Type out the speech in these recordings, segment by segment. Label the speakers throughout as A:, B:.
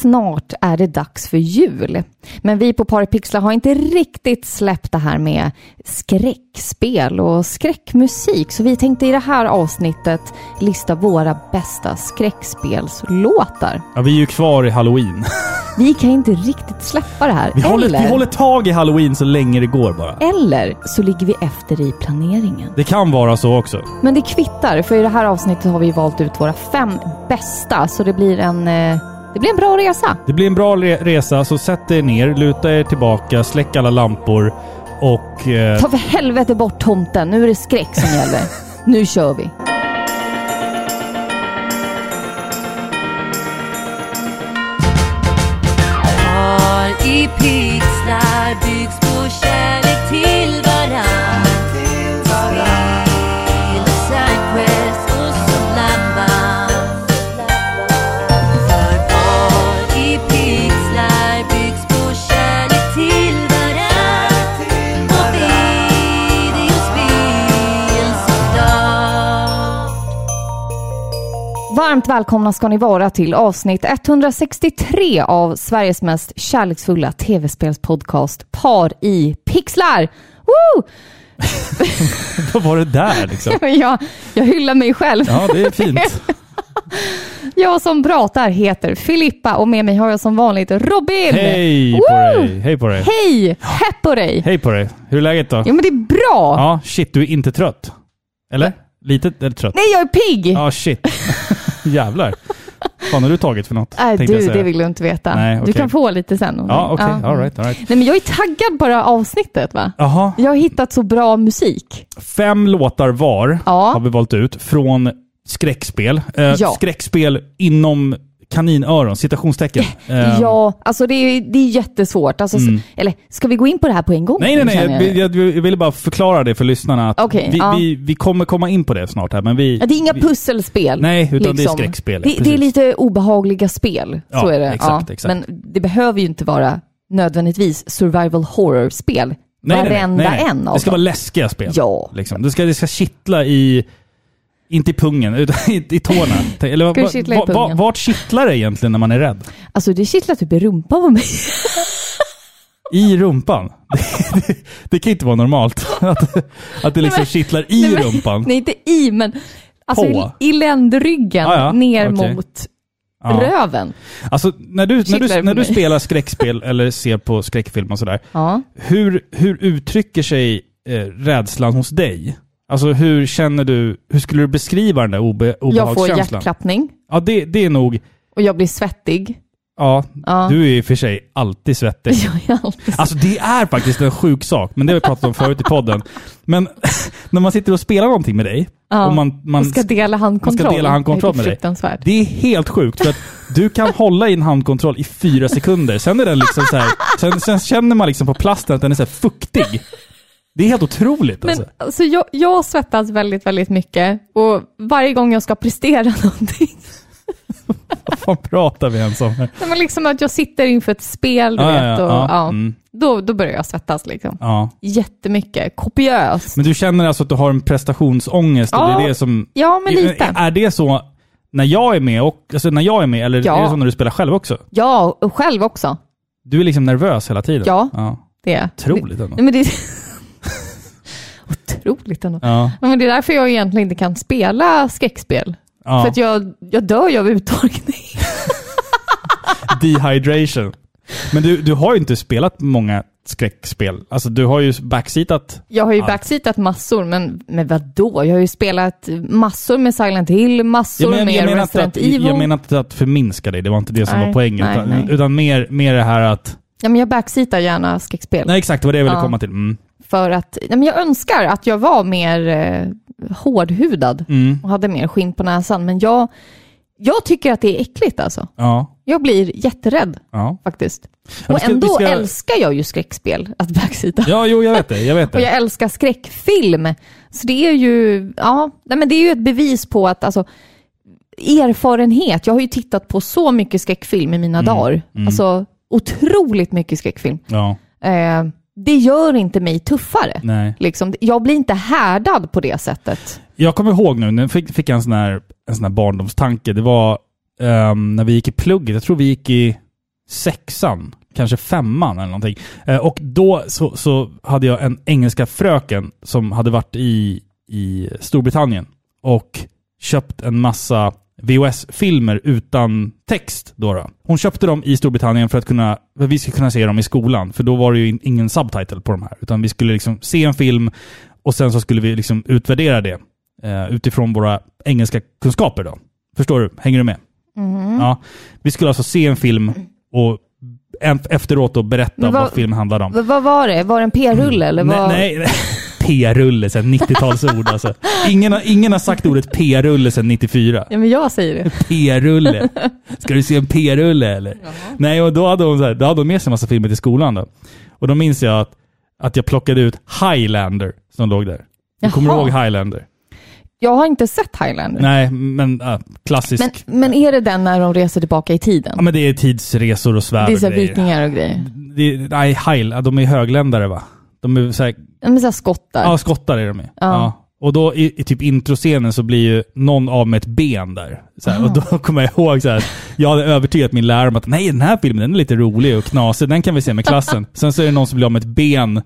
A: snart är det dags för jul. Men vi på Paripixlar har inte riktigt släppt det här med skräckspel och skräckmusik. Så vi tänkte i det här avsnittet lista våra bästa skräckspelslåtar.
B: Ja, vi är ju kvar i halloween.
A: Vi kan inte riktigt släppa det här.
B: Vi håller,
A: eller,
B: vi håller tag i halloween så länge det går bara.
A: eller så ligger vi efter i planeringen.
B: Det kan vara så också.
A: Men det kvittar, för i det här avsnittet har vi valt ut våra fem bästa. Så det blir en, eh, det blir en bra resa.
B: Det blir en bra re- resa, så sätt er ner, luta er tillbaka, släck alla lampor och... Eh,
A: Ta för helvete bort tomten, nu är det skräck som gäller. nu kör vi.
C: I pixlar byggs
A: Varmt välkomna ska ni vara till avsnitt 163 av Sveriges mest kärleksfulla tv-spelspodcast Par i pixlar. Woo!
B: vad var det där liksom?
A: Jag, jag hyllar mig själv.
B: Ja, det är fint.
A: Jag som pratar heter Filippa och med mig har jag som vanligt Robin.
B: Hej på
A: Woo!
B: dig! Hej på dig!
A: Hej! Hepp på dig!
B: Hej på dig! Hur är läget då?
A: Jo men det är bra!
B: Ja, shit, du är inte trött? Eller? Lite eller trött?
A: Nej, jag är pigg!
B: Ja, shit. Jävlar. Vad har du tagit för något? Jag
A: du, det vill du inte veta.
B: Nej,
A: Du
B: okej.
A: kan få lite sen.
B: Ja,
A: du-
B: okej. All right, all right.
A: Nej, men jag är taggad på det här avsnittet va?
B: Jaha.
A: Jag har hittat så bra musik.
B: Fem låtar var
A: Ja.
B: har vi valt ut från skräckspel. Eh,
A: Ja.
B: Skräckspel inom kaninöron, citationstecken.
A: Ja, alltså det är, det är jättesvårt. Alltså,
B: Mm.
A: Eller ska vi gå in på det här på en gång?
B: Nej, nej, nej. Jag, jag, jag ville bara förklara det för lyssnarna. Att
A: Okej,
B: vi,
A: ja.
B: vi, vi kommer komma in på det snart här, men vi...
A: Ja, det är inga
B: vi,
A: pusselspel.
B: Nej, utan det är
A: liksom.
B: skräckspel.
A: Det, det är lite obehagliga spel, så
B: Ja,
A: är det.
B: exakt, exakt.
A: Men det behöver ju inte vara nödvändigtvis survival horror-spel.
B: Nej, nej, nej,
A: Varenda
B: nej, nej.
A: en av
B: Det ska
A: dem.
B: vara läskiga spel.
A: Ja.
B: Liksom. Det, ska, det ska kittla i... Inte i pungen, utan i, i tårna. Eller,
A: Ska det kittla i pungen?
B: vart kittlar det egentligen när man är rädd?
A: Alltså det kittlar typ i rumpan på mig.
B: I rumpan? Det, det, det kan inte vara normalt. Att, att det liksom
A: men-
B: kittlar i
A: Nej, men-
B: rumpan.
A: Nej, inte i, men alltså i, i ländryggen
B: Ah, ja.
A: ner
B: Okej.
A: mot
B: Ja.
A: röven.
B: Alltså, när du, när du, när du spelar skräckspel eller ser på skräckfilm och sådär,
A: Ja.
B: hur, hur uttrycker sig eh, rädslan hos dig? Alltså hur känner du, hur skulle du beskriva den där obe,
A: Jag får
B: obehagskänslan?
A: hjärtklappning
B: Ja, det, det är nog,
A: och jag blir svettig.
B: ja,
A: Ja.
B: du är i och för sig alltid svettig.
A: Jag är alltid
B: Alltså det är faktiskt en sjuk sak, men det har vi pratat om förut i podden. Men när man sitter och spelar någonting med dig,
A: Ja,
B: och man, man,
A: och ska dela handkontroll.
B: ska dela handkontroll med dig. Det är helt sjukt, för att du kan hålla i en handkontroll i fyra sekunder, sen är den liksom så här, sen, sen känner man liksom på plasten att den är så fuktig. Det är helt otroligt
A: Men
B: alltså.
A: alltså, jag, jag svettas väldigt, väldigt mycket och varje gång jag ska prestera någonting,
B: Vad fan pratar vi ens om?
A: Nej, men liksom att jag sitter inför ett spel, du
B: Ja, ja,
A: vet,
B: ja,
A: och,
B: ja,
A: ja,
B: mm.
A: då, då börjar jag svettas liksom.
B: Ja.
A: Jättemycket, kopiöst.
B: Men du känner alltså att du har en prestationsångest och det
A: Ja,
B: är det som...
A: Ja, men lite.
B: Är det så när jag är med, och, alltså när jag är med, eller
A: Ja.
B: är det så när du spelar själv också?
A: Ja, själv också.
B: Du är liksom nervös hela tiden?
A: Ja.
B: ja.
A: Det är
B: Otroligt ändå.
A: Nej, men det Otroligt ändå.
B: Ja.
A: Men det är därför jag egentligen inte kan spela skräckspel.
B: ja.
A: För att jag, jag dör ju av uttorkning.
B: Dehydration. Men du, du har ju inte spelat många skräckspel. Alltså du har ju backseatat.
A: Jag har ju
B: Allt.
A: backseatat massor, men, men vadå? Jag har ju spelat massor med Silent Hill, massor med
B: menar inte
A: Resident
B: att,
A: Evil.
B: jag menar inte att förminska dig, det var inte det som
A: Nej,
B: var poängen.
A: nej,
B: utan
A: nej.
B: utan mer, mer det här att...
A: Ja, men jag backseatar gärna skräckspel.
B: Nej exakt, det var det jag ville
A: Ja.
B: komma till. Mm.
A: För att, nej, men jag önskar att jag var mer eh, hårdhudad
B: Mm.
A: och hade mer skinn på näsan, men jag, jag tycker att det är äckligt alltså.
B: Ja.
A: Jag blir jätterädd
B: Ja.
A: faktiskt.
B: Ja,
A: och
B: ska-
A: ändå
B: ska-
A: älskar jag ju skräckspel, att backseata.
B: ja, jo jag vet det. Jag vet
A: Och
B: det.
A: jag älskar skräckfilm. Så det är ju, ja, nej men det är ju ett bevis på att alltså, erfarenhet. Jag har ju tittat på så mycket skräckfilm i mina
B: Mm,
A: dagar.
B: mm.
A: Alltså otroligt mycket skräckfilm.
B: Ja,
A: Eh, det gör inte mig tuffare.
B: nej.
A: Liksom, jag blir inte härdad på det sättet.
B: Jag kommer ihåg nu, nu fick, fick jag en sån här, en sån här barndomstanke. Det var ehm, när vi gick i plugget, jag tror vi gick i sexan, kanske femman eller någonting. Eh, och då så, så hade jag en engelska fröken som hade varit i, i Storbritannien och köpt en massa VHS-filmer utan text. Då då. Hon köpte dem i Storbritannien för att, kunna, för att vi skulle kunna se dem i skolan. För då var det ju in- ingen subtitle på de här. Utan vi skulle liksom se en film och sen så skulle vi liksom utvärdera det eh, utifrån våra engelska kunskaper. Då. Förstår du? Hänger du med? Ja. Vi skulle alltså se en film och efteråt då berätta vad,
A: vad-
B: filmen handlade om.
A: Vad var det? Var det en p-rulle eller vad?
B: Nej, nej. P-rulle, här 90-talsord alltså. Ingen har, ingen har sagt ordet P-rulle sedan 94.
A: Ja, men jag säger det.
B: P-rulle. Ska du se en P-rulle eller? Nej, och då hade hon, så här, då hade hon med sig en massa filmer till skolan då. Och då minns jag att, att jag plockade ut Highlander som låg där. Du kommer
A: Jaha.
B: ihåg Highlander?
A: Jag har inte sett Highlander.
B: Nej, men äh, klassisk.
A: Men, men är det den när de reser tillbaka i tiden?
B: Ja, men det är tidsresor och svärd
A: det är så vikingar och grejer.
B: Det, nej, Heil, de är högländare va? De är så här,
A: Men så här skottar.
B: ja, skottar är de ju.
A: Ja.
B: Ja. Och då i, i typ introscenen så blir ju någon av med ett ben där. Så här, och då kommer jag ihåg så här, jag hade övertygat min lärare om att nej, den här filmen den är lite rolig och knasig, den kan vi se med klassen. Sen så är det någon som blir av med ett ben,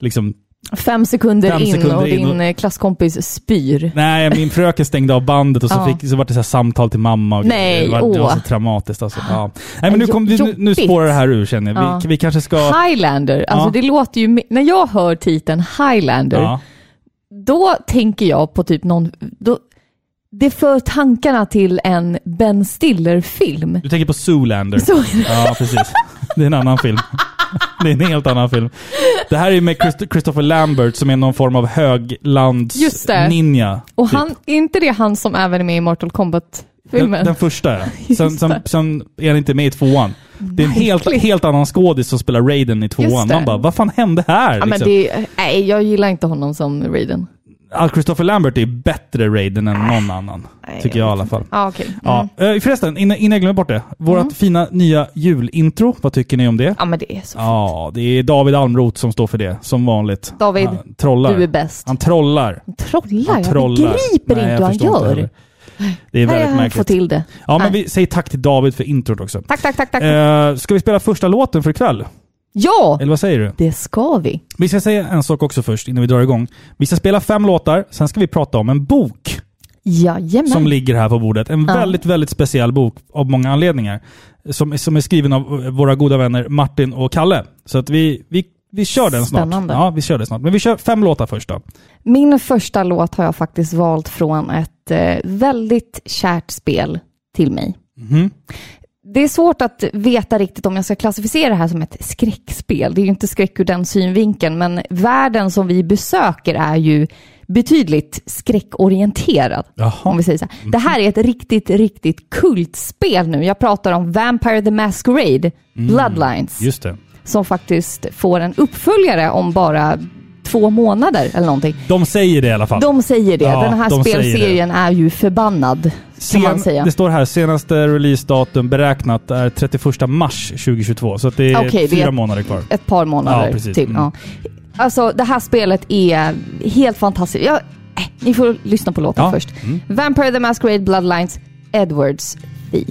B: liksom
A: Fem sekunder
B: Fem
A: in
B: sekunder
A: och
B: in
A: din
B: och-
A: eh, klasskompis spyr.
B: Nej, min fröken stängde av bandet och så,
A: Ja.
B: fick, så var det så här samtal till mamma. Och
A: Nej,
B: det, var, det var så traumatiskt alltså. Ja. Nej, men nu, kom, vi, nu, spårar det här ur känner jag. Vi,
A: Ja.
B: vi kanske ska...
A: Highlander, alltså det låter ju... När jag hör titeln Highlander, då tänker jag på typ någon... Då, det för tankarna till en Ben Stiller-film.
B: Du tänker på Zoolander.
A: Det.
B: Ja, precis. Det är en annan film. Det är en helt annan film. Det här är med Christ- Christopher Lambert som är någon form av höglands-ninja.
A: Och
B: typ.
A: han, är inte det han som även är med i Mortal Kombat-filmen?
B: Den, den första ja. Sen, sen,
A: det.
B: sen är han inte med i tvåan. Det är en helt, helt annan skådis som spelar Raiden i tvåan. Man bara, vad fan hände här?
A: Ja,
B: liksom?
A: det, nej, jag gillar inte honom som Raiden.
B: Al Christopher Lambert är bättre Raiden än någon annan.
A: Nej,
B: tycker jag i alla fall.
A: Ja, okej.
B: Ja.
A: Mm.
B: Eh, Förresten, innan, innan jag glömmer bort det. Vårt fina nya julintro, vad tycker ni om det?
A: ja, men det är så
B: Ja, det är David Almroth som står för det, som vanligt.
A: David,
B: Han trollar.
A: Du är bäst.
B: Han trollar.
A: Trollar?
B: Han
A: Jag
B: trollar.
A: begriper
B: Nej,
A: inte
B: jag
A: hur han gör.
B: Det är
A: Nej,
B: väldigt
A: jag får
B: märkligt.
A: till det.
B: Ja, men
A: Nej.
B: vi säger tack till David för introt också.
A: Tack, tack, tack, tack.
B: Eh, ska vi spela första låten för ikväll?
A: Ja,
B: Eller vad säger du?
A: det ska vi.
B: Vi ska säga en sak också först innan vi drar igång. Vi ska spela fem låtar, sen ska vi prata om en bok
A: Jajamän.
B: som ligger här på bordet. En
A: Ja.
B: väldigt, väldigt speciell bok av många anledningar. Som, som är skriven av våra goda vänner Martin och Kalle. Så att vi, vi, vi kör den snart.
A: Spännande.
B: Ja, vi kör den snart. Men vi kör fem låtar först då.
A: Min första låt har jag faktiskt valt från ett eh, väldigt kärt spel till mig.
B: Mhm.
A: Det är svårt att veta riktigt om jag ska klassificera det här som ett skräckspel. Det är ju inte skräck ur den synvinkeln, men världen som vi besöker är ju betydligt skräckorienterad.
B: Jaha.
A: Om vi säger så här. Det här är ett riktigt, riktigt kultspel nu. Jag pratar om Vampire the Masquerade, Bloodlines,
B: Just det.
A: som faktiskt får en uppföljare om bara två månader eller någonting.
B: De säger det i alla fall.
A: De säger det.
B: Ja,
A: Den här
B: de
A: spelserien är ju förbannad, säga.
B: Det står här, senaste releasedatum beräknat är 31 mars 2022. Så det är
A: det
B: fyra
A: är-
B: månader kvar.
A: Ett par månader
B: Ja, precis.
A: till.
B: Mm.
A: Ja. Alltså, det här spelet är helt fantastiskt. Jag, äh, ni får lyssna på låten
B: Ja.
A: först.
B: Mm.
A: Vampire the Masquerade Bloodlines, Edwards Theme.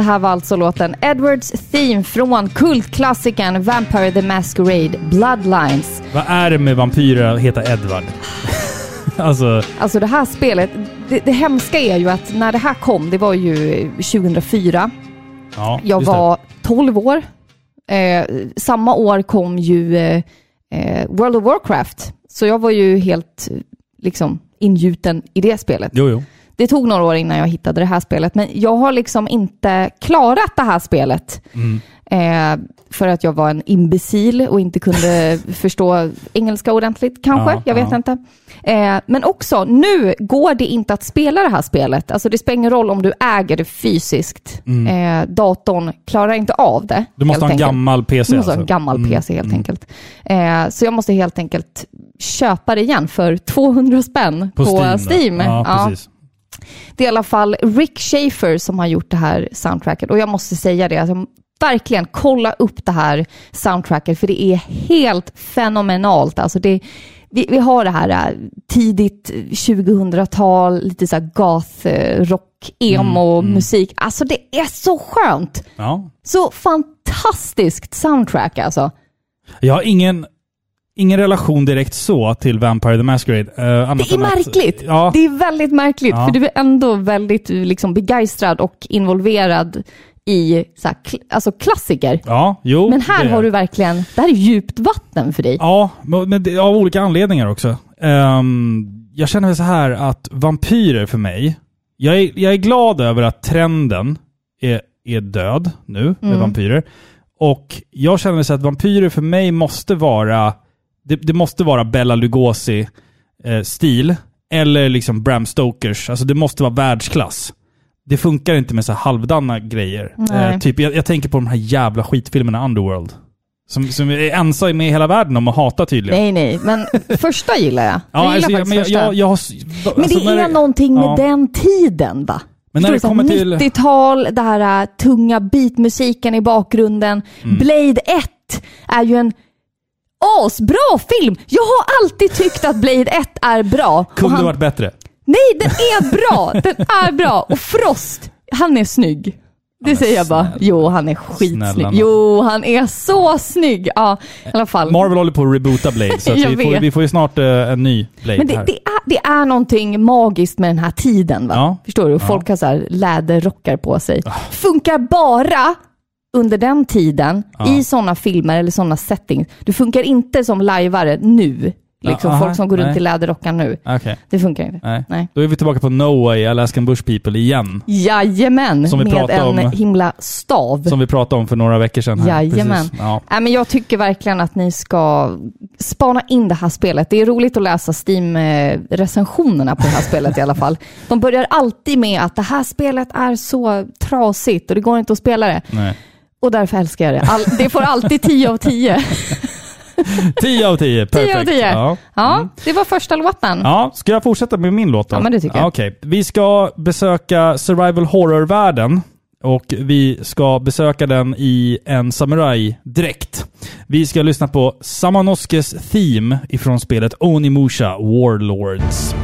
A: Det här var alltså låten Edwards Theme från kultklassikern Vampire the Masquerade Bloodlines.
B: Vad är det med vampyrer att heta Edward? alltså,
A: Alltså det här spelet, det, det hemska är ju att när det här kom, det var ju 2004.
B: ja.
A: Jag
B: just det.
A: var 12 år. Eh, samma år kom ju eh, eh, World of Warcraft. Så jag var ju helt liksom ingjuten i det spelet.
B: Jo, jo.
A: Det tog några år innan jag hittade det här spelet, men jag har liksom inte klarat det här spelet.
B: Mm.
A: Eh, för att jag var en imbecil och inte kunde förstå engelska ordentligt kanske.
B: Ja,
A: jag vet
B: ja.
A: inte. Eh, men också, nu går det inte att spela det här spelet. Alltså det spelar ingen roll om du äger det fysiskt. Eh, datorn klarar inte av det.
B: Mm. Du måste ha en
A: enkelt.
B: gammal PC
A: Du måste ha en
B: alltså.
A: gammal
B: Mm,
A: PC helt
B: mm.
A: enkelt. Eh, så jag måste helt enkelt köpa det igen för 200 spänn på,
B: Steam.
A: Steam.
B: då. Ja, precis.
A: Det är i alla fall Rick Schaefer som har gjort det här soundtracket och jag måste säga det, alltså, verkligen kolla upp det här soundtracket för det är helt fenomenalt. Alltså det, vi, vi har det här äh, tidigt 2000-tal, lite så här goth, eh, rock, emo,
B: Mm,
A: musik. Alltså det är så skönt!
B: Ja.
A: Så fantastiskt soundtrack alltså.
B: Jag har ingen, ingen relation direkt så till Vampire the Masquerade. eh,
A: Det är
B: än att-
A: märkligt.
B: ja,
A: Det är väldigt märkligt,
B: Ja.
A: för du är ändå väldigt liksom, begeistrad och involverad i så här, kl- alltså klassiker.
B: ja, jo.
A: Men här
B: det
A: har du verkligen, det här är djupt vatten för dig.
B: Ja, men det, av olika anledningar också. Ehm, jag känner väl så här att vampyrer för mig, jag är, jag är glad över att trenden är, är död nu med
A: Mm.
B: vampyrer. Och jag känner så att vampyrer för mig måste vara, det, det måste vara Bella Lugosi eh. Eller liksom Bram Stokers, alltså det måste vara världsklass. Det funkar inte med så halvdana grejer. Eh, typ, jag, jag tänker på de här jävla skitfilmerna Underworld. Som, som är ensam i hela världen om att hata tydligen.
A: Nej, nej, men första gillar jag.
B: Ja,
A: jag
B: alltså,
A: gillar
B: men jag, jag, jag har... s-
A: men
B: alltså,
A: det är någonting med
B: ja.
A: den tiden va?
B: Men när det kommer
A: så här
B: till...
A: 90-tal, det här äh, tunga beatmusiken i bakgrunden.
B: Mm.
A: Blade 1 är ju en asbra film. Jag har alltid tyckt att Blade 1 är bra.
B: Kunde
A: han-
B: varit bättre.
A: Nej, den är bra! Den är bra! Och Frost, han är snygg. Det säger jag bara. Jo, han är skitsnygg. Jo, han är så snygg! Ja, i alla fall.
B: Marvel håller på att reboota Blade, så vi, får, vi får ju snart eh, en ny Blade
A: Men det,
B: här.
A: det, är, det är någonting magiskt med den här tiden. Va?
B: Ja.
A: Förstår du?
B: Ja.
A: Folk har så här läderrockar på sig. Funkar bara under den tiden
B: Ja.
A: i sådana filmer eller sådana settings. Du funkar inte som lajvare nu. Liksom
B: Ja, aha,
A: folk som går runt
B: nej.
A: i läderrockar nu.
B: Okej.
A: Det funkar inte.
B: Nej.
A: Nej.
B: Då är vi tillbaka på No Way, Alaskan Bush People igen.
A: Jajamän,
B: Som vi
A: med en
B: om.
A: himla stav.
B: Som vi pratade om för några veckor sedan. Här.
A: Jajamän.
B: Precis. Ja.
A: Nej, men jag tycker verkligen att ni ska spana in det här spelet. Det är roligt att läsa Steam-recensionerna på det här spelet i alla fall. De börjar alltid med att det här spelet är så trasigt och det går inte att spela det.
B: Nej.
A: Och därför älskar jag det. All, det får alltid 10 av 10.
B: 10 av 10, perfekt.
A: 10 av 10.
B: Ja.
A: Ja,
B: Mm.
A: det var första låten.
B: Ja, ska jag fortsätta med min låt då?
A: Ja, men det tycker jag.
B: Ja, Okej. Vi ska besöka survival horror-världen och vi ska besöka den i en samuraj-dräkt. Vi ska lyssna på Samanoskes Theme ifrån spelet Onimusha Warlords.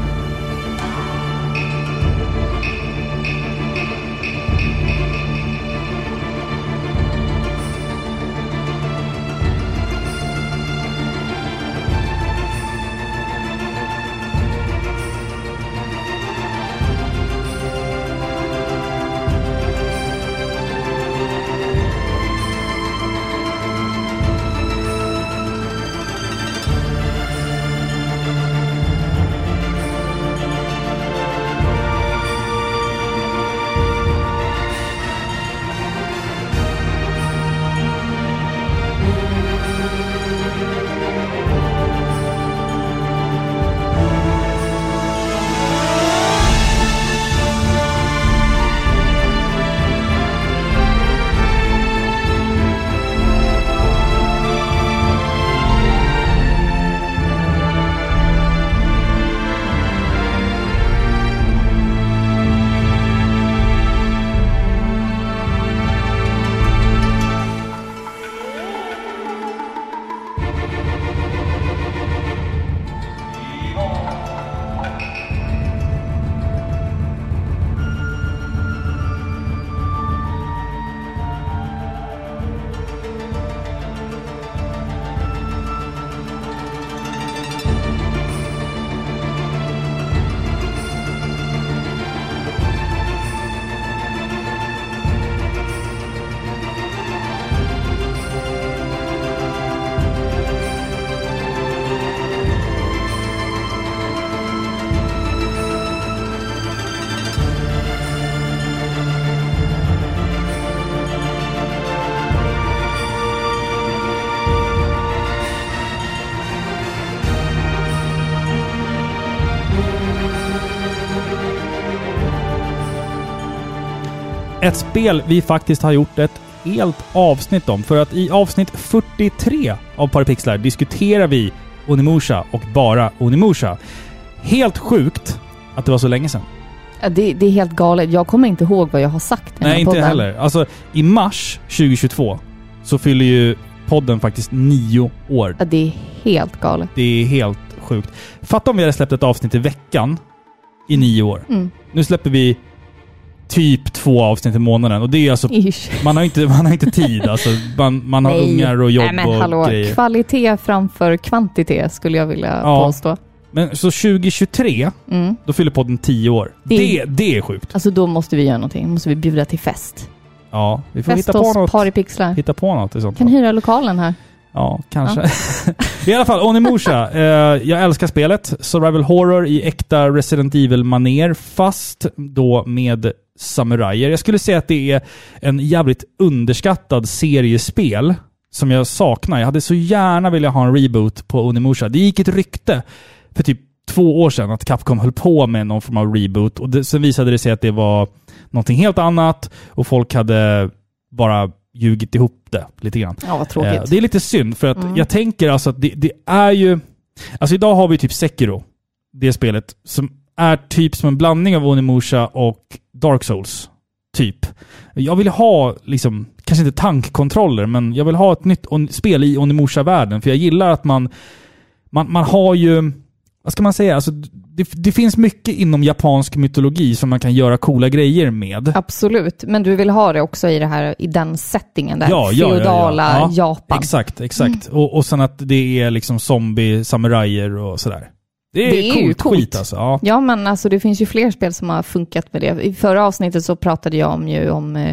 B: Ett spel vi faktiskt har gjort ett helt avsnitt om. För att i avsnitt 43 av Parapixlar diskuterar vi Onimusha och bara Onimusha. Helt sjukt att det var så länge sedan.
A: Ja, det, det är helt galet. Jag kommer inte ihåg vad jag har sagt i
B: Nej, inte
A: podden.
B: heller. Alltså, i mars 2022 så fyller ju podden faktiskt nio år.
A: Ja, det är helt galet.
B: Det är helt sjukt. Fatta om vi hade släppt ett avsnitt i veckan i nio år.
A: Mm.
B: Nu släpper vi typ två avsnitt i månaden och det är alltså...
A: Ish.
B: Man har inte, man har inte tid alltså. Man, man har
A: Nej.
B: ungar och jobb
A: Nej men
B: och
A: hallå,
B: grejer.
A: kvalitet framför kvantitet skulle jag vilja
B: Ja.
A: påstå.
B: Men så 2023,
A: Mm.
B: då fyller podden tio år.
A: Det-
B: Det, det är sjukt.
A: Alltså då måste vi göra någonting. Måste vi bjuda till fest.
B: Ja, vi får
A: Fest
B: hitta på
A: hos
B: något.
A: Paripixlar.
B: Hitta på något i sånt
A: Kan
B: fall.
A: hyra lokalen här.
B: Ja, kanske. I alla fall, Onimusha. Eh, jag älskar spelet. Survival Horror i äkta Resident Evil-maner, fast då med samurajer. Jag skulle säga att det är en jävligt underskattad seriespel som jag saknar. Jag hade så gärna velat ha en reboot på Onimusha. Det gick ett rykte för typ två år sedan att Capcom höll på med någon form av reboot och det, sen visade det sig att det var någonting helt annat och folk hade bara ljugit ihop det lite grann.
A: Ja, vad tråkigt.
B: Eh, Det är lite synd, för att
A: Mm.
B: jag tänker alltså att det, det är ju... Alltså idag har vi typ Sekiro, det spelet, som är typ som en blandning av Onimusha och Dark Souls. Typ. Jag vill ha, liksom, kanske inte tankkontroller, men jag vill ha ett nytt spel i Onimusha-världen, för jag gillar att man, man... Man har ju... Vad ska man säga? Alltså, det, det finns mycket inom japansk mytologi som man kan göra coola grejer med.
A: Absolut, men du vill ha det också i, det här, i den settingen där.
B: Ja, ja, ja, ja.
A: feodala
B: Ja,
A: Japan.
B: Exakt, exakt.
A: Mm.
B: Och, och sen att det är liksom zombie, samurajer och sådär. Det är,
A: Det är ju
B: coolt,
A: coolt.
B: skit alltså. Ja.
A: Ja, men alltså det finns ju fler spel som har funkat med det. I förra avsnittet så pratade jag om ju om, eh,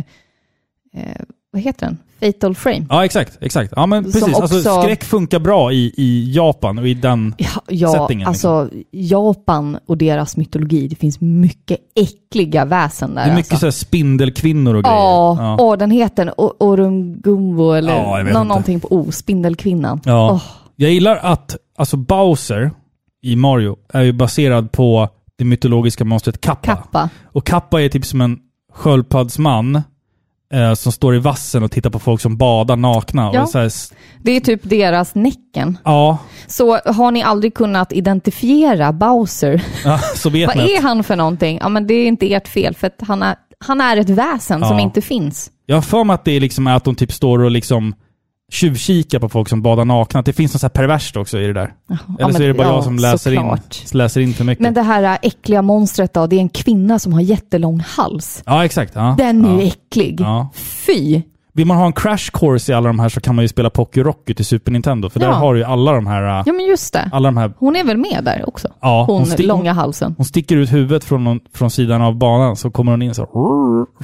A: eh, vad heter den? Fatal Frame.
B: ja, exakt. exakt. Ja, men precis. Alltså,
A: också-
B: skräck funkar bra i, i Japan och i den...
A: Ja, ja
B: Settingen, liksom.
A: alltså Japan och deras mytologi, det finns mycket äckliga väsen där.
B: Det är mycket
A: alltså.
B: så spindelkvinnor och grejer.
A: Ja,
B: Ja.
A: åh, den heter Orungumbo eller
B: Ja,
A: nå- någonting på O, Spindelkvinnan.
B: Ja.
A: Åh.
B: Jag gillar att alltså Bowser i Mario är ju baserad på det mytologiska monstret Kappa.
A: Kappa.
B: Och Kappa är typ som en sköldpaddsman eh, som står i vassen och tittar på folk som badar nakna. Och
A: Ja.
B: det är så här,
A: Det är typ deras Näcken.
B: ja,
A: Så har ni aldrig kunnat identifiera Bowser?
B: ja, så vet
A: Vad är han för någonting? Ja, men det är inte ert fel, för han är, han är ett väsen
B: Ja.
A: som inte finns.
B: Jag har för mig att det är liksom att de typ står och liksom tjuvkikar på folk som badar nakna. Det finns något så här perverst också i det där.
A: Ja,
B: Eller så är det bara
A: ja,
B: jag som läser in, läser in för mycket.
A: Men det här äckliga monstret då, det är en kvinna som har jättelång hals.
B: Ja, exakt. Ja.
A: Den är ju äcklig. Fy!
B: Vill man ha en crash course i alla de här så kan man ju spela Pocky Rocky till Super Nintendo. För där
A: Ja.
B: har du ju alla de här... äh,
A: Ja, men just det.
B: Alla de här
A: Hon är väl med där också?
B: ja,
A: Hon,
B: stick-
A: långa halsen.
B: Hon sticker ut huvudet från, från sidan av banan, så kommer hon in så...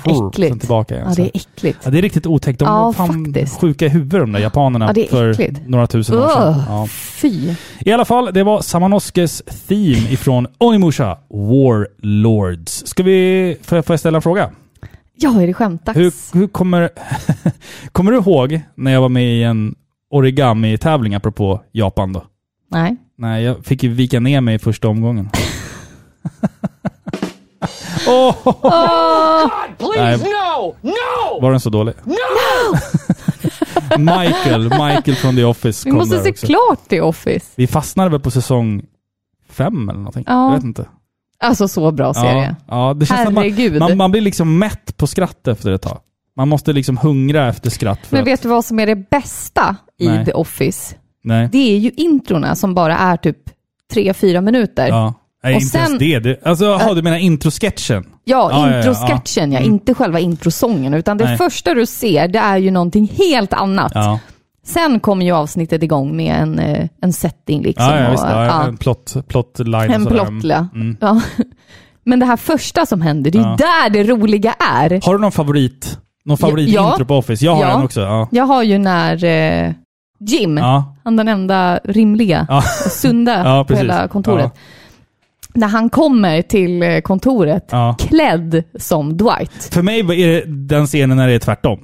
A: Äckligt.
B: Sen tillbaka igen.
A: Ja, det är äckligt.
B: Ja, det är riktigt otäckt. De
A: Ja,
B: fan
A: faktiskt.
B: sjuka i huvudet de där japanerna
A: Ja, det är
B: för
A: äckligt.
B: några tusen år sedan.
A: Ugh,
B: Ja.
A: Fy!
B: I alla fall, det var Samanoskes theme ifrån Onimusha Warlords. Ska vi... Får jag ställa en fråga?
A: Ja, är det skämtdags?
B: Hur, hur kommer... kommer du ihåg när jag var med i en origami-tävling apropå Japan då?
A: Nej.
B: Nej, jag fick ju vika ner mig i första omgången. Åh!
D: God, please, no! No!
B: Var den så dålig? Michael, Michael från The Office
A: Vi
B: kom
A: måste
B: där
A: se
B: också.
A: klart The Office.
B: Vi fastnade väl på säsong fem eller någonting?
A: Ja.
B: Jag vet inte.
A: Alltså så bra serie.
B: Ja, ja det känns att
A: Herregud.
B: man, man, man blir liksom mätt på skratt efter ett tag. Man måste liksom hungra efter skratt
A: Men
B: att...
A: vet du vad som är det bästa i
B: Nej.
A: The Office?
B: Nej.
A: Det är ju introna som bara är typ tre fyra minuter. Ja,
B: Ja. Nej,
A: Och
B: inte ens
A: sen-
B: det. det alltså, jaha, du menar introsketchen? Ja, ja, ja,
A: introsketchen ja,
B: Mm.
A: inte själva introsången. Utan det
B: Nej.
A: första du ser, det är ju någonting helt annat. Sen kommer ju avsnittet igång med en, eh, en setting liksom.
B: ja, ja
A: och,
B: visst. Ja,
A: ja,
B: En plot, plot line
A: en
B: och
A: ja.
B: Mm.
A: ja. Men det här första som händer, det är
B: Ja.
A: där det roliga är.
B: Har du någon favorit? Någon favoritintro
A: Ja.
B: på Office? Jag har en också. Ja.
A: Jag har ju när eh, Jim, han den enda rimliga och sunda på hela kontoret. När han kommer till eh, kontoret
B: Ja.
A: klädd som Dwight.
B: För mig är det den scenen när det är tvärtom.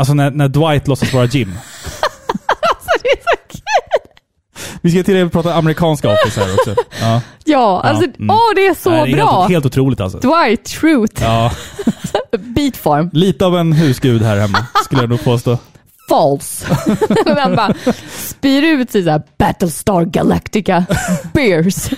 B: Alltså när, när Dwight låtsas vara Jim.
A: Alltså det är så kul!
B: Vi ska till och med prata amerikanska Office här också. Ja.
A: Ja, alltså,
B: mm.
A: åh det är så
B: Nej, det är
A: bra!
B: Helt, helt otroligt alltså.
A: Dwight Schrute,
B: Ja,
A: Beatfarm,
B: lite av en husgud här hemma, skulle jag nog påstå.
A: false. Den bara spyr ut sig såhär Battlestar Galactica, Beers.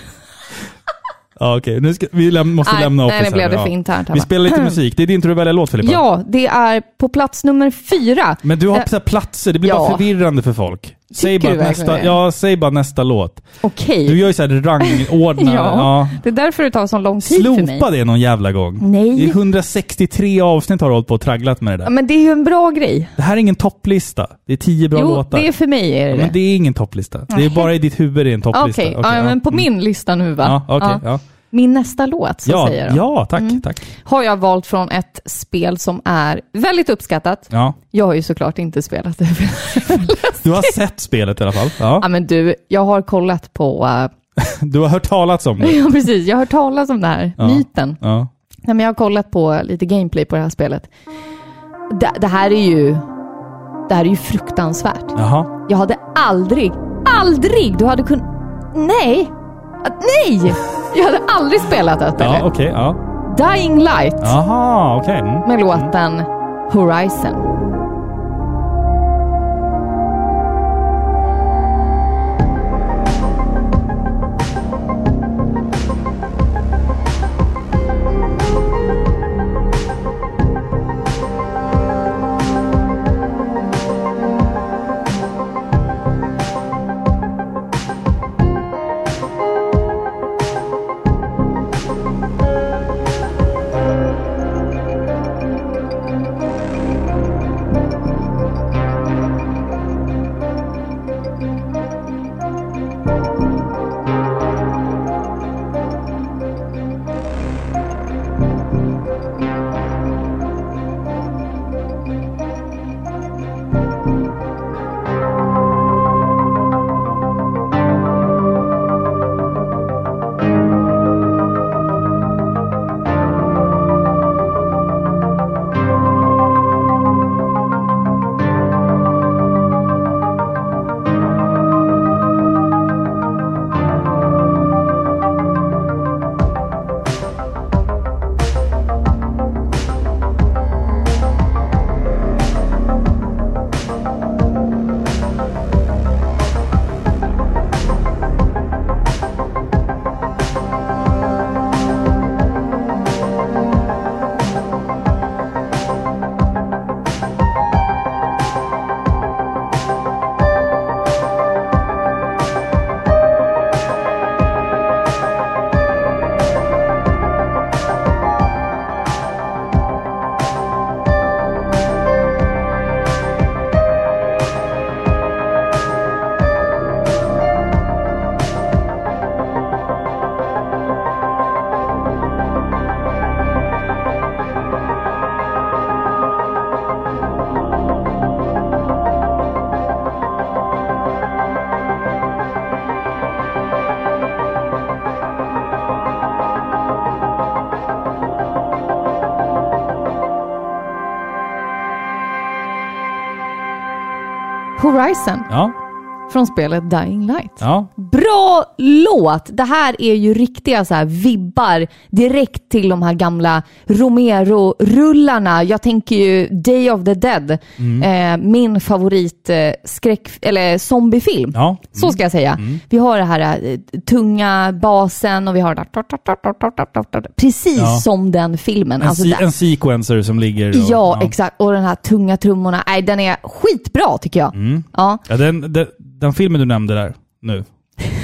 B: Ja, okej. Nu ska, vi läm måste
A: Nej,
B: lämna
A: nej,
B: Office
A: nu blev det för internt
B: Vi spelar lite musik. Det är din tur att välja låt Filippa.
A: Ja, det är på plats nummer fyra.
B: Men du har
A: Eh,
B: platser, det blir
A: ja.
B: bara förvirrande för folk. Säg bara, nästa, ja, säg bara nästa låt.
A: Okej.
B: Du gör ju såhär rangordnar.
A: Ja.
B: ja.
A: Det är därför det tar så lång tid för mig.
B: Slopa det någon jävla gång.
A: Nej.
B: Det är 163 avsnitt har du hållit på och tragglat med det där.
A: Ja, men det är ju en bra grej.
B: Det här är ingen topplista. Det är tio bra
A: jo,
B: låtar.
A: det är för mig är det
B: men det är ingen topplista. Det är bara i ditt huvud det är en
A: Okej,
B: topplista.
A: ja, men på
B: Mm.
A: min lista nu va?
B: Ja, okej.
A: Ja. Min nästa låt, så
B: Ja,
A: säger de.
B: ja, tack,
A: Mm.
B: tack.
A: Har jag valt från ett spel som är väldigt uppskattat.
B: Ja.
A: Jag har ju såklart inte spelat det.
B: Du har sett spelet i alla fall. Ja.
A: ja men du, jag har kollat på... eh,
B: Du har hört talas om det.
A: ja precis, jag har hört talas om den här
B: Ja.
A: myten.
B: Ja.
A: Nej, men jag har kollat på lite gameplay på det här spelet. Det, det här är ju... Det här är ju fruktansvärt.
B: Jaha.
A: Jag hade aldrig, aldrig, du hade kunnat... Nej! Att- Nej! Jag hade aldrig spelat det.
B: Ja, okej. ja.
A: Dying Light
B: Jaha, okej. Mm.
A: med låten Horizon. Horizon
B: Ja.
A: från spelet Dying Light.
B: Ja.
A: Bra låt! Det här är ju riktiga så här vibbar direkt till de här gamla Romero-rullarna. Jag tänker ju Day of the Dead, eh, min favorit eh, skräck eller zombiefilm.
B: Ja.
A: Så ska jag säga. Vi har det här eh, tunga basen och vi har det precis
B: Ja.
A: som den filmen.
B: En,
A: Alltså,
B: en sequencer som ligger och,
A: ja, exakt. Och den här tunga trummorna. Nej, den är skitbra tycker jag.
B: Mm.
A: Ja.
B: Ja, den, den, den filmen du nämnde där nu.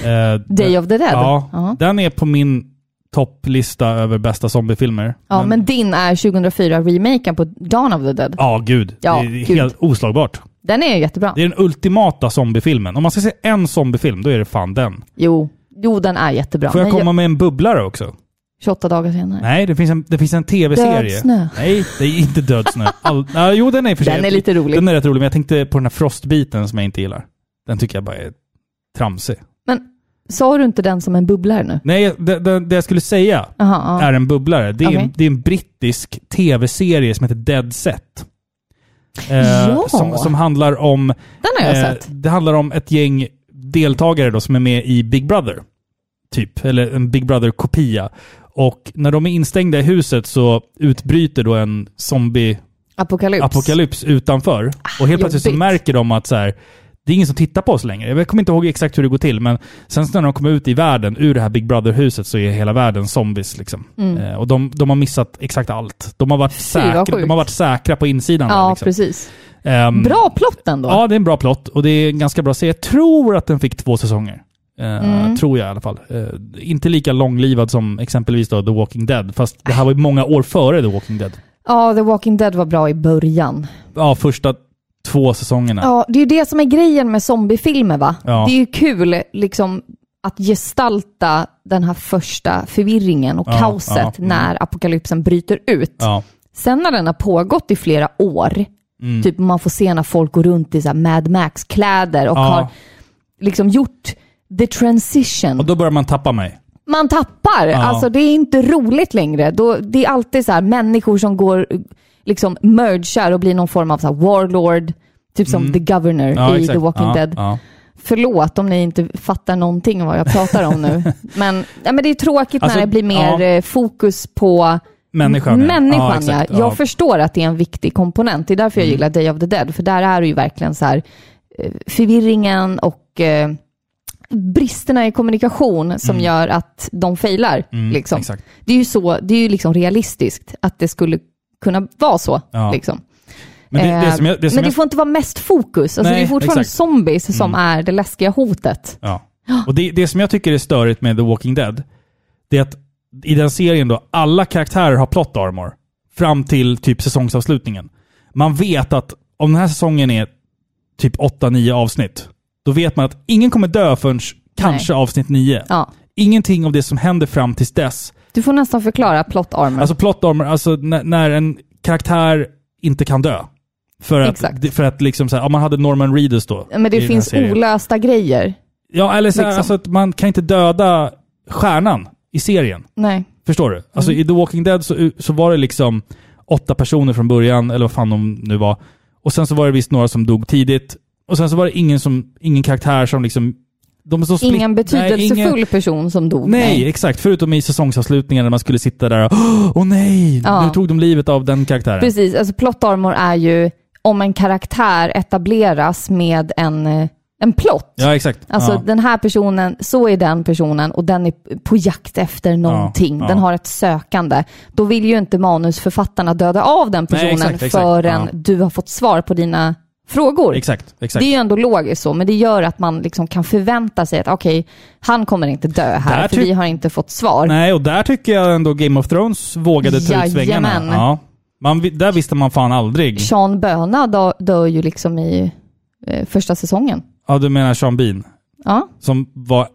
B: Eh,
A: Day of the Dead.
B: Ja,
A: Ja.
B: den är på min topplista över bästa zombiefilmer.
A: Ja, men din är 2004-remaken på Dawn of the Dead.
B: Ja, gud.
A: Ja,
B: det är
A: gud.
B: helt oslagbart.
A: Den är jättebra.
B: Det är den ultimata zombiefilmen. Om man ska se en zombiefilm, då är det fan den.
A: Jo, jo den är jättebra.
B: Får jag
A: Men
B: komma med en bubblare också?
A: 28 dagar senare.
B: Nej, det finns en, det finns en tv-serie.
A: Död snö.
B: Nej, det är inte Död snö. All, ja, jo, den är för sig-
A: Den är lite rolig.
B: Den är rätt rolig, men jag tänkte på den här frostbiten som jag inte gillar. Den tycker jag bara är tramsig.
A: Sa du inte den som en bubblare nu?
B: Nej, det, det, det jag skulle säga
A: Aha, ja.
B: är en bubblare. Det är, en,
A: Okej.
B: det är en brittisk tv-serie som heter Dead Set. Eh,
A: Ja.
B: som, som handlar om...
A: Den har jag
B: eh,
A: sett.
B: Det handlar om ett gäng deltagare då som är med i Big Brother. Typ, eller en Big Brother-kopia. Och när de är instängda i huset så utbryter då en zombie-apokalyps
A: Apokalyps.
B: utanför. Och helt plötsligt så märker de att så här, det är ingen som tittar på oss längre. Jag kommer inte ihåg exakt hur det går till, men sen när de kommer ut i världen, ur det här Big Brother-huset, så är hela världen zombies. Liksom. Eh, och de, de har missat exakt allt. De har varit,
A: Mm.
B: säkra, de har varit säkra på insidan. där,
A: Ja,
B: liksom.
A: precis.
B: Ehm,
A: Bra plott ändå.
B: Ja, det är en bra plott och det är en ganska bra serie. Jag tror att den fick två säsonger. Eh,
A: Mm.
B: Tror jag i alla fall. Eh, inte lika långlivad som exempelvis då The Walking Dead. Fast det här var ju många år före The Walking Dead.
A: Ja, The Walking Dead var bra i början.
B: Ja, första två säsongerna.
A: Ja, det är ju det som är grejen med zombiefilmer va?
B: Ja.
A: Det är ju kul liksom att gestalta den här första förvirringen och
B: Ja,
A: kaoset
B: ja, mm.
A: när apokalypsen bryter ut. Sen när den har pågått i flera år,
B: Mm.
A: typ man får se när folk går runt i så Mad Max-kläder och har liksom gjort the transition.
B: Och då börjar man tappa mig.
A: Man tappar.
B: Ja.
A: Alltså det är inte roligt längre. Då, det är alltid så här människor som går, liksom mergar och blir någon form av så warlord. Typ som The Governor
B: Mm. Ja,
A: i
B: exakt.
A: The Walking
B: ja,
A: Dead.
B: Ja.
A: Förlåt om ni inte fattar någonting vad jag pratar om nu. Men, ja, men det är tråkigt
B: Alltså,
A: när det blir mer eh, fokus på
B: Människan.
A: människan. Ja,
B: exakt.
A: Jag förstår att det är en viktig komponent. Det är därför jag
B: Mm.
A: gillar Day of the Dead. För där är det ju verkligen så här eh, förvirringen och eh, bristerna i kommunikation som gör att de failar.
B: Mm,
A: liksom. Det är ju så, det är ju liksom realistiskt att det skulle kunna vara så.
B: Ja.
A: Liksom.
B: Men det, det
A: Eh,
B: jag... Det
A: men det
B: jag
A: får inte vara mest fokus. Alltså,
B: Nej,
A: det är fortfarande
B: exakt.
A: zombies som
B: Mm.
A: är det läskiga hotet.
B: Ja. Och det, det som jag tycker är störigt med The Walking Dead, det är att i den serien då, alla karaktärer har plot armor. Fram till typ säsongsavslutningen. Man vet att om den här säsongen är typ 8-9 avsnitt, då vet man att ingen kommer dö förrän kanske avsnitt 9.
A: Ja.
B: Ingenting av det som händer fram tills dess.
A: Du får nästan förklara plot armor.
B: Alltså plot armor, alltså när, när en karaktär inte kan dö. För att,
A: Exakt.
B: för att liksom så här, om man hade Norman Reedus då.
A: men det finns olösta grejer.
B: Ja, eller så här,
A: liksom.
B: alltså att man kan inte döda stjärnan i serien.
A: Nej.
B: Förstår du? Alltså
A: Mm.
B: i The Walking Dead så, så var det liksom åtta personer från början, eller vad fan de nu var. Och sen så var det visst några som dog tidigt. Och sen så var det ingen, som, ingen karaktär som liksom... De är så split-
A: Ingen betydelsefull
B: Nej, ingen,
A: person som dog.
B: nej, exakt. Förutom i säsongsavslutningen när man skulle sitta där och Åh åh nej!
A: Ja.
B: Nu tog de livet av den karaktären.
A: Precis, alltså plot armor är ju om en karaktär etableras med en, eh, en plott.
B: Ja, exakt.
A: Alltså
B: ja.
A: den här personen, så är den personen och den är på jakt efter någonting.
B: ja.
A: Den har ett sökande. Då vill ju inte manusförfattarna döda av den
B: Nej,
A: personen
B: exakt, exakt.
A: förrän
B: Ja.
A: du har fått svar på dina frågor.
B: Exakt, exakt.
A: Det är ju ändå logiskt så, men det gör att man liksom kan förvänta sig att okej, han kommer inte dö här,
B: Där
A: för vi har inte fått svar.
B: Nej, och där tycker jag ändå Game of Thrones vågade ta ut svängarna. Ja. Man, där visste man fan aldrig.
A: Sean Böna dö, dör ju liksom i eh, första säsongen.
B: Ja, du menar Sean Bean?
A: Ja,
B: Som var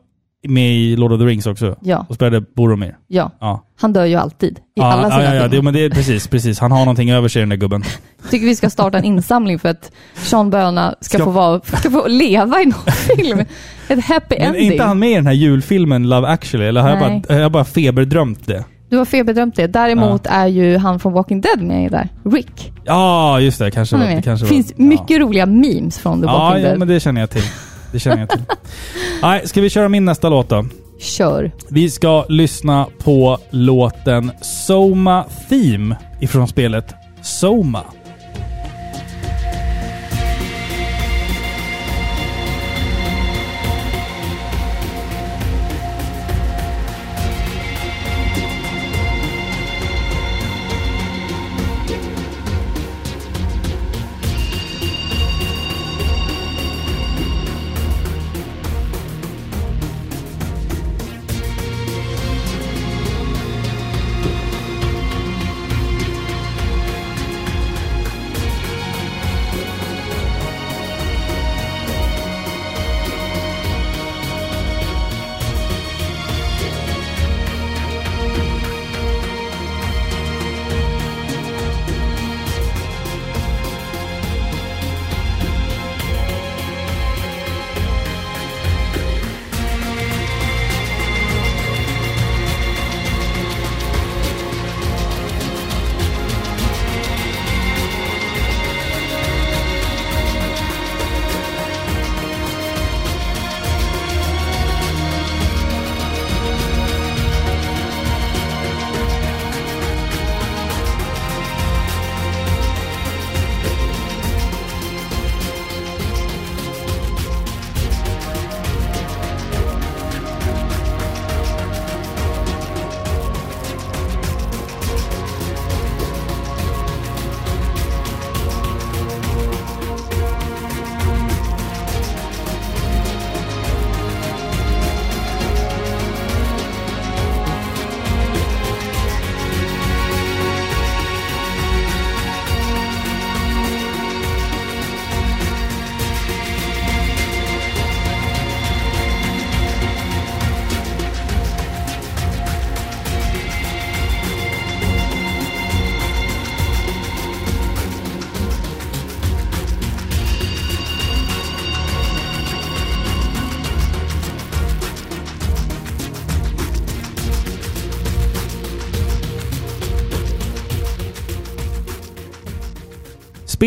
B: med i Lord of the Rings också.
A: ja,
B: Och spelade Boromir.
A: ja.
B: Ja.
A: Han dör ju alltid i
B: ja,
A: alla sina
B: ja, ja, ja, det, men det är precis, precis. Han har någonting över sig den där gubben.
A: tycker vi ska starta en insamling för att Sean Böna ska,
B: Ska-
A: få, vara, ska få leva i någon film. Ett happy
B: Men är
A: ending.
B: inte han med i den här julfilmen Love actually? Eller har jag bara, har jag bara feberdrömt det?
A: Du har feberdrömt det. Däremot är ju han från Walking Dead med där. Rick.
B: Ja, just det. Kanske det kanske
A: Det finns mycket roliga memes från The
B: Ja,
A: Walking
B: ja,
A: Dead.
B: men det känner jag till. Det känner jag till. Nej, ska vi köra min nästa låt då?
A: Kör.
B: Vi ska lyssna på låten Soma Theme ifrån spelet Soma.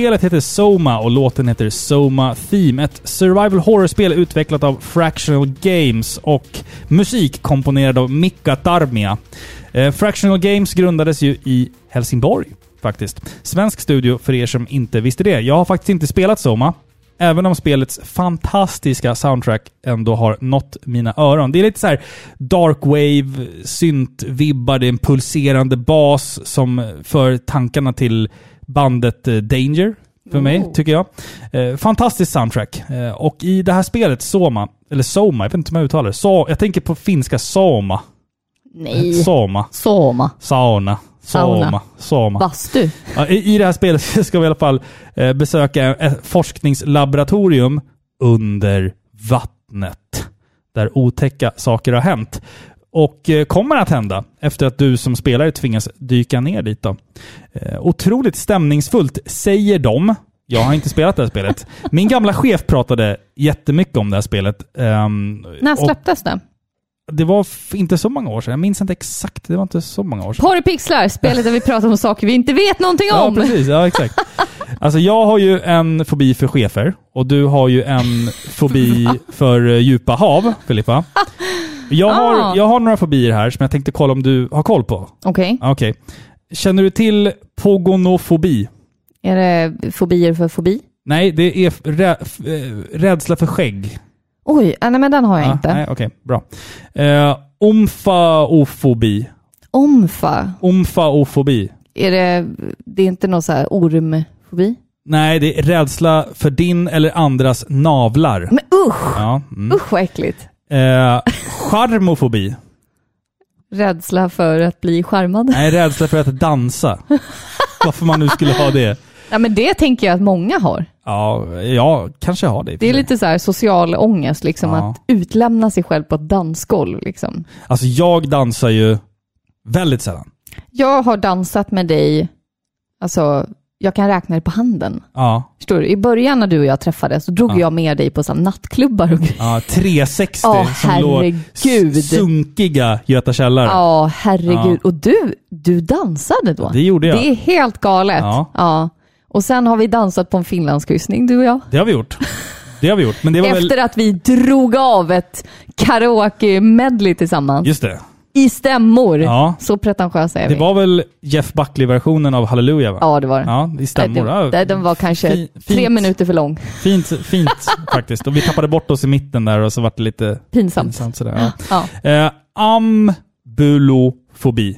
B: Spelet heter Soma och låten heter Soma Theme. Ett survival horror-spel utvecklat av Fractional Games och musik komponerad av Mika Tarmia. Eh, Fractional Games grundades ju i Helsingborg, faktiskt. Svensk studio för er som inte visste det. Jag har faktiskt inte spelat Soma, även om spelets fantastiska soundtrack ändå har nått mina öron. Det är lite så här dark wave, synt-vibbar, det är en pulserande bas som för tankarna till bandet eh, Danger, för mig,
A: Oh.
B: tycker jag. Eh, fantastiskt soundtrack. Eh, och i det här spelet, Soma, eller Soma, jag vet inte hur man uttalar det. Så, jag tänker på finska Soma.
A: Nej.
B: Soma.
A: Soma.
B: Sauna.
A: Sauna.
B: Soma. Soma.
A: Bastu.
B: Ja, i, I det här spelet ska vi i alla fall eh, besöka ett forskningslaboratorium under vattnet. Där otäcka saker har hänt. Och eh, kommer att hända efter att du som spelare tvingas dyka ner dit. Då. Eh, otroligt stämningsfullt, säger de. Jag har inte spelat det här spelet. Min gamla chef pratade jättemycket om det här spelet. Ehm,
A: När släpptes det?
B: Det var inte så många år sedan. Jag minns inte exakt. Det var inte så många år sedan.
A: Porrpixlar, spelet där vi pratar om saker vi inte vet någonting
B: Ja,
A: om.
B: precis. Ja, exakt. Alltså jag har ju en fobi för chefer och du har ju en fobi för eh, djupa hav, Filippa. Jag
A: Ah.
B: har, jag har några fobier här som jag tänkte kolla om du har koll på.
A: Okej.
B: Ah, Okej. Känner du till pogonofobi?
A: Är det fobier för fobi?
B: Nej, det är rä, eh, rädsla för skägg.
A: Oj, ah, nej men den har jag
B: Ah,
A: inte.
B: Nej, okej, bra. Eh, omfaofobi.
A: Omfa,
B: Omfaofobi.
A: är det, det är inte någon så här ormfobi?
B: Nej, det är rädsla för din eller andras navlar.
A: Men usch!
B: Ja. Mm.
A: Usch vad äckligt.
B: Eh, charmofobi.
A: Rädsla för att bli charmad.
B: Nej, rädsla för att dansa. Varför man nu skulle ha det.
A: Ja men det tänker jag att många har.
B: Ja, jag kanske har det.
A: Det är lite så här social ångest, liksom
B: Ja.
A: att utlämna sig själv på ett dansgolv. Liksom.
B: Alltså jag dansar ju väldigt sällan.
A: Jag har dansat med dig, alltså jag kan räkna det på handen.
B: Ja,
A: Förstår du? I början när du och jag träffades så drog
B: Ja.
A: jag med dig på så nattklubbar och grejer.
B: ja 360
A: Ja,
B: som låg
A: herregud.
B: sunkiga Göta källare.
A: Ja, herregud.
B: Ja.
A: Och du, du dansade då?
B: Det gjorde jag.
A: Det är helt galet.
B: Ja.
A: Och sen har vi dansat på en finlandskryssning, du och jag.
B: Det har vi gjort. Det har vi gjort. Men det var
A: Efter
B: väl...
A: att vi drog av ett karaoke-medley tillsammans.
B: Just det.
A: I stämmor.
B: Ja.
A: Så pretentiösa är
B: Det
A: vi.
B: var väl Jeff Buckley-versionen av Halleluja va?
A: Ja, det var det.
B: Ja, i stämmor.
A: Det-
B: Ja,
A: det- Den var kanske
B: Fi-
A: tre
B: fint.
A: minuter för lång.
B: Fint, fint faktiskt. Och vi tappade bort oss i mitten där och så var det lite
A: Pinsamt.
B: pinsamt sådär.
A: Ja.
B: Ja. Eh, ambulofobi.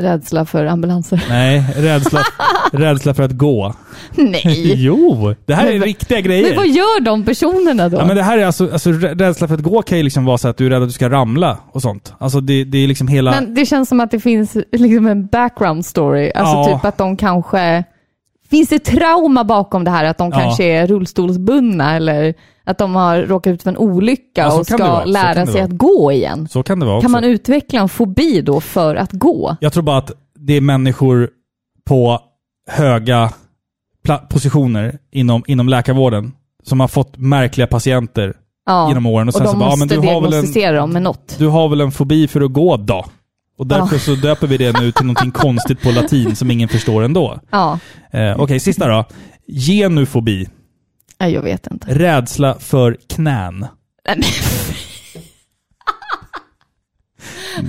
A: Rädsla för ambulanser.
B: Nej, rädsla, rädsla för att gå.
A: Nej.
B: Jo, det här
A: Men
B: är riktiga grejer.
A: Men vad gör de personerna då?
B: Ja, men det här är alltså, alltså rä- rädsla för att gå kan ju liksom vara så att du är rädd att du ska ramla och sånt. Alltså det, det är liksom hela...
A: Men det känns som att det finns liksom en background story. Alltså
B: Ja.
A: typ att de kanske... Finns det trauma bakom det här? Att de
B: Ja.
A: kanske är rullstolsbundna eller att de har råkat ut för en olycka
B: Ja, så
A: och ska.
B: Så
A: lära sig att gå igen?
B: Så kan det vara också.
A: Kan man utveckla en fobi då för att gå?
B: Jag tror bara att det är människor på höga positioner inom, inom läkarvården som har fått märkliga patienter
A: Ja.
B: genom åren. Och
A: och de
B: så ja,
A: måste
B: har, väl en,
A: diagnostisera dem med något.
B: du har väl en fobi för att gå då? Och därför så döper vi det nu till någonting konstigt på latin som ingen förstår ändå.
A: Ja,
B: Eh, Okej, sista då. Genufobi.
A: Nej, jag vet inte.
B: Rädsla för knän.
A: Nej, men-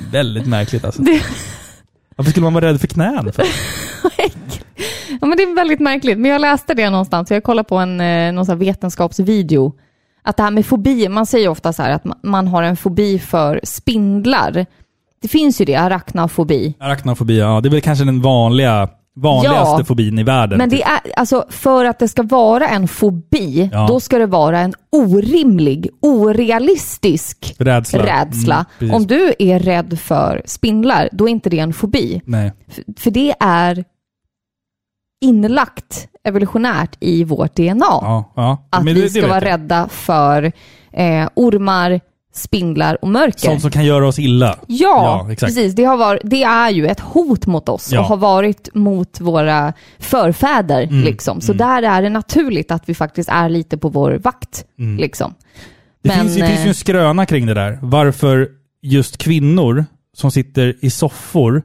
B: Väldigt märkligt alltså.
A: Det-
B: Varför skulle man vara rädd för knän? För?
A: Ja, men det är väldigt märkligt. Men jag läste det någonstans. Jag kollade på en eh, någon vetenskapsvideo. Att det här med fobier, man säger ofta så här att ma- man har en fobi för spindlar. Det finns ju det, arachnofobi.
B: Arachnofobi, ja. Det är väl kanske den vanliga, vanligaste
A: Ja.
B: fobin i världen.
A: Men det är, alltså för att det ska vara en fobi,
B: Ja.
A: då ska det vara en orimlig, orealistisk
B: Rädsla.
A: rädsla.
B: Mm.
A: Om du är rädd för spindlar, då är inte det en fobi.
B: Nej.
A: För, för det är inlagt evolutionärt i vårt DNA.
B: Ja,
A: att vi ska vara rädda för eh, ormar, spindlar och mörker.
B: Sånt som kan göra oss illa.
A: Ja,
B: Ja, exakt.
A: precis. Det, har varit, det är ju ett hot mot oss
B: Ja.
A: och har varit mot våra förfäder.
B: Mm,
A: Liksom. Så där är det naturligt att vi faktiskt är lite på vår vakt. Liksom.
B: Mm. Det
A: Men,
B: finns, det finns ju
A: eh,
B: en skröna kring det där. Varför just kvinnor som sitter i soffor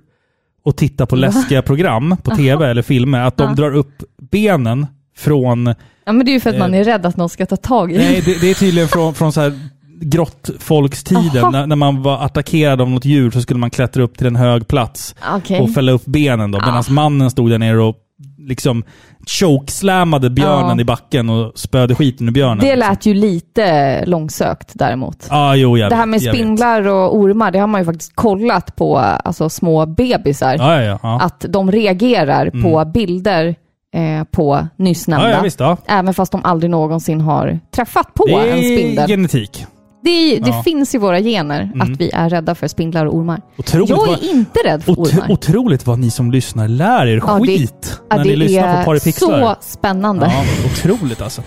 B: och tittar på läskiga program på tv eller filmer, att de
A: Ja.
B: drar upp benen från...
A: Ja, men det är ju för att
B: Eh.
A: man är rädd att någon ska ta tag i
B: Nej, det, det är tydligen från, från så här grottfolkstiden.
A: Aha.
B: När, när man var attackerad av något djur så skulle man klättra upp till en hög plats
A: Okej.
B: och fälla upp benen då. Medan
A: Ah.
B: mannen stod där nere och liksom chokeslammade björnen
A: Ja.
B: i backen och spöade skiten ur björnen.
A: Det lät ju lite långsökt däremot.
B: Ja, jo,
A: Det här med
B: vet.
A: spindlar och ormar, det har man ju faktiskt kollat på alltså, små bebisar.
B: Ja, ja, ja.
A: Att de reagerar på bilder eh, på nyss nämnda. Även fast de aldrig någonsin har träffat på en spindel.
B: genetik.
A: Det, är, det
B: Ja.
A: finns i våra gener att vi är rädda för spindlar och ormar.
B: Otroligt,
A: Jag
B: vad,
A: är inte rädd för
B: ot-
A: ormar.
B: otroligt vad ni som lyssnar lär er
A: Ja, det-
B: skit
A: Ja,
B: när
A: det
B: ni lyssnar på
A: är
B: Paripixlar.
A: så spännande. Ja,
B: Ja, otroligt alltså.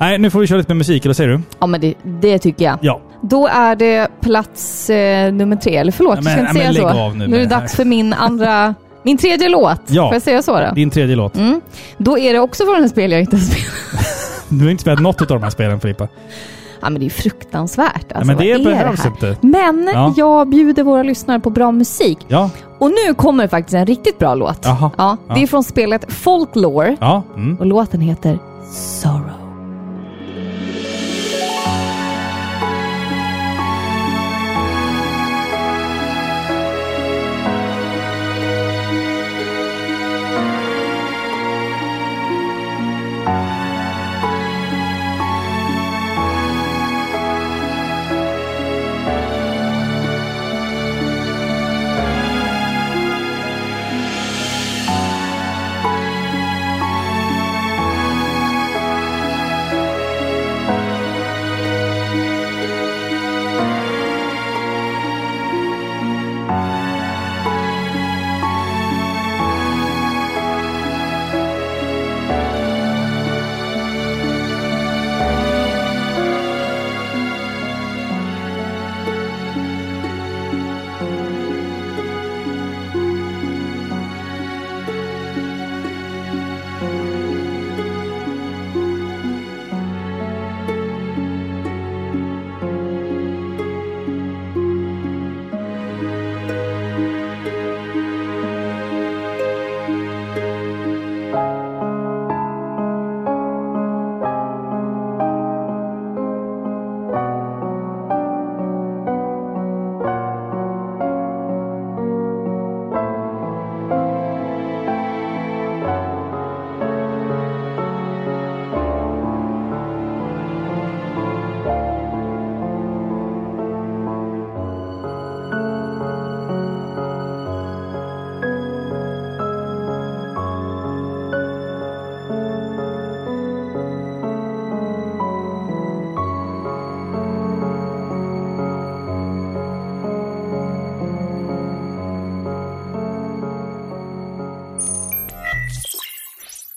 B: Nej, nu får vi köra lite med musik, eller vad säger du?
A: men det, det tycker jag.
B: Ja.
A: Då är det plats eh, nummer tre. Eller förlåt, jag
B: men-
A: ska inte säga så.
B: nu
A: nu är det
B: det
A: dags för min andra... Min tredje låt.
B: Ja.
A: Får jag säga så då?
B: Din tredje låt.
A: Mm. Då är det också från en spel jag inte har spelat.
B: Du har inte spelat något av de här spelen, Filippa.
A: Ja, men det är fruktansvärt. Alltså,
B: men det
A: är
B: behövs
A: här?
B: inte.
A: Men
B: Ja.
A: jag bjuder våra lyssnare på bra musik.
B: Ja,
A: Och nu kommer faktiskt en riktigt bra låt.
B: Jaha.
A: Ja, det är från spelet Folklore
B: ja. Mm.
A: och låten heter Sorrow.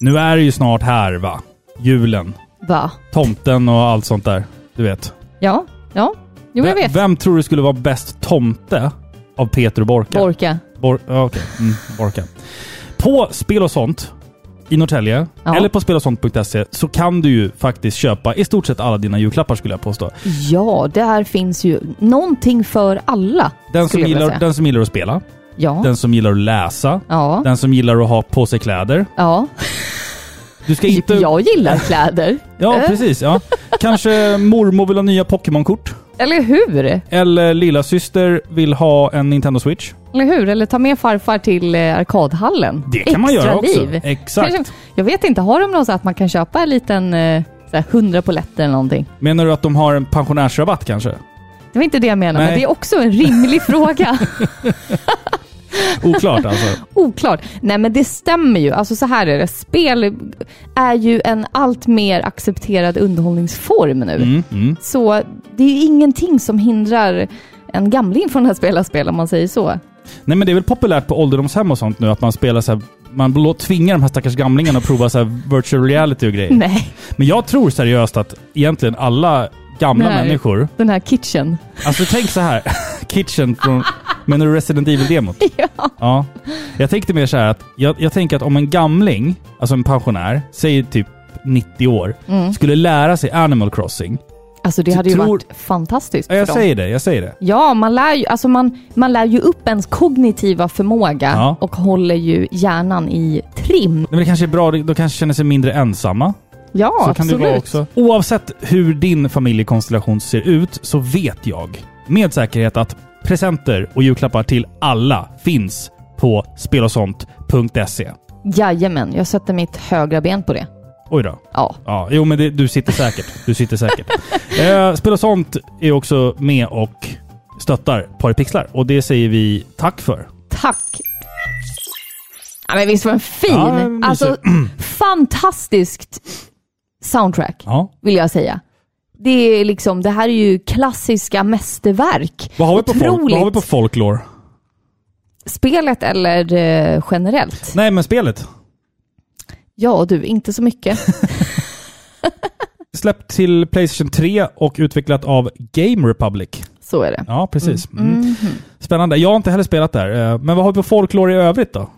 B: Nu är det ju snart här, va? Julen.
A: Va?
B: Tomten och allt sånt där. Du vet.
A: Ja, ja. Jo, jag vet.
B: vem tror du skulle vara bäst tomte av Peter och Borka?
A: Borka.
B: Bor ja, okej. Mm, Borka. På Spel och sånt i Norrtälje,
A: Ja.
B: eller på spelosont.se, så kan du ju faktiskt köpa i stort sett alla dina julklappar skulle jag påstå.
A: Ja, där finns ju någonting för alla.
B: Den som, gillar, den som gillar att spela,
A: Ja.
B: den som gillar att läsa,
A: Ja.
B: den som gillar att ha på sig kläder.
A: Ja.
B: Du ska inte...
A: Jag gillar kläder.
B: Ja, precis. Ja. Kanske mormor vill ha nya Pokémon-kort.
A: Eller hur?
B: Eller lilla syster vill ha en Nintendo Switch.
A: Eller hur? Eller ta med farfar till eh, arkadhallen.
B: Det kan man
A: Extra
B: göra också.
A: liv.
B: Exakt.
A: Jag vet inte, har de något så att man kan köpa en liten eh, 100 poletter eller någonting?
B: Menar du att de har en pensionärsrabatt kanske?
A: Det var inte det jag menade,
B: Nej.
A: men det är också en rimlig fråga.
B: Oklart alltså.
A: Oklart. Nej men det stämmer ju. Alltså så här är det. Spel är ju en allt mer accepterad underhållningsform nu.
B: Mm, mm.
A: Så det är ju ingenting som hindrar en gamling från att spela spel om man säger så.
B: Nej men det är väl populärt på ålderdomshem och sånt nu att man spelar så här, man tvingar de här stackars gamlingarna att prova så virtual reality och grejer.
A: Nej,
B: Men jag tror seriöst att egentligen alla gamla
A: Nej.
B: människor,
A: den här kitchen.
B: alltså tänk så här, Kitchen från, menar du Resident Evil-demot?
A: Ja.
B: Ja. Jag tänkte mer så här att, jag, jag tänker att om en gamling, alltså en pensionär, säger typ 90 år,
A: Mm.
B: skulle lära sig Animal Crossing
A: Alltså det hade ju
B: tror-
A: varit fantastiskt
B: Ja,
A: för
B: jag
A: dem.
B: säger det, jag säger det.
A: Ja, man lär, ju, alltså man, man lär ju upp ens kognitiva förmåga
B: Ja.
A: och håller ju hjärnan i trim.
B: Men det kanske är bra, de kanske känner sig mindre ensamma.
A: Ja,
B: så
A: absolut.
B: kan det vara också. Oavsett hur din familjekonstellation ser ut så vet jag med säkerhet att presenter och julklappar till alla finns på spelosont.se.
A: Jajamän, jag sätter mitt högra ben på det.
B: Oj då.
A: Ja.
B: Ja, jo men det, du sitter säkert. Du sitter säkert. eh, Spel och sånt är också med och stöttar Paripixlar och det säger vi tack för.
A: Tack! Ja, men visst var den fin?
B: Ja,
A: alltså, fantastiskt soundtrack,
B: Ja.
A: vill jag säga. Det är liksom, det här är ju klassiska mästerverk.
B: Vad har vi på, folk, vad har vi på folklore?
A: Spelet eller eh, generellt?
B: Nej men spelet.
A: Ja du, inte så mycket.
B: Släppt till Playstation 3 och utvecklat av Game Republic.
A: Så är det.
B: Ja, precis. Mm.
A: Mhm.
B: Spännande. Jag har inte heller spelat där. eh, Men vad har vi på folklore i övrigt då?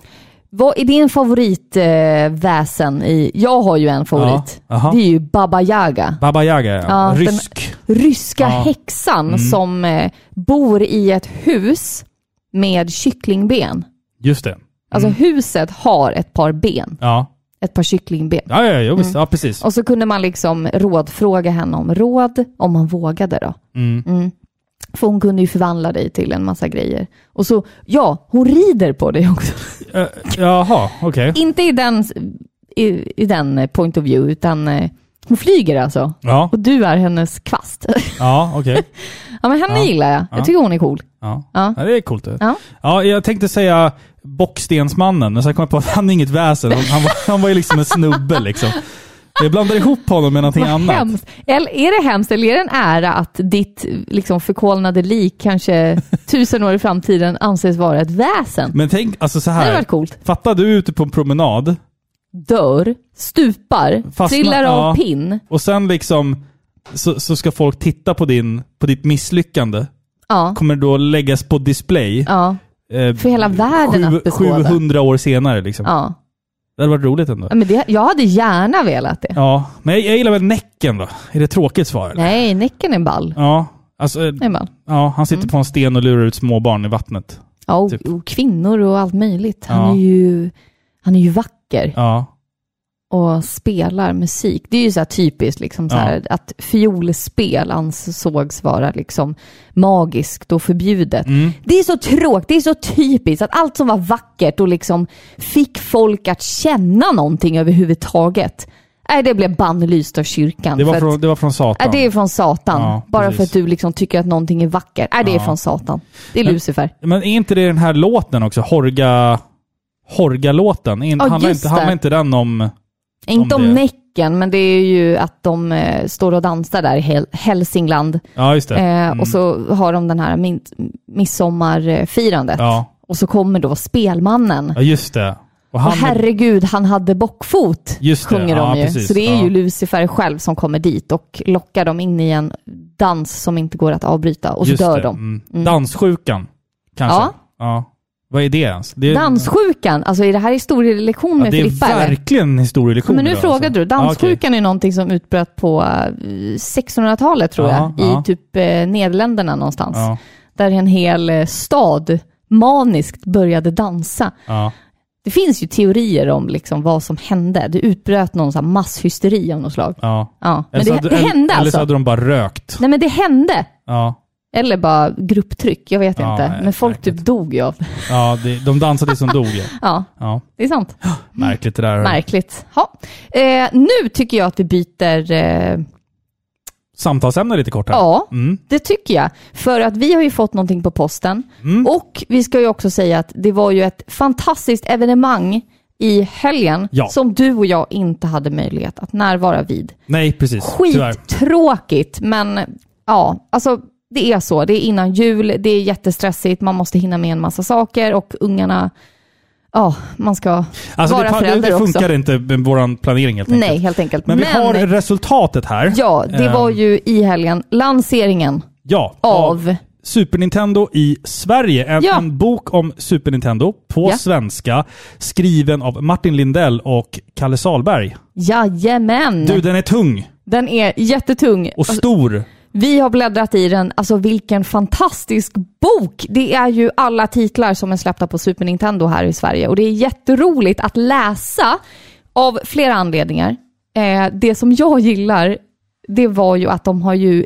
A: Vad är din favoritväsen eh, i... Jag har ju en favorit.
B: Ja,
A: det är ju Baba Yaga.
B: Baba Yaga, ja.
A: Ja,
B: Rysk.
A: Ryska
B: Ja.
A: häxan
B: Mm.
A: som eh, bor i ett hus med kycklingben.
B: Just det.
A: Alltså
B: Mm.
A: huset har ett par ben.
B: Ja.
A: Ett par kycklingben.
B: Ja, ja, ja, visst.
A: Mm.
B: ja precis.
A: Och så kunde man liksom rådfråga henne om råd, om man vågade då. För hon kunde ju förvandla dig till en massa grejer. Och så, ja, hon rider på dig också.
B: Eh, jaha, okej.
A: Inte i den, i, i den eh, point of view, utan eh, hon flyger alltså.
B: Ja,
A: Och du är hennes kvast.
B: ja okej.
A: ja, men henne
B: Ja.
A: gillar jag. Jag
B: Ja.
A: tycker hon är cool.
B: Ja.
A: Ja.
B: ja, det är coolt. det.
A: Ja.
B: Ja, jag tänkte säga Bockstensmannen, men sen kom jag på att han är inget väsen. Han, han, var, han var ju liksom en snubbe liksom. Jag blandar ihop honom med någonting
A: Vad
B: annat.
A: hemskt. Eller är det hemskt eller är det en ära att ditt liksom, förkolnade lik kanske tusen år i framtiden anses vara ett väsen?
B: Men tänk, alltså så
A: Det hade
B: här.
A: varit coolt.
B: Fatta du ute på en promenad
A: Dör, stupar,
B: Fastna-
A: trillar av
B: ja.
A: pinn.
B: och sen liksom så, så ska folk titta på, din, på ditt misslyckande.
A: Ja,
B: Kommer då läggas på display.
A: ja,
B: eh,
A: för hela världen att beskåda.
B: 700 år senare liksom.
A: ja.
B: Det hade varit roligt ändå.
A: Ja, Men det, jag hade gärna velat det.
B: Ja, men jag, jag gillar väl Näcken då. Är det tråkigt svar eller?
A: Nej, Näcken är ball.
B: Ja, alltså,
A: är ball.
B: ja, han sitter
A: Mm.
B: på en sten och lurar ut småbarn i vattnet.
A: Ja, och,
B: Typ.
A: och kvinnor och allt möjligt. Han,
B: Ja.
A: är ju, han är ju vacker
B: Ja,
A: och spelar musik. Det är ju så typiskt, liksom så
B: Ja.
A: här, att fiolspel ansågs vara liksom magiskt och förbjudet.
B: mm.
A: Det är så tråkigt, det är så typiskt att allt som var vackert och liksom fick folk att känna någonting överhuvudtaget. Nej, det blev bannlyst av kyrkan.
B: det, var från,
A: att,
B: det var från Satan.
A: nej, det är från Satan.
B: Ja,
A: Bara
B: precis.
A: för att du liksom tycker att någonting är vackert. Nej, det är
B: Ja.
A: från Satan. Det är
B: Men-
A: Lucifer.
B: Men är inte det den här låten också? Horga... Horga-låten? Är-
A: Ja,
B: handlar, inte, handlar inte den om...
A: Inte
B: om
A: om. Näcken, men det är ju att de eh, står och dansar där i Hälsingland.
B: Ja, just det.
A: Eh,
B: Mm.
A: Och så har de den här min- midsommarfirandet.
B: Ja.
A: Och så kommer då spelmannen.
B: ja, just det. Och han
A: och herregud, han hade bockfot,
B: Just det,
A: sjunger
B: ja,
A: de ju.
B: precis,
A: så det är
B: ja.
A: ju Lucifer själv som kommer dit och lockar dem in i en dans som inte går att avbryta. Och så
B: just
A: dör
B: det.
A: de.
B: Mm.
A: Mm.
B: Danssjukan, kanske?
A: Ja.
B: Ja. Vad är det ens? Det är,
A: Danssjukan, alltså är det här historielektion
B: ja,
A: med
B: Det är
A: Filippa eller?
B: verkligen en historielektion.
A: Men nu
B: idag,
A: frågade
B: alltså.
A: du, danssjukan är någonting som utbröt på eh, 1600-talet tror
B: Ja,
A: jag,
B: ja.
A: i typ eh, Nederländerna någonstans.
B: Ja,
A: Där en hel eh, stad maniskt började dansa.
B: ja.
A: Det finns ju teorier om liksom vad som hände. Det utbröt någon sån här masshysteri av något slag.
B: ja.
A: Ja, men
B: så
A: det,
B: hade-
A: det
B: eller-
A: hände
B: Eller så
A: alltså.
B: hade de bara rökt.
A: Nej men det hände.
B: Ja,
A: Eller bara grupptryck, jag vet
B: Ja,
A: inte.
B: nej,
A: Men folk
B: märkligt.
A: typ dog ju av
B: ja det, de dansade som dog. Ja.
A: Ja,
B: Ja,
A: det är sant.
B: märkligt det där.
A: Märkligt. Ja. Eh, nu tycker jag att vi byter... Eh,
B: Samtalsämne lite kort här.
A: ja,
B: Mm.
A: det tycker jag. För att vi har ju fått någonting på posten.
B: Mm.
A: Och vi ska ju också säga att det var ju ett fantastiskt evenemang i helgen
B: Ja.
A: som du och jag inte hade möjlighet att närvara vid.
B: Nej, precis.
A: Skittråkigt, men ja, alltså det är så. Det är innan jul, det är jättestressigt, man måste hinna med en massa saker och ungarna, ja, man ska
B: Alltså
A: vara
B: det, det,
A: förälder
B: det
A: också.
B: funkar inte med vår planering helt enkelt.
A: Nej, helt enkelt.
B: Men vi har resultatet här.
A: ja, det
B: Ehm,
A: var ju i helgen lanseringen
B: Ja,
A: av,
B: Super Nintendo i Sverige. En,
A: Ja.
B: en bok om Super Nintendo på
A: Ja.
B: svenska. Skriven av Martin Lindell och Kalle Salberg.
A: jajamän,
B: Du, den är tung
A: den är jättetung.
B: och stor.
A: Vi har bläddrat i den, alltså vilken fantastisk bok! Det är ju alla titlar som är släppta på Super Nintendo här i Sverige och det är jätteroligt att läsa av flera anledningar. Eh, det som jag gillar, det var ju att de har ju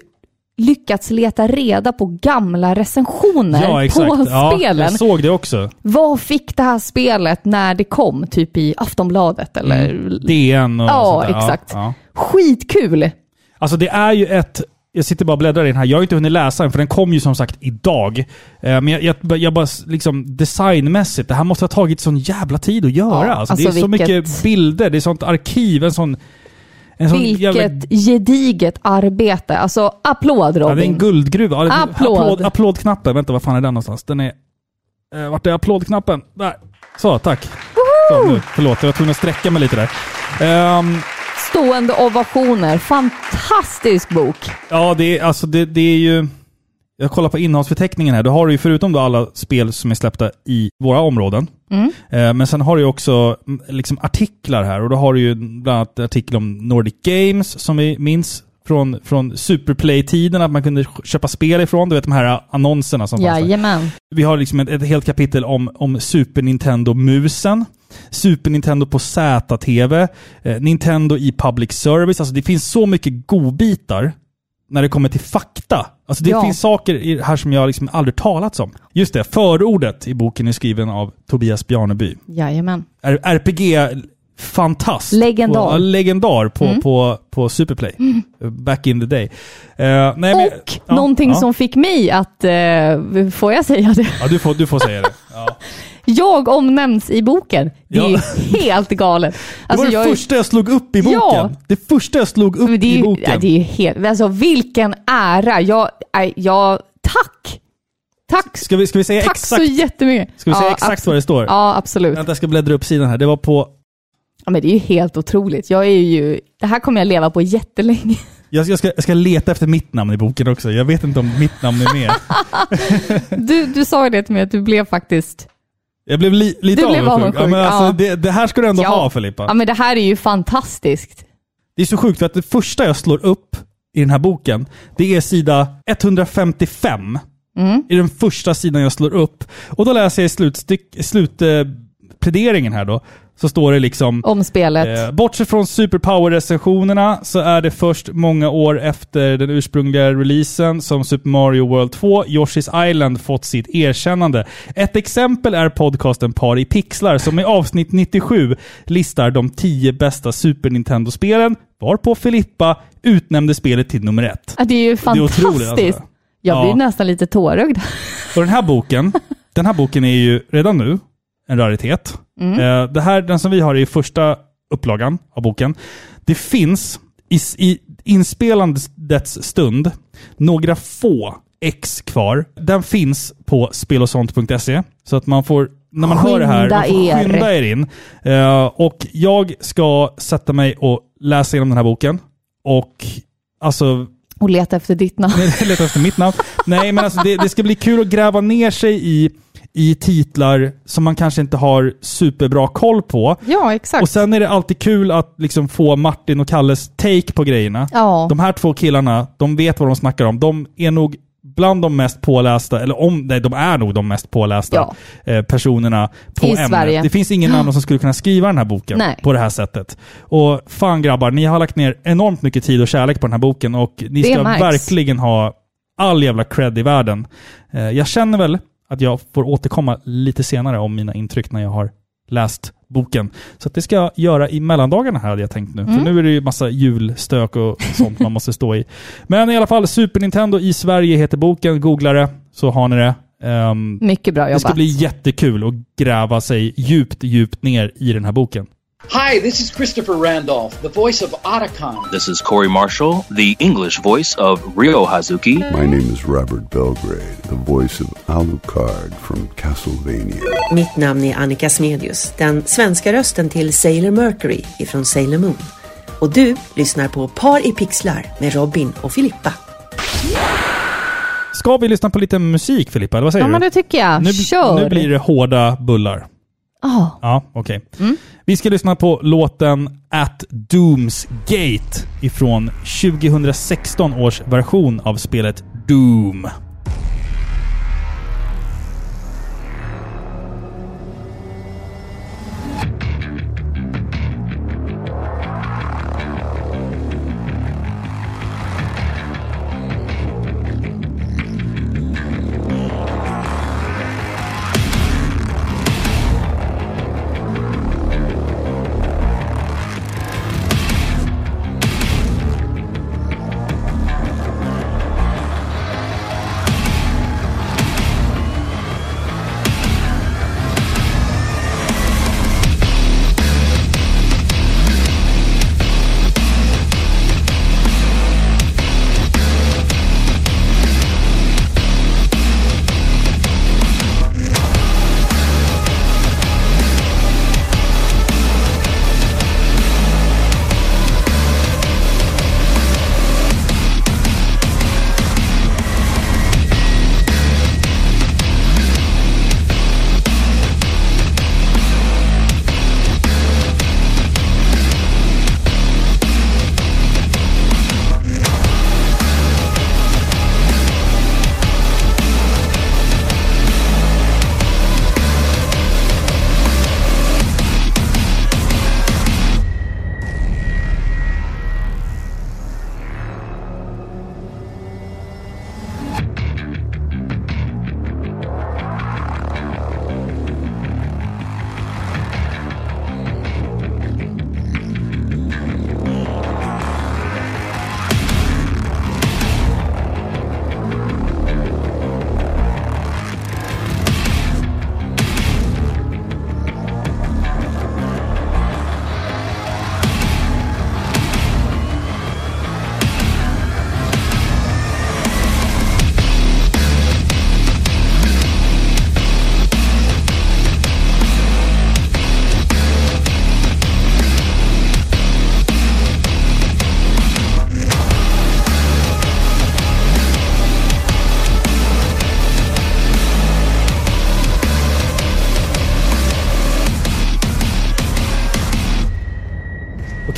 A: lyckats leta reda på gamla recensioner
B: Ja, exakt.
A: på
B: Ja,
A: spelen.
B: jag såg det också.
A: Vad fick det här spelet när det kom? Typ i Aftonbladet eller?
B: Mm. DN och
A: Ja,
B: sånt där.
A: exakt.
B: Ja.
A: Skitkul!
B: Alltså det är ju ett... Jag sitter bara och bläddrar i den här. Jag har inte hunnit läsa den, för den kom ju som sagt idag. Eh, Men jag, jag, jag bara liksom designmässigt, det här måste ha tagit sån jävla tid att göra.
A: Ja,
B: alltså, det är
A: alltså
B: så
A: vilket-
B: mycket bilder, det är sånt arkiv, en sån... En sån jävla...
A: Vilket gediget arbete. Alltså applåd
B: Ja,
A: Robin.
B: det är en guldgruva. Ja,
A: Applåd.
B: Applåd, applådknappen. Vänta, var fan är den någonstans? Den är... Eh, vart är applådknappen? Där. Så, tack. Så, nu. Förlåt, jag var tvungen att sträcka mig lite där. Ehm,
A: Stående ovationer. Fantastisk bok.
B: Ja, det är, alltså det, det är ju... Jag kollar på innehållsförteckningen här. Då har du ju förutom då alla spel som är släppta i våra områden.
A: Mm.
B: Eh, men sen har du ju också mm, liksom artiklar här. Och då har du ju bland annat artikel om Nordic Games som vi minns från, från Superplay-tiden. Att man kunde köpa spel ifrån. Du vet de här annonserna som fanns där. Vi har liksom ett, ett helt kapitel om, om Super Nintendo-musen. Super Nintendo på ZTV. Eh, Nintendo i public service. Alltså det finns så mycket godbitar när det kommer till fakta. Alltså det
A: Ja.
B: finns saker här som jag liksom aldrig talats om. Just det, förordet i boken är skriven av Tobias Bjarneby.
A: Jajamän.
B: RPG fantast.
A: Legendar.
B: På, legendar på,
A: Mm.
B: på, på Superplay. Back in the day. Eh, nej, men-
A: Och
B: ja,
A: någonting
B: ja.
A: som fick mig att, eh, får jag säga det?
B: Ja, du får, du får säga det. Ja.
A: Jag omnämns i boken. Det är ju helt galet.
B: Det var det
A: jag är-
B: första jag slog upp i boken.
A: Ja.
B: Det första jag slog upp
A: Men det är
B: i
A: ju,
B: boken.
A: det är ju helt, alltså vilken ära. Jag, jag, tack! Tack,
B: Ska vi, ska vi säga
A: tack
B: exakt,
A: så jättemycket.
B: ska vi säga exakt vad det står?
A: Ja, absolut.
B: Vänta, jag ska bläddra upp sidan här. Det var på...
A: Ja, men det är ju helt otroligt. Jag är ju, det här kommer jag leva på jättelänge.
B: Jag ska, jag, ska, jag ska leta efter mitt namn i boken också. Jag vet inte om mitt namn är med.
A: Du, du sa ju det till mig att du blev faktiskt...
B: Jag blev li, lite
A: Du blev
B: avundsjuk. Ja, men alltså,
A: ja.
B: det, det här ska du ändå
A: Ja.
B: ha Filippa.
A: Ja, men det här är ju fantastiskt.
B: Det är så sjukt för att det första jag slår upp i den här boken, det är sida 155.
A: Mm.
B: I den första sidan jag slår upp. Och då läser jag i slutpläderingen här då, så står det liksom
A: Om spelet.
B: Eh, bortsett från Superpower-recensionerna så är det först många år efter den ursprungliga releasen som Super Mario World 2, Yoshi's Island, fått sitt erkännande. Ett exempel är podcasten Par i pixlar som i avsnitt 97 listar de 10 bästa Super Nintendo-spelen, varpå Filippa utnämnde spelet till nummer ett.
A: Ja, det är ju
B: är otroligt,
A: fantastiskt.
B: alltså.
A: Jag blir
B: Ja.
A: nästan lite tårögd.
B: Och den här boken, den här boken är ju redan nu en raritet.
A: Mm.
B: Eh, det här, den som vi har är första upplagan av boken. Det finns i, i inspelandets stund några få ex kvar. Den finns på spelosont.se. Så att man får, när man hör det här,
A: Skynda
B: man får
A: er.
B: skynda er in. Eh, och jag ska sätta mig och läsa igenom den här boken. Och alltså,
A: Och leta efter ditt namn.
B: Leta efter mitt namn. Nej, men alltså det, det ska bli kul att gräva ner sig i, i titlar som man kanske inte har superbra koll på.
A: Ja, exakt.
B: Och sen är det alltid kul att liksom få Martin och Kalles take på grejerna.
A: ja.
B: De här två killarna, de vet vad de snackar om. De är nog bland de mest pålästa, eller om, nej, de är nog de mest pålästa
A: Ja.
B: eh, personerna på
A: I
B: ämnet.
A: Sverige.
B: Det finns ingen annan som skulle kunna skriva den här boken
A: Nej.
B: på det här sättet. Och fan grabbar, ni har lagt ner enormt mycket tid och kärlek på den här boken och ni
A: Det
B: ska
A: märks.
B: verkligen ha all jävla cred i världen. Eh, jag känner väl att jag får återkomma lite senare om mina intryck när jag har läst boken. Så att det ska jag göra i mellandagarna här hade jag tänkt nu. För
A: Mm.
B: nu är det ju massa julstök och sånt man måste stå i. Men i alla fall, Super Nintendo i Sverige heter boken. Googla det, så har ni det. Ehm,
A: Mycket bra
B: det
A: jobbat.
B: ska bli jättekul att gräva sig djupt, djupt ner i den här boken.
D: Hi, this is Christopher Randolph, the voice of Otacon.
E: This is Corey Marshall, the English voice of Ryo Hazuki.
F: My name is Robert Belgrade, the voice of Alucard from Castlevania.
G: Mitt namn är Annika Smedius, den svenska rösten till Sailor Mercury ifrån Sailor Moon. Och du lyssnar på Par i pixlar med Robin och Filippa.
B: Ska vi lyssna på lite musik Filippa, eller vad säger
A: Ja,
B: du?
A: men det tycker jag.
B: nu,
A: Kör!
B: nu blir det hårda bullar.
A: Ja.
B: Ja, okej. Vi ska lyssna på låten At Dooms Gate ifrån 2016 års version av spelet Doom.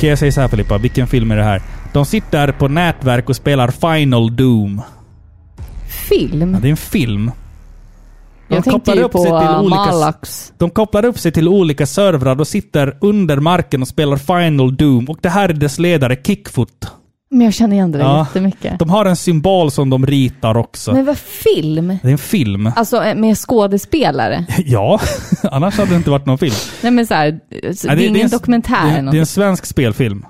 B: Okej, jag säger så här Filippa. Vilken film är det här? De sitter på nätverk och spelar Final Doom.
A: Film?
B: Ja, det är en film. De
A: jag tänkte
B: kopplar
A: ju
B: upp
A: på
B: sig till
A: uh,
B: olika-
A: Malax.
B: De kopplar upp sig till olika servrar och sitter under marken och spelar Final Doom. Och det här är dess ledare, Kickfoot.
A: Men jag känner igen det där
B: Ja.
A: jättemycket.
B: De har en symbol som de ritar också.
A: Men vad film?
B: Det är en film.
A: Alltså eh, med skådespelare?
B: Ja, annars hade det inte varit någon film.
A: Nej men såhär, det,
B: Ja,
A: är ingen
B: en-
A: dokumentär
B: Det, är- det är en svensk spelfilm.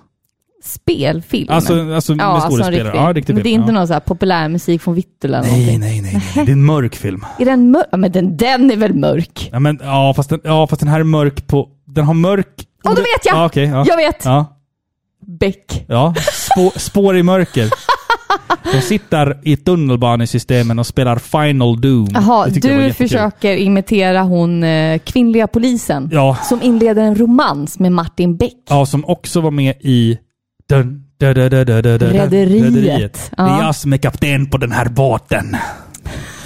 A: Spelfilm?
B: Alltså, alltså med
A: ja, alltså en
B: skådespelare.
A: riktig.
B: Ja, riktig
A: Men det är
B: film.
A: inte
B: ja.
A: någon så här populärmusik från Vittula eller
B: Nej,
A: någonting?
B: nej, nej, nej. Det är en mörk film.
A: Är den mörk? Ja, men den, den är väl mörk?
B: Ja, men, ja, fast den, ja, fast den här är mörk på... Den har mörk...
A: Åh, då vet jag!
B: Ja, okej, ja.
A: Jag vet!
B: Ja,
A: Beck.
B: ja. Spå, spår i mörker. De sitter i tunnelbanesystemen och spelar Final Doom.
A: Jaha, du försöker imitera hon eh, kvinnliga polisen
B: Ja,
A: som inleder en romans med Martin Beck.
B: ja, som också var med i... Dun, dun, dun,
A: Rederiet.
B: Det är
A: Ja.
B: jag som är kapten på den här båten.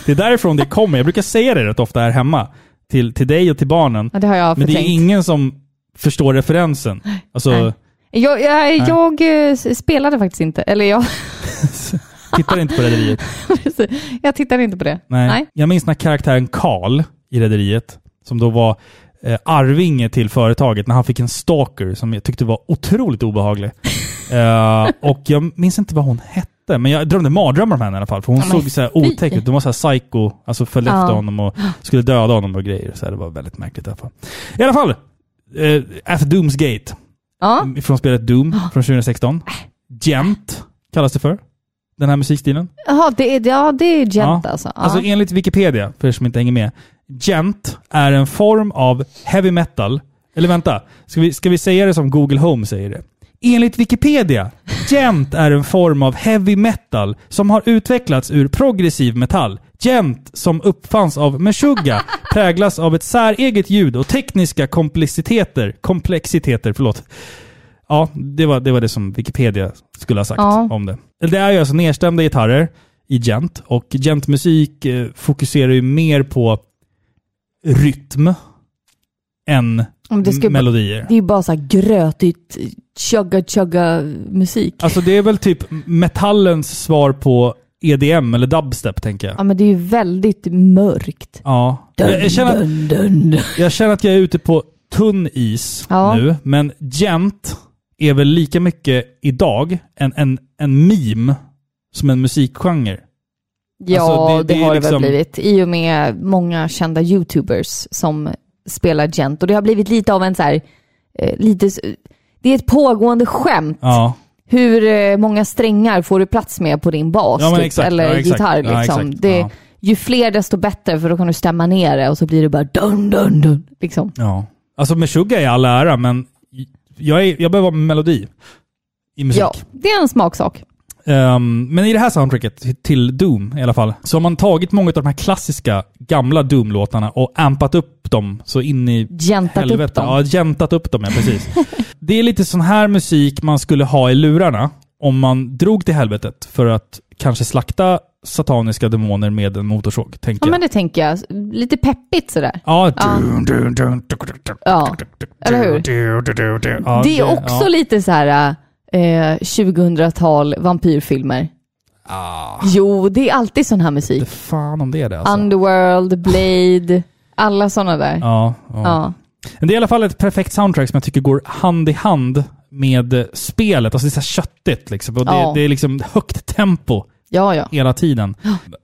B: Det är därifrån det kommer. Jag brukar säga det rätt ofta här hemma. Till, till dig och till barnen.
A: Ja, det har jag
B: Men det är ingen som förstår referensen. Alltså,
A: Nej. Jag, jag, jag eh, spelade faktiskt inte, eller jag,
B: tittar inte på Rederiet.
A: jag tittade inte på det.
B: Nej.
A: Nej.
B: Jag minns när karaktären Karl i Rederiet, som då var eh, arvinge till företaget, när han fick en stalker som jag tyckte var otroligt obehaglig. Eh, och jag minns inte vad hon hette, men jag drömde mardrömmar om henne i alla fall. För hon
A: Ja,
B: såg så här otäck ut. Hon var så här psycho, alltså följde
A: Ja.
B: efter honom och skulle döda honom och grejer. Så här, det var väldigt märkligt i alla fall. I alla fall, eh, At Dooms Gate.
A: Ja.
B: Från spelet Doom från 2016. Gent kallas det för. Den här musikstilen.
A: Jaha, det är, ja, det är gent
B: Ja.
A: alltså. Ja.
B: Alltså enligt Wikipedia, för er som inte hänger med. Gent är en form av heavy metal. Eller vänta, ska vi, ska vi säga det som Google Home säger det? Enligt Wikipedia, gent är en form av heavy metal som har utvecklats ur progressiv metall. Gent, som uppfanns av Meshuggah, präglas av ett säreget ljud och tekniska komplexiteter. Komplexiteter, förlåt. Ja, det var, det var det som Wikipedia skulle ha sagt
A: Ja.
B: om det. Det är ju alltså nedstämda gitarrer i gent och gentmusik eh, fokuserar ju mer på rytm än melodier.
A: Det är ju bara så här grötigt, chugga-chugga musik.
B: Alltså det är väl typ metallens svar på EDM eller dubstep, tänker jag.
A: Ja, men det är ju väldigt mörkt.
B: Ja. Jag, jag, känner att, jag känner att jag är ute på tunn is
A: Ja.
B: nu, men gent är väl lika mycket idag en, en, en meme som en musikgenre.
A: Ja,
B: Alltså, det-
A: det,
B: det
A: har det
B: liksom-
A: väl blivit. I och med många kända YouTubers som spelar gent. Och det har blivit lite av en så här, eh, lite, det är ett pågående skämt.
B: Ja.
A: Hur eh, många strängar får du plats med på din bas?
B: Ja,
A: typ, eller gitarr liksom. det. Ju fler desto bättre för då kan du stämma ner det och så blir det bara dun dun dun. Liksom.
B: ja. Alltså Meshuggah är all ära, men jag, är, jag behöver melodi i musik.
A: Ja, det är en smaksak.
B: Ehm, men i det här soundtracket till Doom i alla fall, så har man tagit många av de här klassiska gamla Doom-låtarna och ampat upp dem så in i
A: upp
B: helvete.
A: dem.
B: Ja, gentat upp dem, ja precis. det är lite sån här musik man skulle ha i lurarna om man drog till helvetet för att kanske slakta sataniska demoner med en motorsåg, tänker
A: Ja,
B: jag.
A: men det tänker jag. Lite peppigt sådär.
B: Ja,
A: eller hur?
B: Ja,
A: det är också lite så här eh, 2000-tal vampyrfilmer.
B: Ah,
A: Jo, det är alltid sån här
B: det
A: musik.
B: fan om det är det alltså.
A: Underworld, Blade, alla såna där.
B: Ja, ja.
A: Ja.
B: Men det är i alla fall ett perfekt soundtrack som jag tycker går hand i hand med spelet. Alltså det är så här köttigt liksom. Och det,
A: Ja.
B: det är liksom högt tempo
A: Ja, ja.
B: hela tiden.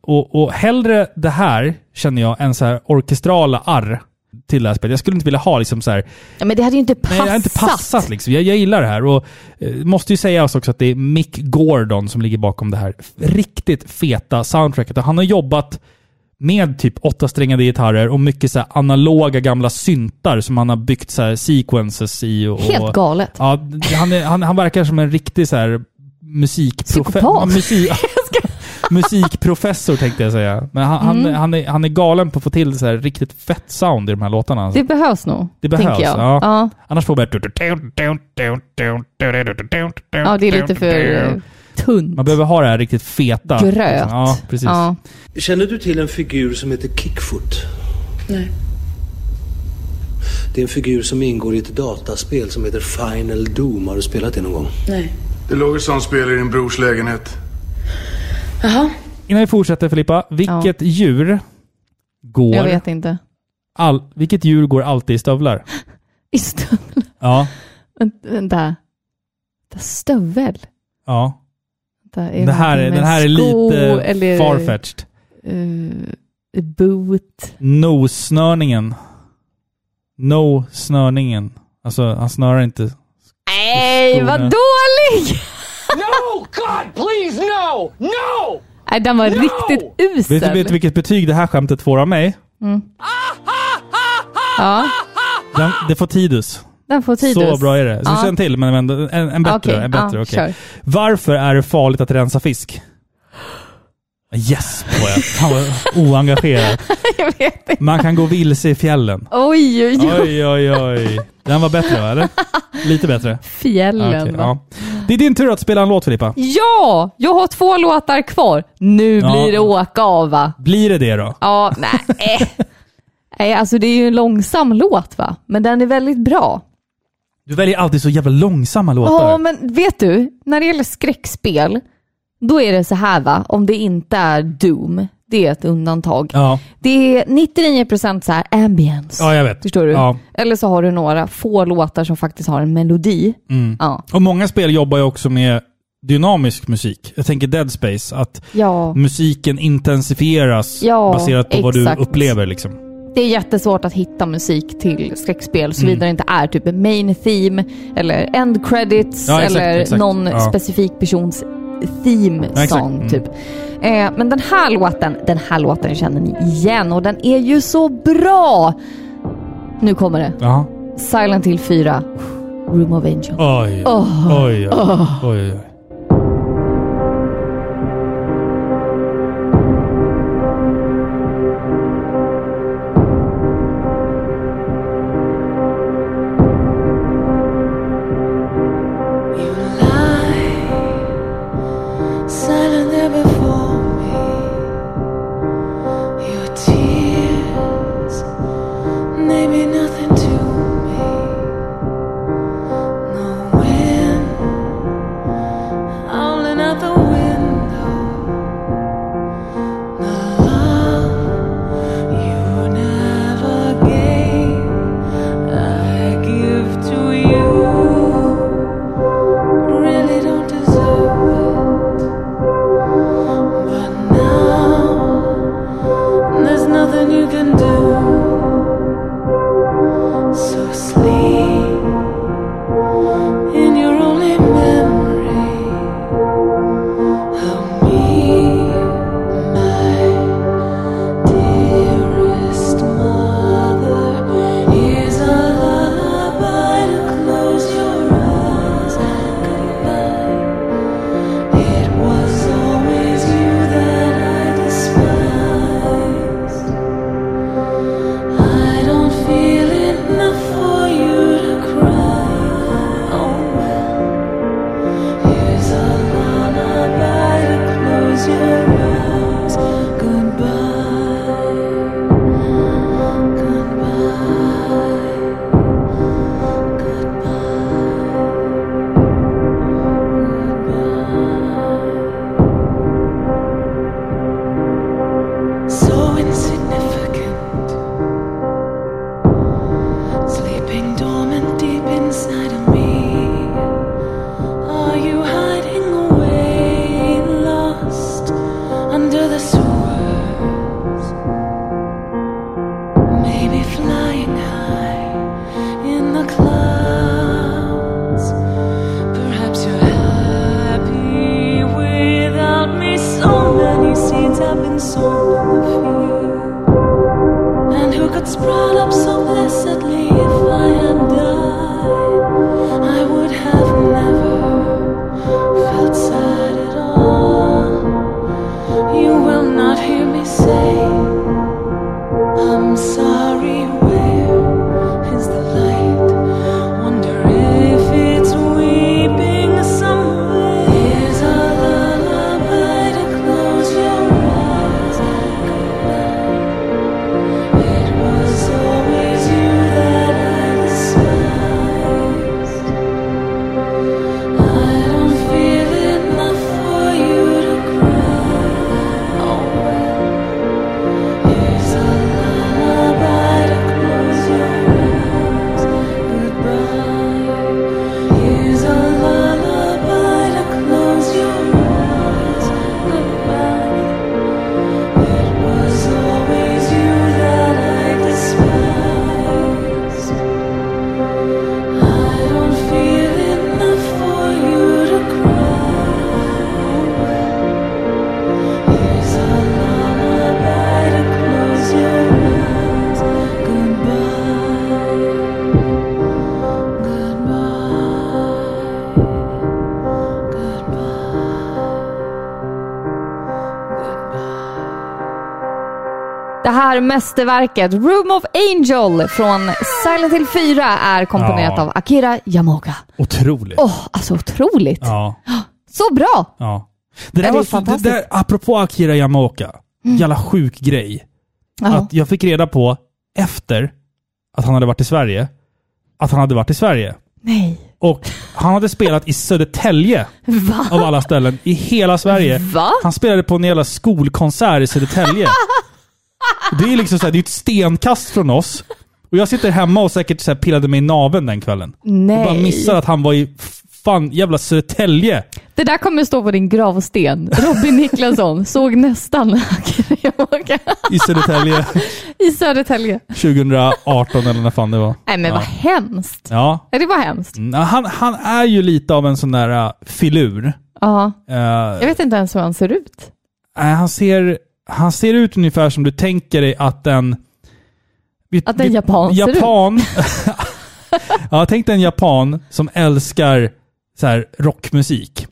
B: Och, och hellre det här, känner jag, än så här orkestrala arr till det här spelet. Jag skulle inte vilja ha liksom så här,
A: ja men det hade ju inte
B: nej,
A: passat.
B: det har inte passat liksom. Jag, jag gillar det här. Och eh, måste ju säga också att det är Mick Gordon som ligger bakom det här riktigt feta soundtracket. Och han har jobbat med typ åtta strängade gitarrer och mycket så analoga gamla syntar som han har byggt så sequences i. Och,
A: Helt
B: och,
A: galet.
B: Ja, han, är, han, han verkar som en riktig så här musikprofe-
A: Psykopat.
B: musik, musikprofessor tänkte jag säga. Men han, han,
A: Mm.
B: han, är, han är galen på att få till så här riktigt fett sound i de här låtarna. Alltså.
A: Det behövs nog.
B: Det behövs,
A: jag.
B: ja.
A: ja.
B: Annars får man bara...
A: Ja, det är lite för tunt.
B: Man behöver ha det här riktigt feta.
A: Gröt.
B: Ja, precis.
A: Ja.
H: Känner du till en figur som heter Kickfoot?
I: Nej.
H: Det är en figur som ingår i ett dataspel som heter Final Doom. Har du spelat det någon gång?
I: Nej.
J: Det låg ett sånt spel i din brors lägenhet.
I: Jaha.
B: Innan vi fortsätter Filippa, vilket djur går...
A: Jag vet inte.
B: All, vilket djur går alltid i stövlar?
A: I stövlar.
B: Ja.
A: Vänta. Stövel?
B: Ja.
A: Vänta, är
B: Det här, är- den här är lite
A: eller,
B: farfetched.
A: eh, boot.
B: No-snörningen. No-snörningen. Alltså, han snörar inte.
A: Nej, vad dålig!
K: No! God, please, no! No!
A: Nej, den var riktigt usel.
B: Vet du, vet du vilket betyg det här skämtet får av mig?
A: Ja,
B: Den, det får Tidus.
A: den får tid.
B: Så bra är det. Så
A: Ja.
B: känn till, men en, en, en bättre.
A: Okej,
B: en bättre
A: ja, kör.
B: Varför är det farligt att rensa fisk? Yes på jag. Fan vad oengagerad.
A: Jag vet inte.
B: Man kan gå vilse i fjällen.
A: Oj, oj, oj.
B: Oj, oj, oj. Den var bättre va, eller? Lite bättre.
A: Fjällen.
B: Okej, ja. Det är din tur att spela en låt Filippa.
A: Ja, jag har två låtar kvar. Nu
B: Ja.
A: blir det åka av va?
B: Blir det det då?
A: Ja, nej. Nej, alltså det är ju en långsam låt va? Men den är väldigt bra.
B: Du väljer alltid så jävla långsamma låtar.
A: Ja, men vet du? När det gäller skräckspel, då är det så här va? Om det inte är Doom, det är ett undantag.
B: Ja,
A: Det är 99% så här ambience.
B: ja jag vet.
A: Förstår du?
B: Ja.
A: Eller så har du några få låtar som faktiskt har en melodi.
B: Mm.
A: Ja.
B: Och många spel jobbar ju också med dynamisk musik. Jag tänker Dead Space, att
A: Ja,
B: musiken intensifieras
A: Ja,
B: baserat på vad du
A: exakt.
B: upplever. Liksom.
A: det är jättesvårt att hitta musik till skräckspel såvida
B: Mm.
A: det inte är typ main theme eller end credits
B: Ja, exakt,
A: eller
B: exakt.
A: någon specifik persons theme
B: Ja,
A: song
B: Mm.
A: typ. Eh, men den här låten, den här låten känner ni igen och den är ju så bra! Nu kommer det.
B: Jaha.
A: Silent Hill 4, Room of Angel.
B: Oj,
A: Åh.
B: oj, oj, oj, oj.
A: Här mästerverket, Room of Angel från Silent Hill 4, är komponerat
B: Ja.
A: av Akira Yamaoka.
B: Otroligt.
A: Åh, alltså otroligt!
B: Ja.
A: Så bra!
B: ja. Det där
A: det är
B: var, det
A: fantastiskt.
B: där, apropå Akira Yamaoka, jävla sjuk grej.
A: Ja.
B: Att jag fick reda på, efter att han hade varit i Sverige, att han hade varit i Sverige.
A: Nej.
B: Och han hade spelat i Södertälje,
A: Va?
B: av alla ställen, i hela Sverige.
A: Va?
B: Han spelade på en jävla skolkonsert i Södertälje. det är liksom så här, det är ett stenkast från oss. Och jag sitter hemma och säkert så här pillade mig i naveln den kvällen.
A: Nej.
B: Jag bara missade att han var i fan jävla Södertälje.
A: Det där kommer stå på din gravsten. Robin Niklasson såg nästan
B: I Södertälje
A: i Södertälje.
B: 2018 eller när fan det var.
A: Nej men
B: ja.
A: vad hemskt.
B: Ja.
A: Det var hemskt.
B: Mm, Han, han är ju lite av en sån där uh, filur.
A: Ja.
B: Uh,
A: Jag vet inte ens hur han ser ut.
B: Nej, han, ser, han ser ut ungefär som du tänker dig att en... vi-
A: Att en
B: vi-
A: japan ser ut.
B: japan, ja, tänk dig en japan som älskar så här, rockmusik.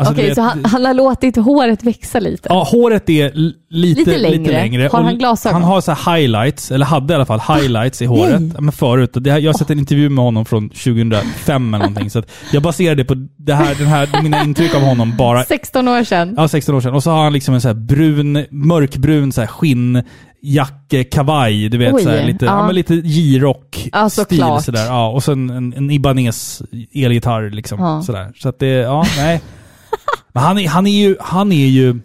B: Alltså,
A: Okej,
B: vet-
A: så han, han har låtit håret växa lite.
B: Ja, håret är lite,
A: Lite
B: lite
A: längre.
B: längre.
A: Har han glasögon?
B: Han har så här highlights, eller hade i alla fall highlights i håret.
A: Nej.
B: Ja, Men förut. Och Det här, jag har sett en intervju med honom från 2005 eller någonting. Så jag baserar det på det här, den här, mina intryck av honom bara
A: 16 år sedan.
B: Ja, 16 år sedan. Och så har han liksom en så brun, mörkbrun så här skinnjacke, kavaj. Du vet,
A: Oj,
B: så här, lite, ja.
A: ja.
B: lite J-rock
A: Ja, såklart.
B: sådär. Ja, och sen en, en Ibanez elgitarr liksom.
A: Ja.
B: Sådär. Så att det, ja, nej. Men han är, han är ju, han är ju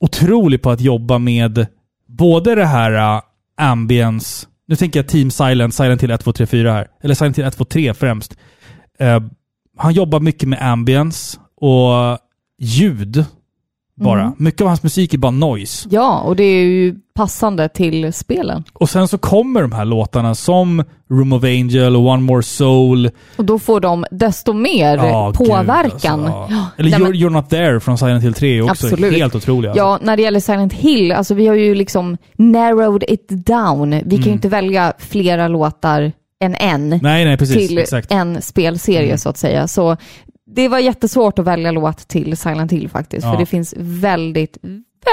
B: otrolig på att jobba med både det här uh, ambience, nu tänker jag Team Silent, Silent till 1, 2, 3, 4 här. Eller Silent till 1, 2, 3 främst. Uh, han jobbar mycket med ambience och ljud bara.
A: Mm.
B: Mycket av hans musik är bara noise.
A: Ja, och det är ju passande till spelen.
B: Och sen så kommer de här låtarna som Room of Angel och One More Soul.
A: Och då får de desto mer
B: Ja,
A: påverkan.
B: gud, alltså, ja. Eller
A: Nej,
B: you're, you're Not There från Silent Hill 3 är också
A: Absolut.
B: helt otrolig. Alltså.
A: Ja, när det gäller Silent Hill, alltså vi har ju liksom narrowed it down. Vi kan ju inte välja flera låtar än en
B: Mm. Nej, nej, precis.
A: till
B: Exakt.
A: en spelserie
B: Mm.
A: så att säga. Så det var jättesvårt att välja låt till Silent Hill faktiskt,
B: Ja.
A: för det finns väldigt,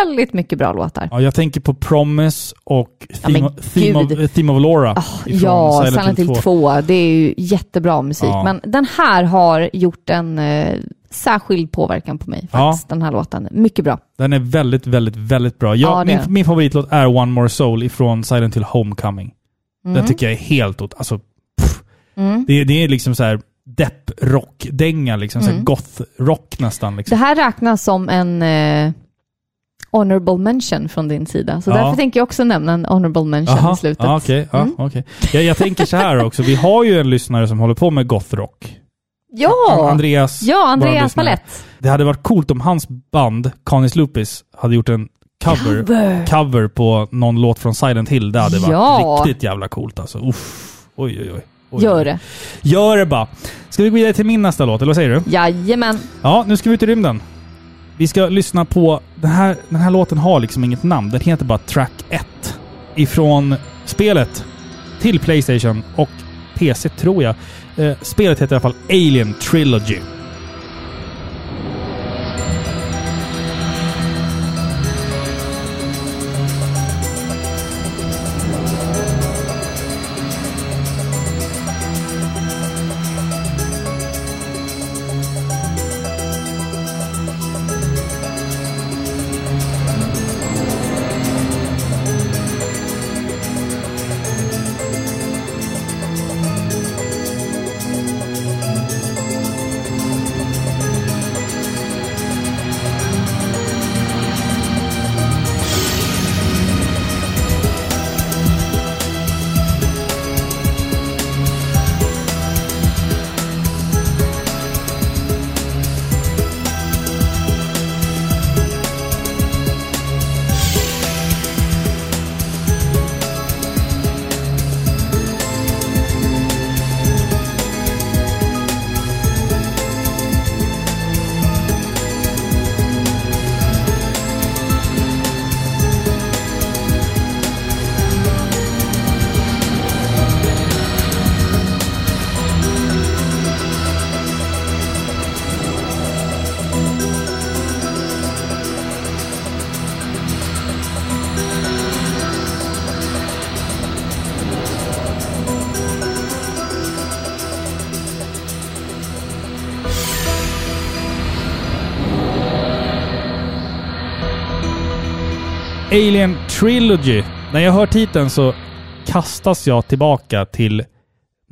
A: väldigt mycket bra låtar.
B: Ja, jag tänker på Promise och Theme, of, theme, of. Theme of Laura. Ifrån
A: ja, Silent, Hill 2. det är ju jättebra musik.
B: Ja.
A: Men den här har gjort en, eh, särskild påverkan på mig
B: Ja.
A: faktiskt, den här låten. Mycket bra.
B: Den är väldigt, väldigt, väldigt bra. Jag,
A: Ja,
B: min,
A: den.
B: min favoritlåt är One More Soul ifrån Silent Hill Homecoming. Den
A: Mm.
B: tycker jag är helt... Alltså, pff.
A: Mm.
B: det, det är liksom så här depp-rock-dänga, liksom.
A: Mm.
B: goth-rock nästan.
A: Det
B: Liksom.
A: här räknas som en eh, honorable mention från din sida. Så
B: Ja.
A: därför tänker jag också nämna en honorable mention
B: Aha,
A: i slutet.
B: Ja, okej. ja,
A: Mm.
B: okej. Jag, jag tänker så här också, vi har ju en lyssnare som håller på med goth-rock.
A: Ja!
B: Andreas.
A: Ja, Andreas. Palett.
B: Det hade varit coolt om hans band, Canis Lupis, hade gjort en cover,
A: Cover.
B: cover på någon låt från Silent Hill. Det hade varit
A: Ja.
B: riktigt jävla coolt alltså. Uff. Oj, oj, oj. Oj.
A: Gör det.
B: Gör det bara. Ska vi gå vidare till min nästa låt, eller vad säger du?
A: Jajamän.
B: Ja, nu ska vi ut i rymden. Vi ska lyssna på... Den här, den här låten har liksom inget namn. Den heter bara Track 1. Ifrån spelet till Playstation och PC, tror jag. Eh, spelet heter i alla fall Alien Trilogy. Alien Trilogy. När jag hör titeln så kastas jag tillbaka till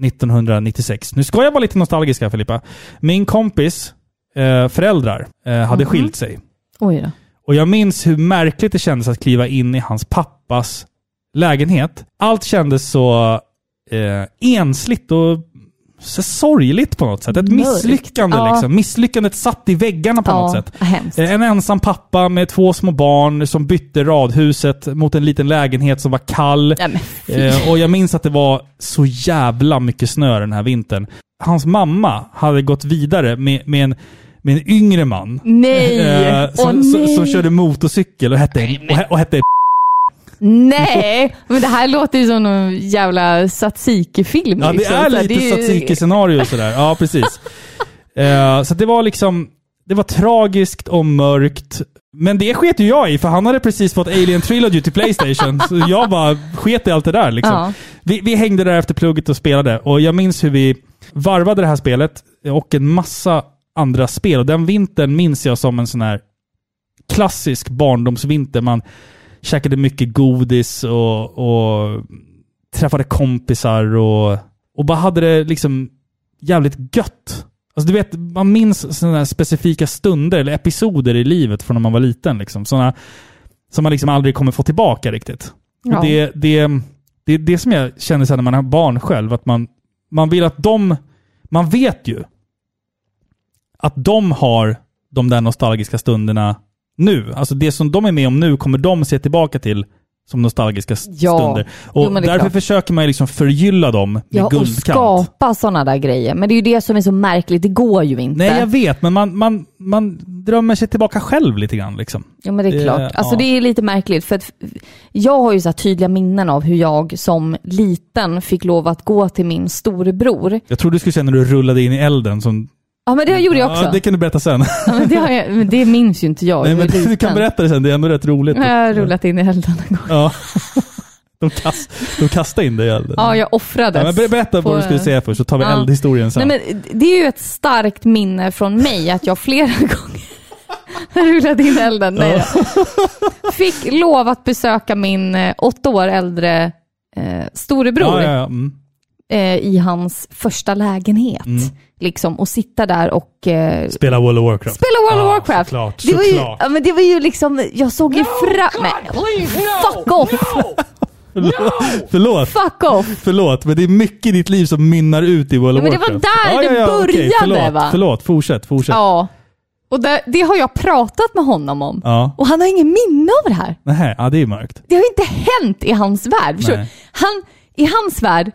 B: 1996. Nu ska jag vara lite nostalgisk här Filippa. Min kompis eh, föräldrar eh, hade
A: Mhm.
B: skilt sig.
A: Oj då.
B: Och jag minns hur märkligt det kändes att kliva in i hans pappas lägenhet. Allt kändes så eh, ensligt och så sorgligt på något sätt. Ett
A: Mörkt.
B: misslyckande
A: Ja.
B: liksom. Misslyckandet satt i väggarna på
A: Ja,
B: något sätt.
A: hemskt.
B: En ensam pappa med två små barn som bytte radhuset mot en liten lägenhet som var kall. Eh, och jag minns att det var så jävla mycket snö den här vintern. Hans mamma hade gått vidare med, med, en, med en yngre man.
A: Nej!
B: Eh, som, som,
A: nej!
B: som körde motorcykel och hette, och, och hette
A: Nej! Men det här låter ju som någon jävla tzatziki-film.
B: Ja, det
A: liksom.
B: är lite
A: ju-
B: tzatziki-scenario sådär. Ja, precis. Eh, så det var liksom... Det var tragiskt och mörkt. Men det sket ju jag i, för han hade precis fått Alien Trilogy till Playstation. så jag bara sket i allt det där liksom.
A: Ja.
B: Vi, vi hängde där efter plugget och spelade. Och jag minns hur vi varvade det här spelet och en massa andra spel. Och den vintern minns jag som en sån här klassisk barndomsvinter. Man käkade mycket godis och, och träffade kompisar och, och bara hade det liksom jävligt gött. Alltså du vet, man minns sådana specifika stunder eller episoder i livet från när man var liten. Liksom. Sådana som man liksom aldrig kommer få tillbaka riktigt.
A: Ja.
B: Det, det, det är det som jag känner sen när man har barn själv, att man, man vill att de... Man vet ju att de har de där nostalgiska stunderna nu. Alltså det som de är med om nu kommer de se tillbaka till som nostalgiska
A: Ja.
B: stunder. Och
A: Jo,
B: därför
A: klart.
B: försöker man ju liksom förgylla dem med
A: Ja, och
B: guldkant.
A: skapa sådana där grejer. Men det är ju det som är så märkligt. Det går ju inte.
B: Nej, jag vet, men man, man, man drömmer sig tillbaka själv lite grann. Liksom.
A: Ja men det är
B: Eh,
A: klart. Alltså
B: ja.
A: det är lite märkligt för att jag har ju så tydliga minnen av hur jag som liten fick lov att gå till min storebror.
B: Jag tror du skulle säga när du rullade in i elden. Som,
A: Ja men det gjorde jag också.
B: Ja, det kan du berätta sen.
A: Ja, men det, har jag, men det minns ju inte jag.
B: Nej, men du kan berätta det sen, det är ändå rätt roligt.
A: Jag har rullat in i elden en gång.
B: Ja. De, kast, de kastade in dig i elden.
A: Ja, jag offrades.
B: Ja, men ber- berätta
A: på-
B: vad du skulle säga först, så tar vi
A: Ja.
B: eldhistorien sen.
A: Nej, men det är ju ett starkt minne från mig att jag flera gånger rullade in elden. Nej, då. Fick lov att besöka min eh, åtta år äldre eh, storebror
B: ja, ja, ja. Mm.
A: eh, i hans första lägenhet.
B: Mm.
A: Liksom, och sitta där och eh,
B: Spela World of Warcraft.
A: spela World of
B: Ja,
A: Warcraft.
B: Såklart,
A: det, var ju,
B: såklart.
A: ja, men det var ju liksom, jag såg ju fram... Nej,
K: Please, no!
A: fuck off!
B: Förlåt. Förlåt.
A: Fuck off!
B: Förlåt, men det är mycket i ditt liv som mynnar ut i World of
A: Men det var
B: Warcraft.
A: där det
B: okej,
A: började,
B: förlåt,
A: va?
B: Förlåt, fortsätt, fortsätt.
A: Ja. Och det, det har jag pratat med honom om.
B: Ja.
A: Och han har ingen minne av det här.
B: Nähä, ja det är mörkt.
A: Det har inte hänt i hans värld.
B: Nej.
A: Han, I hans värld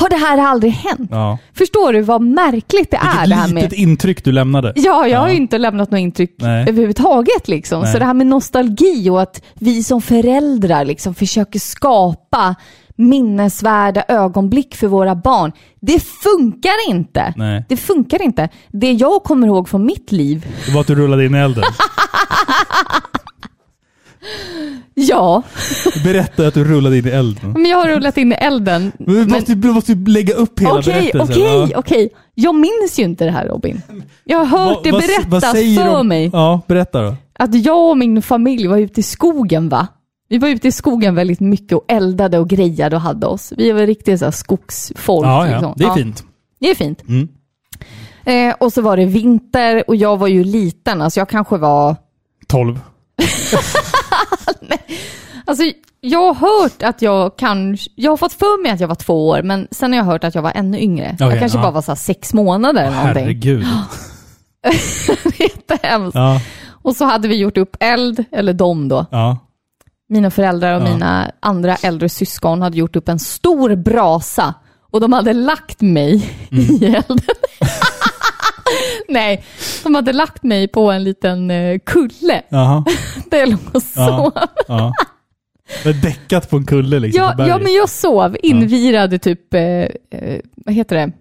A: har det här aldrig hänt.
B: Ja.
A: Förstår du vad märkligt det är
B: Vilket
A: det här
B: litet
A: med...
B: intryck du lämnade.
A: Ja, jag har ju inte lämnat något intryck
B: Nej.
A: överhuvudtaget. Liksom.
B: Nej.
A: Så det här med nostalgi och att vi som föräldrar liksom försöker skapa minnesvärda ögonblick för våra barn. Det funkar inte.
B: Nej.
A: Det funkar inte. Det jag kommer ihåg från mitt liv,
B: Det var att du rullade in i elden.
A: ja,
B: Berätta att du rullade in i elden.
A: men jag har rullat in i elden.
B: Men du måste, du måste lägga upp hela
A: Okej,
B: berättelsen.
A: okej,
B: Ja.
A: okej. Jag minns ju inte det här Robin. Jag har hört
B: Vad-
A: det
B: vad
A: berättas för
B: de-
A: mig.
B: Ja, berätta då.
A: Att jag och min familj var ute i skogen va? Vi var ute i skogen väldigt mycket och eldade och grejade och hade oss. Vi var riktigt så skogsfolk.
B: Ja, ja.
A: liksom.
B: Det är
A: Ja,
B: fint.
A: Det är fint.
B: Mm.
A: Eh, och så var det vinter och jag var ju liten, alltså jag kanske var...
B: 12.
A: Alltså jag har hört att jag kanske... Jag har fått för mig att jag var två år, men sen har jag hört att jag var ännu yngre. jag
B: Okej,
A: kanske
B: ja.
A: bara var så sex månader eller någonting.
B: Herregud.
A: Jättehemskt.
B: Ja,
A: Och så hade vi gjort upp eld, eller de då.
B: ja.
A: Mina föräldrar och
B: Ja.
A: mina andra äldre syskon hade gjort upp en stor brasa och de hade lagt mig
B: Mm.
A: i elden. Nej, de hade lagt mig på en liten eh, kulle
B: Jaha.
A: där jag låg och sov.
B: Ja. ja. Du har däckat på en kulle liksom
A: Ja, ja, men jag sov invirad i typ, eh, eh, vad heter det,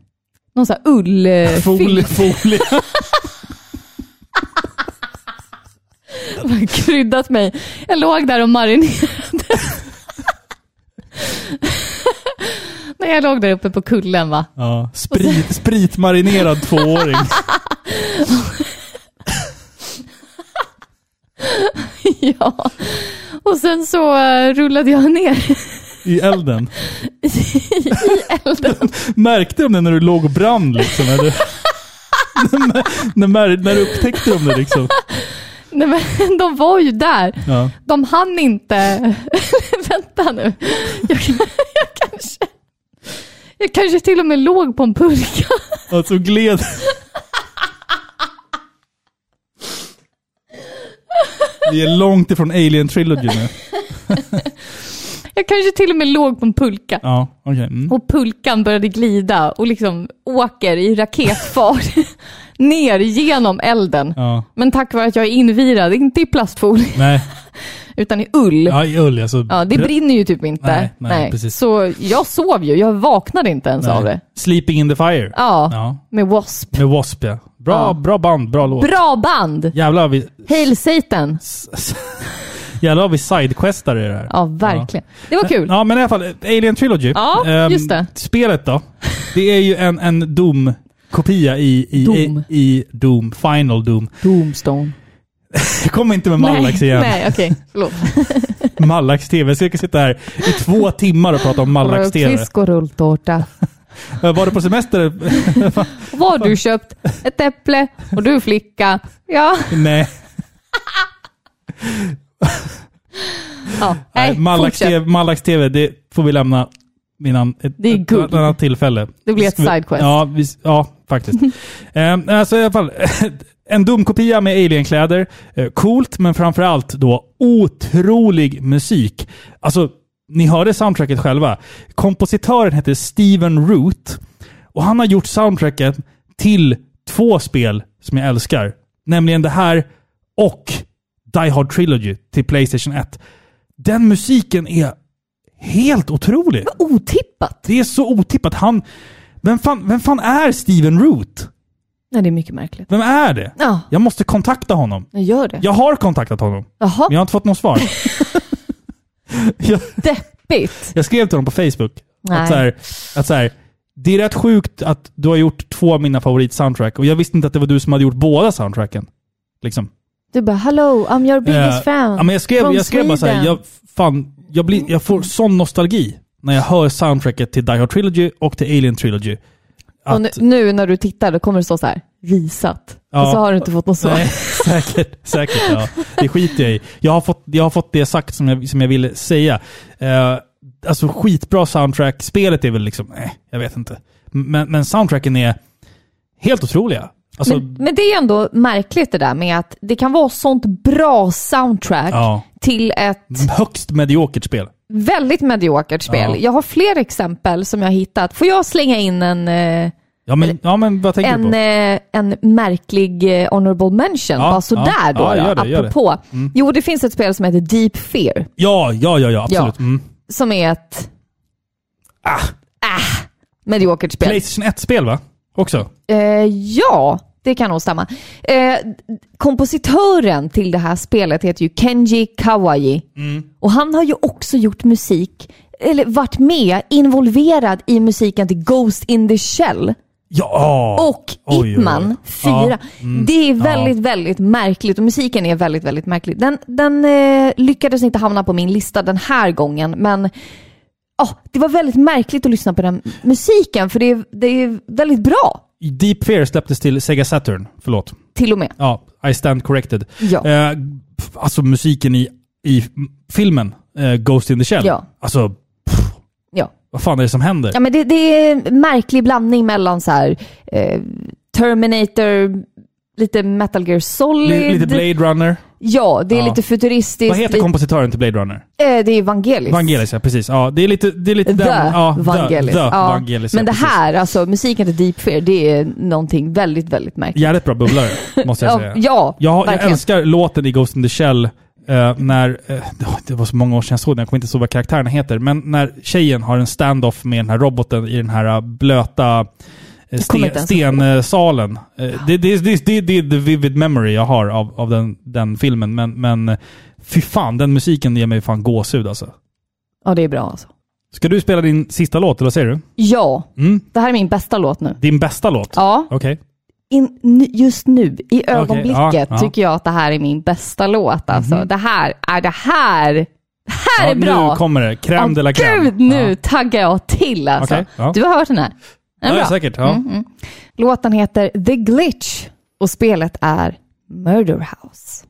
A: någon sån här ullfilt.
B: Folie, folie.
A: kryddat mig. Jag låg där och marinerade. Nej, jag låg där uppe på kullen va.
B: Ja. Sprit, spritmarinerad tvååring.
A: ja. Och sen så eh, rullade jag ner
B: I elden.
A: i elden.
B: Märkte de det när du låg och brann liksom? Eller? när, när, när upptäckte de det liksom?
A: Nej, men de var ju där.
B: Ja.
A: De hann inte... Vänta nu. Jag, jag kanske... Jag kanske till och med låg på en pulka.
B: Alltså gled... Vi är långt ifrån Alien Trilogy nu.
A: Jag kanske till och med låg på en pulka.
B: Ja, okej. Mm.
A: Och pulkan började glida och liksom åker i raketfart ner genom elden.
B: Ja.
A: Men tack vare att jag är invirad, inte i plastfolie,
B: Nej.
A: Utan i ull.
B: Ja, i ull alltså.
A: Ja, det brinner ju typ inte.
B: Nej, nej, precis.
A: Så jag sov ju, jag vaknade inte ens av det.
B: Sleeping in the fire.
A: Ja,
B: Ja.
A: med W.A.S.P.
B: Med W.A.S.P. ja. Bra,
A: Ja.
B: bra band, bra låt.
A: Bra band!
B: Jävlar vi,
A: Hail Satan!
B: jävlar vi sidequestare i det här.
A: Ja, verkligen. Det var kul.
B: Ja, men i alla fall, Alien Trilogy.
A: Ja,
B: Ehm,
A: just det.
B: Spelet då. Det är ju en, en Doom-kopia i, i,
A: Doom.
B: i, i Doom, Final Doom.
A: Doomstone.
B: Kom inte med Mallax igen.
A: Nej, okej. Förlåt.
B: Mallax TV. Jag ska sitta här i två timmar och prata om Mallax TV.
A: Fisk och rulltårta.
B: Var du på semester?
A: Vad har du köpt? Ett äpple och du flicka. Ja.
B: Nej.
A: ja.
B: Nej,
A: Nej,
B: Mallax
A: fortsätt.
B: TV, Mallax TV, det får vi lämna innan ett,
A: Det är
B: ett, annat tillfälle.
A: Det blir ett sidequest.
B: Ja, vi, ja faktiskt. um, alltså i alla fall, en Doom-kopia med alienkläder. Uh, coolt, men framförallt då otrolig musik. Alltså, ni hörde soundtracket själva. Kompositören heter Steven Root. Och han har gjort soundtracket till två spel som jag älskar. Nämligen det här och Die Hard Trilogy till Playstation 1. Den musiken är helt otrolig.
A: Otippat.
B: Det är så otippat. Han... Vem fan, vem fan är Steven Root?
A: Nej, det är mycket märkligt.
B: Vem är det?
A: Ja,
B: Jag måste kontakta honom.
A: jag gör det.
B: Jag har kontaktat honom,
A: Jaha.
B: men jag har inte fått något svar. jag,
A: deppigt.
B: Jag skrev till honom på Facebook
A: Nej.
B: att, så här, att så här, det är rätt sjukt att du har gjort två av mina favorit-soundtrack och jag visste inte att det var du som hade gjort båda soundtracken. Liksom.
A: Du bara “Hello, I'm your biggest
B: Eh,
A: fan
B: Ja, men jag skrev, jag skrev bara såhär,
A: Sweden."
B: jag, fan, jag, blir, jag får sån nostalgi när jag hör soundtracket till Die Hard Trilogy och till Alien Trilogy.
A: Och nu, nu när du tittar då kommer det stå så här “visat”
B: Ja.
A: och så har du inte fått något svar.
B: Nej, säkert. säkert ja. Det skiter jag i. Jag har fått, jag har fått det sagt som jag, som jag ville säga. Eh, alltså skitbra soundtrack. Spelet är väl liksom, eh, jag vet inte. Men, men soundtracken är helt otroliga. Alltså,
A: men, men det är ändå märkligt det där med att det kan vara sånt bra soundtrack
B: ja.
A: till ett
B: Högst mediokert spel.
A: Väldigt mediokert spel.
B: Ja.
A: Jag har fler exempel som jag har hittat. Får jag slänga in en, eh,
B: Ja men, ja, men vad tänker du
A: en,
B: på?
A: eh, en märklig eh, honorable mention?
B: Ja,
A: Bara sådär
B: ja,
A: då,
B: ja,
A: då
B: det, gör det.
A: apropå.
B: Mm.
A: Jo, det finns ett spel som heter Deep Fear.
B: Ja, ja, ja, ja absolut. Mm.
A: Som är ett... Ah. mediokert spel.
B: Playstation 1-spel va? Också?
A: Eh, ja, det kan nog stämma. Eh, kompositören till det här spelet heter ju Kenji Kawai.
B: Mm.
A: Och han har ju också gjort musik, eller varit med, involverad i musiken till Ghost in the Shell.
B: Ja!
A: Och
B: Oj, oj, oj.
A: Ip Man 4.
B: Ja, mm,
A: Det är
B: ja.
A: väldigt, väldigt märkligt och musiken är väldigt, väldigt märklig. Den, den eh, lyckades inte hamna på min lista den här gången, men ja, det var väldigt märkligt att lyssna på den musiken, för det är, det är väldigt bra,
B: Deep Fear släpptes till Sega Saturn. Förlåt.
A: till och med.
B: Ja, I stand corrected.
A: Ja.
B: Eh, pff, alltså musiken i, i filmen eh, Ghost in the Shell.
A: Ja.
B: Alltså,
A: Ja.
B: vad fan är det som händer?
A: Ja, men det, det är en märklig blandning mellan så här, eh, Terminator, lite Metal Gear Solid.
B: Li- lite Blade Runner.
A: Ja, det är
B: Ja.
A: lite futuristiskt.
B: Vad heter kompositören till Blade Runner?
A: eh, det är Vangelis.
B: Vangelis, ja precis. Ja, det är lite, det är lite
A: The
B: den... Ja,
A: Vangelis.
B: The, the
A: ja.
B: Vangelis,
A: Men det
B: precis.
A: här, alltså musiken till Deep Fear, det är någonting väldigt, väldigt märkligt.
B: Jävligt bra bubblare, måste jag
A: Ja,
B: säga.
A: ja,
B: jag, jag
A: verkligen.
B: älskar låten i Ghost in the Shell eh, när... eh, det var så många år sedan jag såg den, jag kommer inte ihåg vad karaktärerna heter. Men när tjejen har en stand-off med den här roboten i den här eh, blöta eh, sten, stensalen. Eh, det, det, det, det, det är the vivid memory jag har av, av den, den filmen. Men, men eh, fy fan, den musiken ger mig fan gåshud alltså.
A: Ja, det är bra alltså.
B: Ska du spela din sista låt, eller vad säger du?
A: Ja,
B: Mm.
A: det här är min bästa låt nu.
B: Din bästa låt?
A: Ja,
B: Okej.
A: in, n- just nu, i ögonblicket,
B: ja, ja.
A: tycker jag att det här är min bästa låt. Alltså. Det här är det här. Det här
B: Ja,
A: är bra!
B: Nu kommer det. Crème
A: Åh,
B: de la crème.
A: Gud, nu
B: Ja.
A: taggar jag till alltså.
B: Okej, ja.
A: Du har hört den här? Den är
B: Ja,
A: bra.
B: säkert. Ja.
A: Mm, mm. Låten heter The Glitch och spelet är Murder House.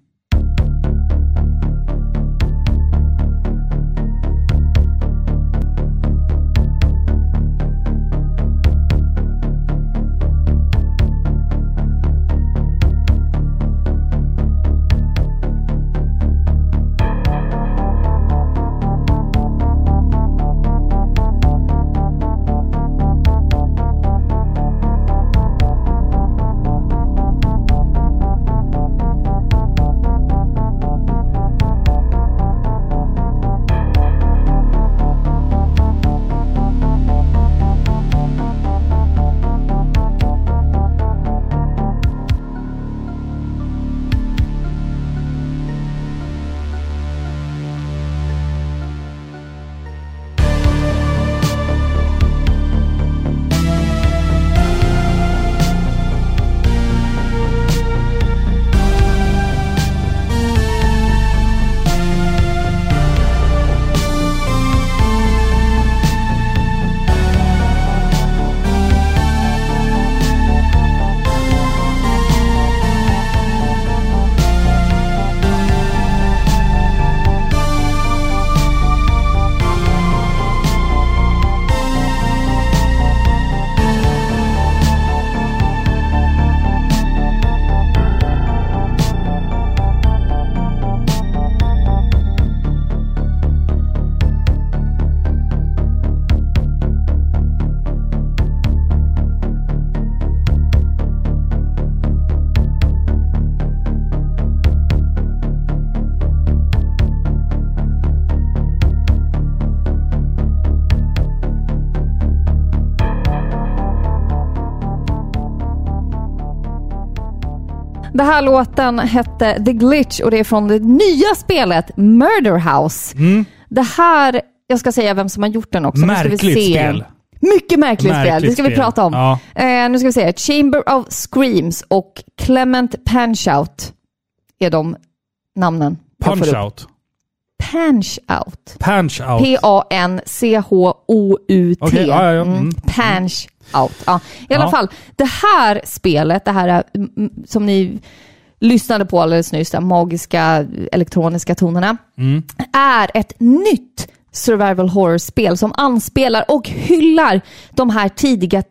A: Det här låten hette The Glitch och det är från det nya spelet Murder House.
B: Mm.
A: Det här, Jag ska säga vem som har gjort den också.
B: Märkligt spel.
A: Mycket märkligt, spel.
B: Märkligt
A: Det ska vi
B: spel.
A: prata om.
B: Ja.
A: Eh, nu ska vi se. Chamber of Screams och Clement Punchout är de namnen. jag får
B: Punch
A: upp.
B: out.
A: Punch Out.
B: Punch out.
A: P-A-N-C-H-O-U-T.
B: Okej, ja, ja, ja.
A: Mm.
B: Mm.
A: Out. Ja. I alla
B: Ja.
A: fall, det här spelet, det här är, mm, mm, som ni lyssnade på alldeles nyss, de magiska elektroniska tonerna,
B: Mm.
A: är ett nytt survival horror-spel som anspelar och hyllar de här tidiga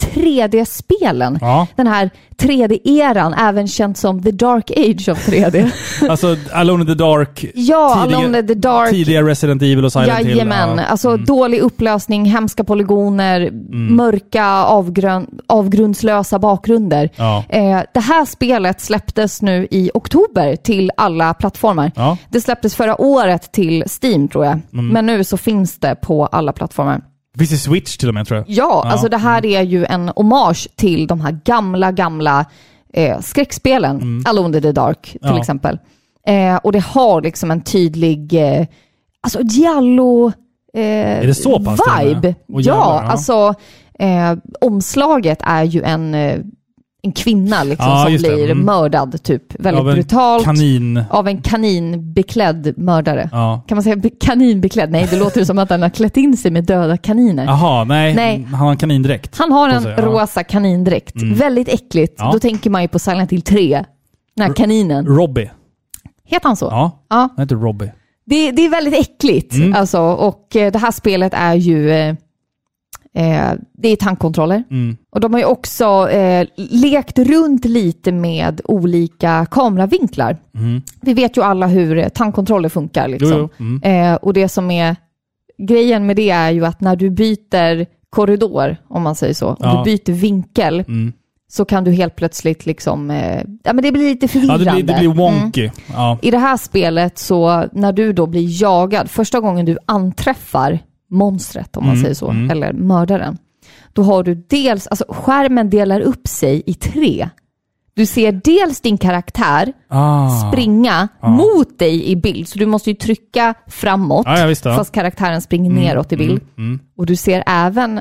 A: 3D-spelen.
B: Ja.
A: Den här 3D-eran, även känd som the dark age of 3D.
B: Alltså Alone in the Dark.
A: ja, Alone in the dark.
B: Tidiga Resident Evil och Silent Hill.
A: Jajamän,
B: Ja.
A: alltså dålig upplösning, hemska polygoner,
B: Mm.
A: mörka avgrön, avgrundslösa bakgrunder.
B: Ja.
A: Eh, det här spelet släpptes nu i oktober till alla plattformar.
B: Ja.
A: Det släpptes förra året till Steam tror jag,
B: Mm.
A: men nu så finns det på alla plattformar.
B: Finns det Switch till och med tror jag?
A: Ja, alltså det här är ju en hommage till de här gamla, gamla eh, skräckspelen. Alone in the Dark till
B: Mm. Ja.
A: exempel. Eh, och det har liksom en tydlig, eh, alltså giallo eh,
B: Är det så pass
A: vibe.
B: Och
A: ja,
B: jävlar, ja.
A: alltså eh, omslaget är ju en, eh, en kvinna liksom,
B: Ja,
A: som blir
B: Mm.
A: mördad, typ. Väldigt
B: Av
A: brutalt.
B: Kanin.
A: Av en kaninbeklädd mördare.
B: Ja.
A: Kan man säga be- kaninbeklädd? Nej, det låter ju som att den har klätt in sig med döda kaniner.
B: Jaha, nej.
A: Nej.
B: Han har en kanindräkt.
A: Han har en
B: ja.
A: rosa kanindräkt.
B: Mm.
A: Väldigt äckligt. Då tänker man ju på Silent Hill 3. Den här kaninen.
B: Robbie.
A: Heter han så?
B: Ja,
A: Ja.
B: han heter Robbie.
A: Det, det är väldigt äckligt.
B: Mm.
A: Alltså, och eh, det här spelet är ju... Eh, det är tankkontroller.
B: Mm.
A: Och de har ju också eh, lekt runt lite med olika kameravinklar.
B: Mm.
A: Vi vet ju alla hur eh, tankkontroller funkar. Liksom.
B: Jo, jo. Mm.
A: Eh, och det som är grejen med det är ju att när du byter korridor, om man säger så, om
B: Ja.
A: du byter vinkel,
B: Mm.
A: så kan du helt plötsligt liksom, eh, ja men det blir lite
B: Ja,
A: förvirrande.
B: det blir, det blir
A: Mm.
B: wonky. Ja.
A: I det här spelet så, när du då blir jagad, första gången du anträffar monstret, om man
B: Mm,
A: säger så,
B: mm.
A: eller mördaren, då har du dels, alltså skärmen delar upp sig i tre. Du ser dels din karaktär
B: Ah.
A: springa mot dig i bild, så du måste ju trycka framåt,
B: Ja, ja, visst, ja.
A: fast karaktären springer
B: Mm,
A: neråt i bild.
B: Mm. Mm.
A: Och du ser även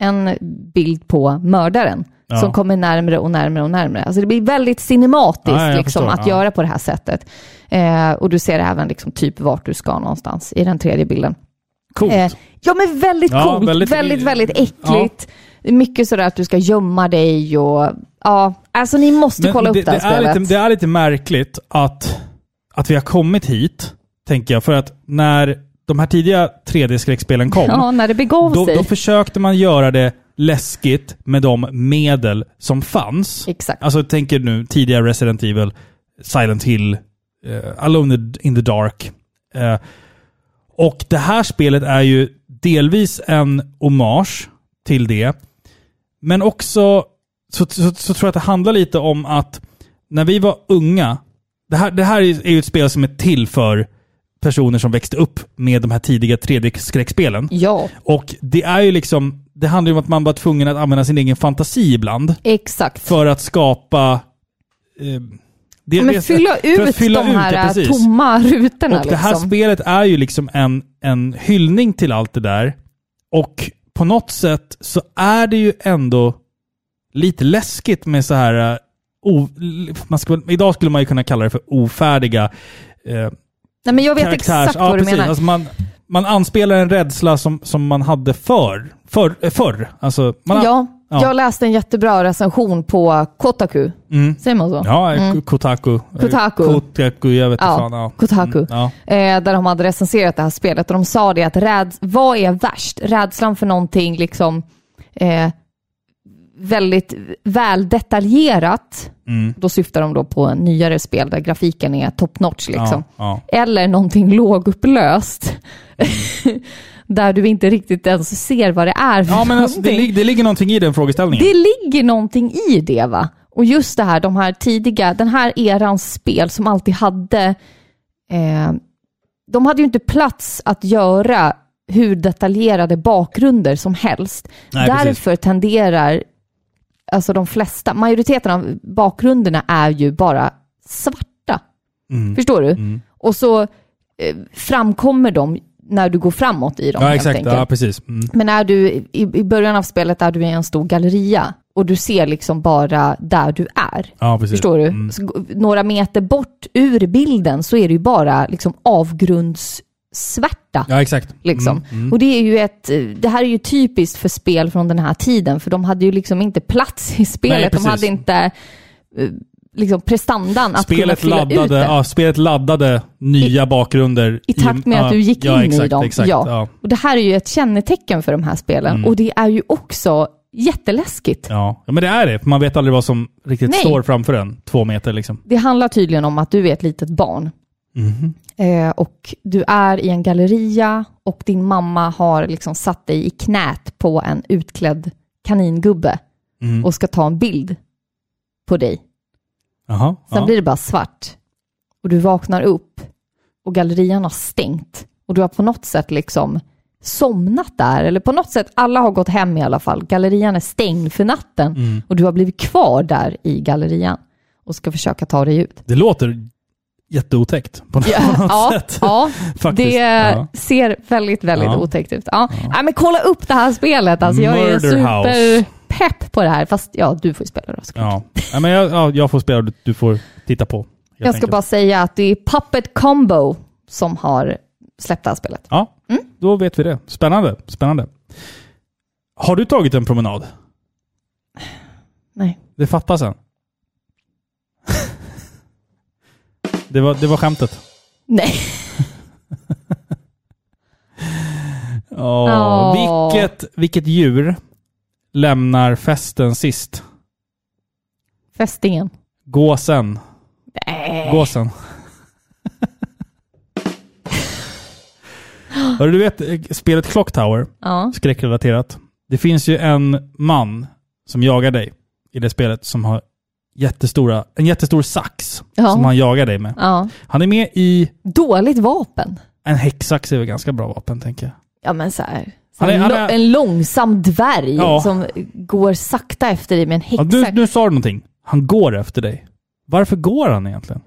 A: en bild på mördaren
B: Ja.
A: som kommer närmre och närmre och närmre. Alltså det blir väldigt cinematiskt
B: Ja,
A: liksom,
B: förstår,
A: att
B: ja.
A: göra på det här sättet. Eh, och du ser även liksom, typ vart du ska någonstans i den tredje bilden.
B: Coolt.
A: Eh, ja, men väldigt
B: Ja,
A: coolt.
B: väldigt-
A: Väldigt, väldigt, äckligt. Mycket sådär att du ska gömma dig och... Ja, alltså ni måste
B: Men
A: kolla
B: det,
A: upp det här
B: det, är
A: spelet.
B: lite, det är lite märkligt att, att vi har kommit hit, tänker jag. För att när de här tidiga 3D-skräckspelen kom,
A: Ja, när det begav
B: då,
A: sig.
B: då försökte man göra det läskigt med de medel som fanns.
A: Exakt.
B: Alltså tänker nu tidiga Resident Evil, Silent Hill, eh, Alone in the Dark. Eh, och det här spelet är ju delvis en hommage till det. Men också så, så, så tror jag att det handlar lite om att när vi var unga, det här, det här är ju ett spel som är till för personer som växte upp med de här tidiga 3D-skräckspelen.
A: Ja,
B: Och det är ju liksom, det handlar ju om att man var tvungen att använda sin egen fantasi ibland
A: exakt.
B: för att skapa... Eh, det,
A: Ja, men fylla ut
B: fylla
A: de
B: ut
A: här
B: det,
A: äh, tomma rutorna.
B: Och det här
A: liksom.
B: spelet är ju liksom en, en hyllning till allt det där. Och på något sätt så är det ju ändå lite läskigt med så här... eh, O, man ska, idag skulle man ju kunna kalla det för ofärdiga eh,
A: Nej, men jag vet
B: karaktärs...
A: exakt
B: ja,
A: vad du
B: precis.
A: menar.
B: Alltså man, man anspelar en rädsla som, som man hade för, för, förr. Alltså, man,
A: Ja,
B: ja.
A: jag läste en jättebra recension på Kotaku.
B: Mm.
A: Säger man så?
B: Ja,
A: Mm.
B: Kotaku.
A: Kotaku.
B: Kotaku, jag vet inte
A: Ja,
B: fan. Ja.
A: Kotaku.
B: Mm, ja.
A: Eh, där de hade recenserat det här spelet och de sa det att räd, vad är värst? Rädslan för någonting liksom eh, väldigt väldetaljerat.
B: Mm.
A: Då syftar de då på nyare spel där grafiken är top notch liksom.
B: Ja,
A: Eller någonting lågupplöst. där du inte riktigt ens ser vad det är för
B: ja, men alltså, det, det ligger någonting i den frågeställningen.
A: Det ligger någonting i det va? Och just det här, de här tidiga, den här erans spel som alltid hade, eh, de hade ju inte plats att göra hur detaljerade bakgrunder som helst.
B: Nej, precis.
A: Därför tenderar, alltså de flesta, majoriteten av bakgrunderna är ju bara svarta.
B: Mm.
A: Förstår du?
B: Mm.
A: Och så eh, framkommer de när du går framåt i dem
B: Ja, exakt. Ja, precis. Mm.
A: Men är du, i, i början av spelet är du i en stor galleria och du ser liksom bara där du är.
B: Ja, precis.
A: Förstår du?
B: Mm.
A: Så, några meter bort ur bilden så är det ju bara liksom avgrundssvärta.
B: Ja, exakt.
A: Liksom.
B: Mm, mm.
A: Och det är ju ett, det här är ju typiskt för spel från den här tiden, för de hade ju liksom inte plats i spelet. de
B: precis.
A: hade inte eh, liksom prestandan att
B: Spelet
A: kunna fylla ut
B: laddade,
A: det.
B: ja, spelet laddade nya bakgrunder.
A: I takt med
B: ja,
A: att du gick
B: ja,
A: in
B: exakt,
A: i dem.
B: Exakt,
A: ja.
B: ja.
A: Och det här är ju ett kännetecken för de här spelen.
B: Mm.
A: Och det är ju också jätteläskigt.
B: Ja. ja, men det är det. Man vet aldrig vad som riktigt
A: Nej.
B: står framför en. Två meter liksom.
A: Det handlar tydligen om att du är ett litet barn.
B: Mhm.
A: Eh, och du är i en galleria och din mamma har liksom satt dig i knät på en utklädd kaningubbe
B: Mm.
A: och ska ta en bild på dig.
B: Jaha.
A: Sen
B: ja.
A: blir det bara svart. Och du vaknar upp och gallerian har stängt. Och du har på något sätt liksom somnat där. Eller på något sätt, alla har gått hem i alla fall. Gallerian är stängd för natten.
B: Mm.
A: Och du har blivit kvar där i gallerian. Och ska försöka ta dig ut.
B: Det låter jätteotäckt på något
A: ja,
B: sätt.
A: ja,
B: Faktiskt.
A: det
B: Ja.
A: ser väldigt, väldigt
B: Ja.
A: otäckt ut. Ja. Ja. men kolla upp det här spelet. Alltså, jag är
B: Murder House.
A: Superpepp på det här. Fast ja, du får ju spela då såklart.
B: Ja. ja, men jag, ja, jag får spela och du, får titta på.
A: Jag ska bara säga att det är Puppet Combo som har släppt det här spelet.
B: Ja,
A: Mm.
B: då vet vi det. Spännande. Spännande. Har du tagit en promenad?
A: Nej.
B: Det fattas en. det, var, det var skämtet.
A: Nej.
B: Åh,
A: Åh.
B: Vilket, vilket djur lämnar festen sist?
A: Fästingen.
B: Gåsen.
A: Nej.
B: Gåsen. Hörru, du vet eh, spelet Clock Tower,
A: Ja.
B: skräckrelaterat. Det finns ju en man som jagar dig i det spelet som har jättestora, en jättestor sax
A: Ja.
B: som han jagar dig med.
A: ja.
B: Han är med i...
A: Dåligt vapen.
B: En häcksax är väl ganska bra vapen, tänker jag.
A: Ja men så här.
B: Han är-
A: en,
B: han är-
A: en långsam dvärg
B: Ja.
A: som går sakta efter dig med en
B: Ja,
A: häxa.
B: nu, nu sa du någonting. Han går efter dig. Varför går han egentligen?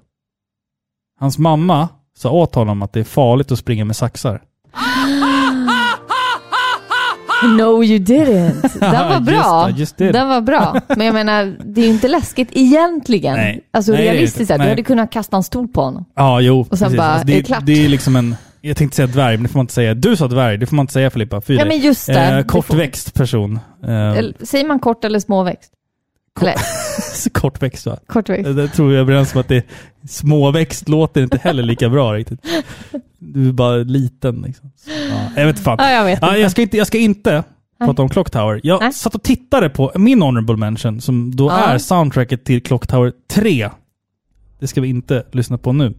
B: Hans mamma sa åt honom att det är farligt att springa med saxar.
A: No you didn't. Den var
B: Just
A: bra.
B: just det.
A: Den var bra. Men jag menar, det är ju inte läskigt egentligen.
B: Nej.
A: Alltså
B: Nej,
A: realistiskt sett, du hade kunnat kasta en stol på honom.
B: Ja, jo.
A: Och sen bara,
B: Alltså, det,
A: är det klart?
B: det är liksom en... Jag tänkte säga dvärg, men det får man inte säga. Du sa dvärg, det får man inte säga Filippa. Fy
A: Ja men just det.
B: Eh, kortväxt person. Eh,
A: säger man kort eller småväxt?
B: Kortväxt va?
A: kortväxt?
B: Det tror jag är överens om att det är småväxt låter inte heller lika bra riktigt. Du är bara liten liksom. Ja, jag vet fan.
A: Ja, jag vet
B: Ja, jag, ska inte, jag ska inte prata om Clock Tower. Jag
A: Nej.
B: satt och tittade på min honorable mention som då
A: Ja.
B: är soundtracket till Clock Tower 3. Det ska vi inte lyssna på nu.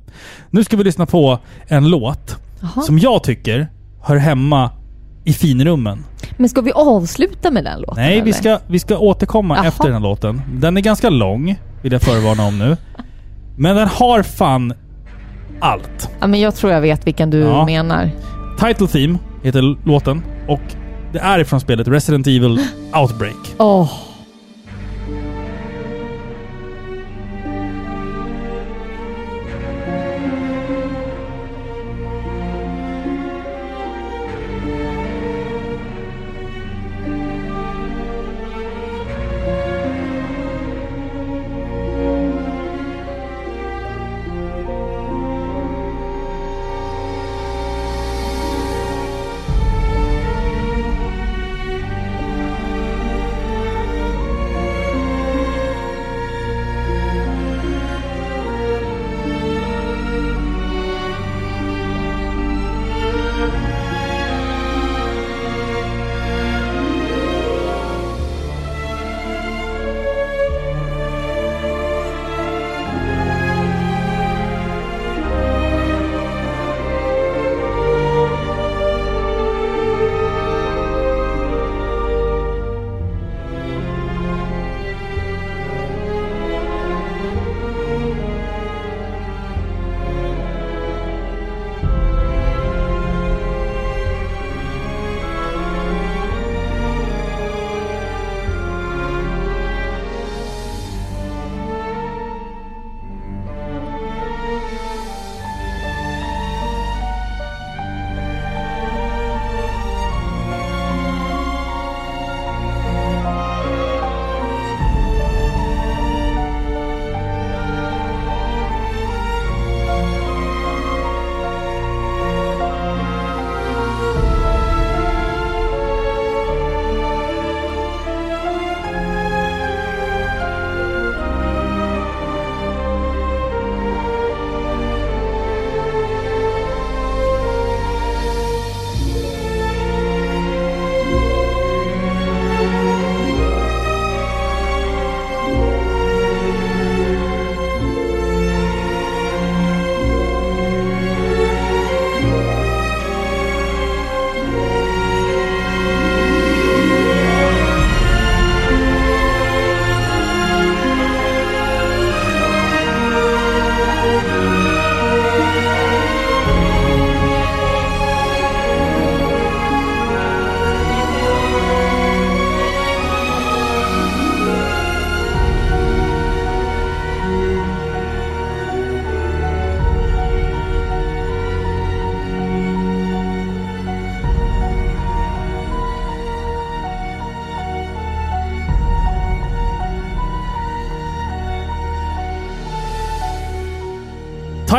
B: Nu ska vi lyssna på en låt
A: Jaha.
B: som jag tycker hör hemma i finrummen.
A: Men ska vi avsluta med den låten?
B: Nej, vi
A: eller?
B: ska, vi ska återkomma
A: Jaha.
B: efter den här låten. Den är ganska lång, vill jag förvarna om nu. Men den har fan allt.
A: Ja, men jag tror jag vet vilken du
B: Ja.
A: menar.
B: Title Theme heter låten och det är ifrån spelet Resident Evil Outbreak.
A: Åh.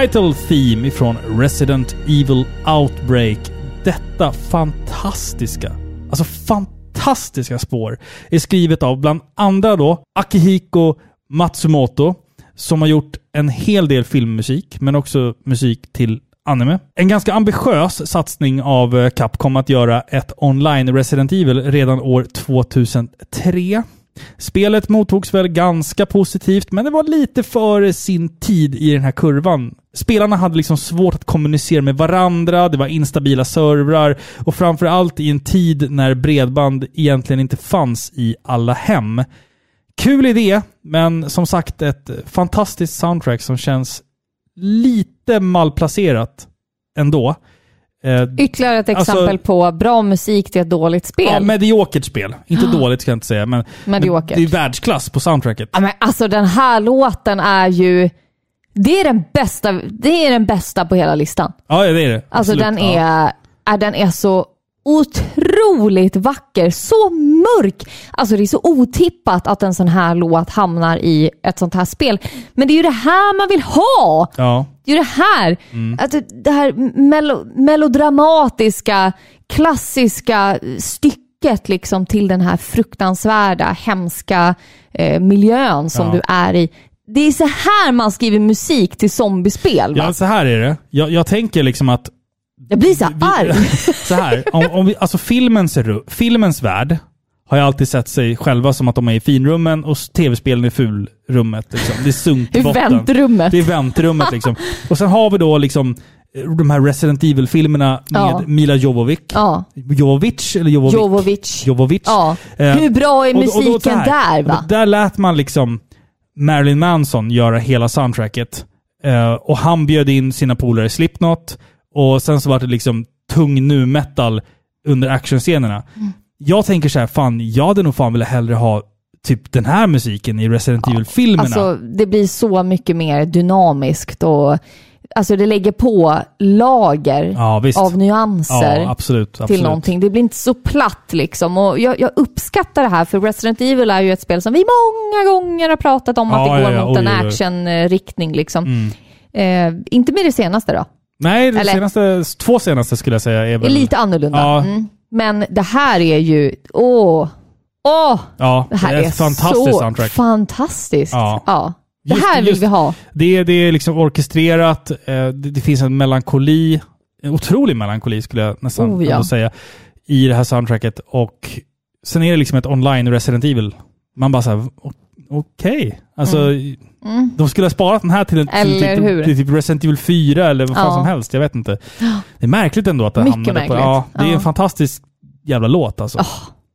B: Title Theme ifrån Resident Evil Outbreak. Detta fantastiska, alltså fantastiska spår är skrivet av bland andra då Akihiko Matsumoto som har gjort en hel del filmmusik, men också musik till anime. En ganska ambitiös satsning av eh, Capcom att göra ett online Resident Evil redan år 2003. Spelet mottogs väl ganska positivt, men det var lite före sin tid i den här kurvan. Spelarna hade liksom svårt att kommunicera med varandra, det var instabila servrar och framförallt i en tid när bredband egentligen inte fanns i alla hem. Kul idé, men som sagt ett fantastiskt soundtrack som känns lite malplacerat ändå. Eh,
A: Ytterligare ett
B: Alltså-
A: exempel på bra musik till ett dåligt spel.
B: Ja, mediokert spel. Inte dåligt ska jag inte säga, men, men det är världsklass på soundtracket.
A: Ja, men alltså den här låten är ju... Det är den bästa, det är den bästa på hela listan.
B: Ja, det är det.
A: Alltså
B: Absolut.
A: den
B: Ja.
A: är, är, den är så otroligt vacker, så mörk. Alltså det är så otippat att en sån här låt hamnar i ett sånt här spel. Men det är ju det här man vill ha!
B: Ja.
A: Det är ju det här,
B: Mm.
A: att det- det här melo, melodramatiska, klassiska stycket liksom till den här fruktansvärda, hemska eh, miljön som
B: Ja.
A: du är i. Det är så här man skriver musik till zombiespel. Va?
B: Ja, så här är det. Jag, jag tänker liksom att...
A: Jag blir så här arg.
B: så här, om, om vi, alltså filmens, filmens värld har jag alltid sett sig själva som att de är i finrummen och tv-spelen i fulrummet. Liksom. Det är sunkt
A: I väntrummet.
B: Det är väntrummet liksom. Och sen har vi då liksom de här Resident Evil-filmerna med
A: Ja.
B: Mila Jovovich.
A: Ja.
B: Jovovic eller Jovovic?
A: Jovovic.
B: Jovovic.
A: Ja.
B: Eh,
A: Hur bra är
B: och- och
A: musiken
B: så här,
A: där va?
B: Där lät man liksom Marilyn Manson göra hela soundtracket. Eh, och han bjöd in sina polare Slipknot. Och sen så var det liksom tung nu metal under actionscenerna.
A: Mm.
B: Jag tänker så här, fan, jag hade nog fan velat hellre ha typ den här musiken i Resident Evil-filmerna.
A: Alltså det blir så mycket mer dynamiskt och alltså det lägger på lager
B: Ja,
A: av nyanser
B: Ja, absolut,
A: till
B: absolut.
A: någonting. Det blir inte så platt liksom. Och jag, jag uppskattar det här för Resident Evil är ju ett spel som vi många gånger har pratat om att
B: Ja,
A: det går
B: ja, ja.
A: mot en actionriktning liksom.
B: Mm.
A: Eh, inte med det senaste då.
B: Nej, de
A: Eller-
B: senaste, två senaste skulle jag säga är
A: Det är
B: väl...
A: lite annorlunda.
B: Ja.
A: Mm. Men det här är ju, åh, åh!
B: Ja,
A: Det här
B: är ett fantastiskt
A: så
B: soundtrack.
A: fantastiskt.
B: Ja.
A: Ja. Det
B: Just-
A: här vill
B: just-
A: vi ha.
B: Det, är- det är liksom orkestrerat, eh, det, det finns en melankoli, en otrolig melankoli skulle jag nästan
A: Oh, ja.
B: ändå säga, i det här soundtracket. Och sen är det liksom ett online Resident Evil. Man bara såhär, okej. Alltså,
A: Mm.
B: de skulle ha sparat den här till, en, till,
A: hur?
B: till typ Resident Evil 4 eller vad fan
A: Ja.
B: som helst. Jag vet inte. Det är märkligt ändå att det
A: Mycket
B: hamnade på...
A: märkligt.
B: Ja, det är
A: Ja.
B: en fantastisk jävla låt alltså.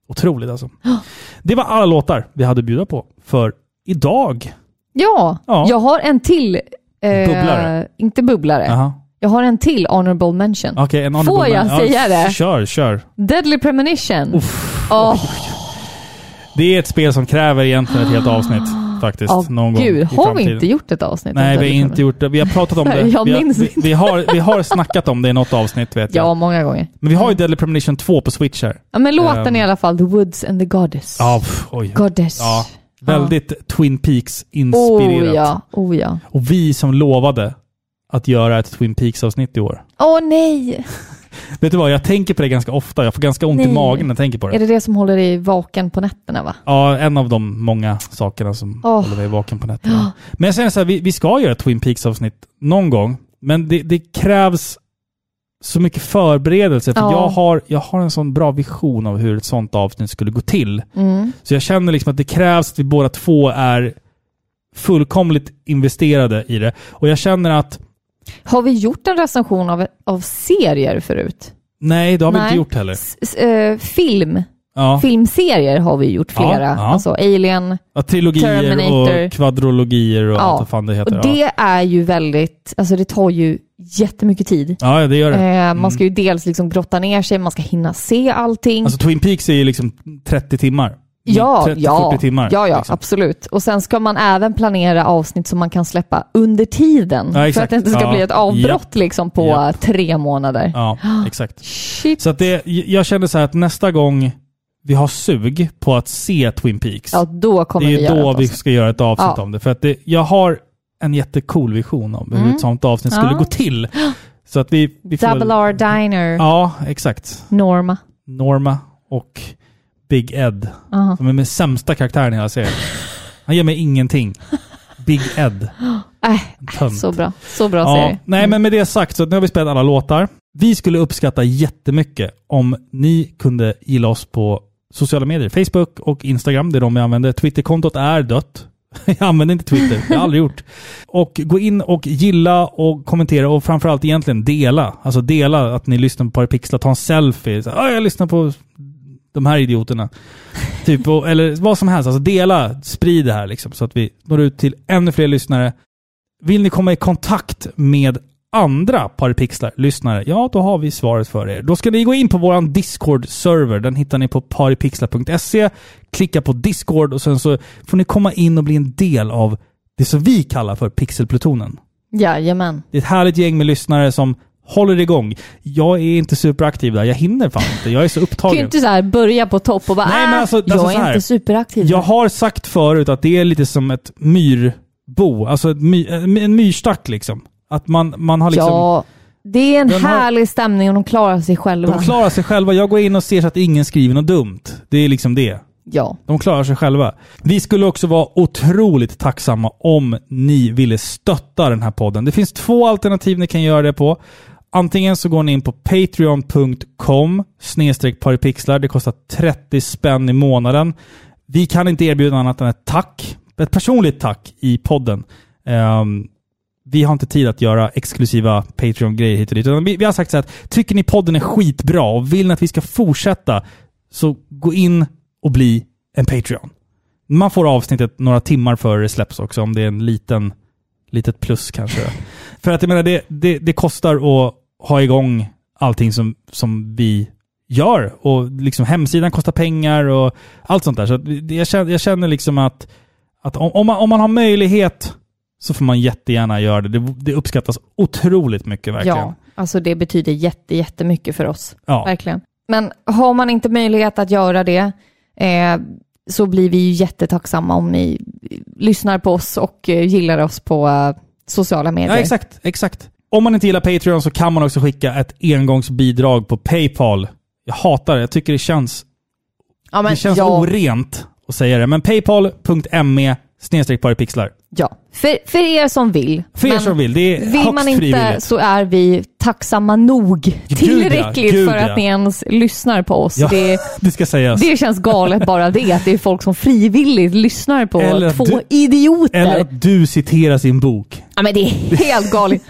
B: Otroligt alltså. Det var alla låtar vi hade att bjuda på för idag.
A: Ja,
B: Ja.
A: jag har en till. Eh,
B: Bubblare?
A: Inte bubblare.
B: Jaha.
A: Jag har en till honorable mention.
B: Okej, en honorable
A: Får jag
B: men-
A: säga
B: ja,
A: det?
B: Kör, kör.
A: Deadly Premonition. Åh,
B: Det är ett spel som kräver egentligen ett helt avsnitt faktiskt.
A: åh,
B: någon gång
A: gud. Har vi inte gjort ett avsnitt?
B: Nej, vi har inte gjort det. Vi har pratat om det.
A: Jag
B: vi, har,
A: minns
B: vi,
A: inte.
B: vi, har, vi har snackat om det i något avsnitt vet jag.
A: Ja, många gånger.
B: Men vi har ju Deadly Premonition 2 på Switch här.
A: Ja, men låten
B: Ehm.
A: i alla fall, The Woods and the Goddess.
B: Ja, pff, oj.
A: Goddess.
B: Ja, väldigt Twin Peaks-inspirerat.
A: Oh ja, oh ja.
B: Och vi som lovade att göra ett Twin Peaks-avsnitt i år.
A: Åh nej!
B: Vet du vad, jag tänker på det ganska ofta. Jag får ganska ont i
A: Nej.
B: magen när jag tänker på det.
A: Är det det som håller dig vaken på nätterna va?
B: Ja, en av de många sakerna som
A: Åh.
B: håller mig vaken på nätterna. Men jag säger så här, vi, vi ska göra ett Twin Peaks-avsnitt någon gång. Men det, det krävs så mycket förberedelse. För
A: Ja.
B: jag, har, jag har en sån bra vision av hur ett sånt avsnitt skulle gå till.
A: Mm.
B: Så jag känner liksom att det krävs att vi båda två är fullkomligt investerade i det. Och jag känner att,
A: Har vi gjort en recension av, av serier förut?
B: nej det har vi
A: Nej.
B: inte gjort heller.
A: S- s- eh, film.
B: Ja.
A: Filmserier har vi gjort
B: Ja,
A: flera.
B: ja.
A: Alltså Alien.
B: Ja, trilogier
A: Terminator.
B: och kvadrologier och
A: Ja.
B: allt vad fan det heter.
A: Och det är ju väldigt, alltså det tar ju jättemycket tid.
B: ja. ja, det gör det.
A: Eh,
B: Mm.
A: Man ska ju dels liksom grotta ner sig, man ska hinna se allting.
B: Alltså Twin Peaks är ju liksom 30 timmar.
A: Ja,
B: 30-40
A: ja,
B: timmar.
A: ja, ja
B: liksom.
A: absolut. Och sen ska man även planera avsnitt som man kan släppa under tiden.
B: Ja,
A: för att det inte ska
B: Ja,
A: bli ett avbrott liksom på
B: Japp.
A: tre månader.
B: Ja, exakt.
A: Shit.
B: Så att det, jag kände så här att nästa gång vi har sug på att se Twin Peaks,
A: Ja, då kommer
B: det
A: vi
B: är
A: göra
B: då
A: ett
B: vi ska göra ett avsnitt
A: Ja.
B: om det. För att det, jag har en jättecool vision om hur
A: Mm.
B: ett sånt avsnitt skulle gå till. Så att vi, vi får...
A: Double R Diner,
B: Ja, exakt.
A: Norma.
B: Norma och Big Ed.
A: Aha.
B: Som är den sämsta karaktären i hela serien. Han ger mig ingenting. Big Ed.
A: Äh, så bra. Så bra
B: Ja,
A: serie.
B: nej, men med det sagt så nu har vi spelat alla låtar. Vi skulle uppskatta jättemycket om ni kunde gilla oss på sociala medier. Facebook och Instagram, det är de jag använder. Twitterkontot är dött. Jag använder inte Twitter, det har jag aldrig gjort. Och gå in och gilla och kommentera och framförallt egentligen dela. Alltså dela att ni lyssnar på Parapixlar, ta en selfie. Så, jag lyssnar på de här idioterna. typ, och, eller vad som helst. Alltså dela, sprid det här liksom, så att vi når ut till ännu fler lyssnare. Vill ni komma i kontakt med andra Paripixlar-lyssnare? Ja, då har vi svaret för er. Då ska ni gå in på vår Discord-server. Den hittar ni på paripixlar.se. Klicka på Discord och sen så får ni komma in och bli en del av det som vi kallar för Pixelplutonen.
A: Jajamän.
B: Det är ett härligt gäng med lyssnare som håller igång. Jag är inte superaktiv där. Jag hinner fan inte. Jag är så
A: Du kan ju
B: upptagen.
A: inte så här börja på topp och bara
B: Nej, men
A: "Ah,
B: alltså- alltså
A: jag är inte superaktiv.
B: Jag har sagt förut att det är lite som ett myrbo. Alltså ett my, en myrstack liksom. Att man, man har liksom...
A: Ja, det är en
B: Den har-
A: härlig stämning och de klarar sig själva.
B: De klarar sig själva. Jag går in och ser så att ingen skriver något dumt. Det är liksom det.
A: Ja.
B: De klarar sig själva. Vi skulle också vara otroligt tacksamma om ni ville stötta den här podden. Det finns två alternativ ni kan göra det på. Antingen så går ni in på patreon.com snedstreck paripixlar. Det kostar 30 spänn i månaden. Vi kan inte erbjuda annat än ett tack. Ett personligt tack i podden. Um, vi har inte tid att göra exklusiva Patreon-grejer hit och dit. Utan Vi, vi har sagt så här att tycker ni podden är skitbra och vill ni att vi ska fortsätta så gå in och bli en Patreon. Man får avsnittet några timmar före det släpps också om det är en liten litet plus kanske. För att jag menar, det, det, det kostar att ha igång allting som, som vi gör. Och liksom hemsidan kostar pengar och allt sånt där. Så jag känner, jag känner liksom att, att om, om, man, om man har möjlighet så får man jättegärna göra det. Det, det uppskattas otroligt mycket verkligen.
A: Ja, alltså det betyder jätte, jättemycket för oss.
B: Ja.
A: Verkligen. Men har man inte möjlighet att göra det eh, så blir vi ju jättetacksamma om ni lyssnar på oss och eh, gillar oss på eh, sociala medier.
B: Ja, exakt. exakt. Om man inte gillar Patreon så kan man också skicka ett engångsbidrag på Paypal. Jag hatar det. Jag tycker det känns,
A: Ja,
B: det känns
A: ja,
B: orent att säga det. Men paypal.me snedstreck paripixlar.
A: ja. För, för er som vill.
B: För er som vill. Det är
A: Vill man inte så är vi tacksamma nog. Tillräckligt
B: gud
A: för
B: ja.
A: att ni ens lyssnar på oss.
B: Ja,
A: Det,
B: det ska sägas.
A: det känns galet bara det, att det är folk som frivilligt lyssnar på
B: Eller
A: två
B: du-
A: idioter.
B: Eller att du citerar sin bok.
A: Ja, men det är helt galet.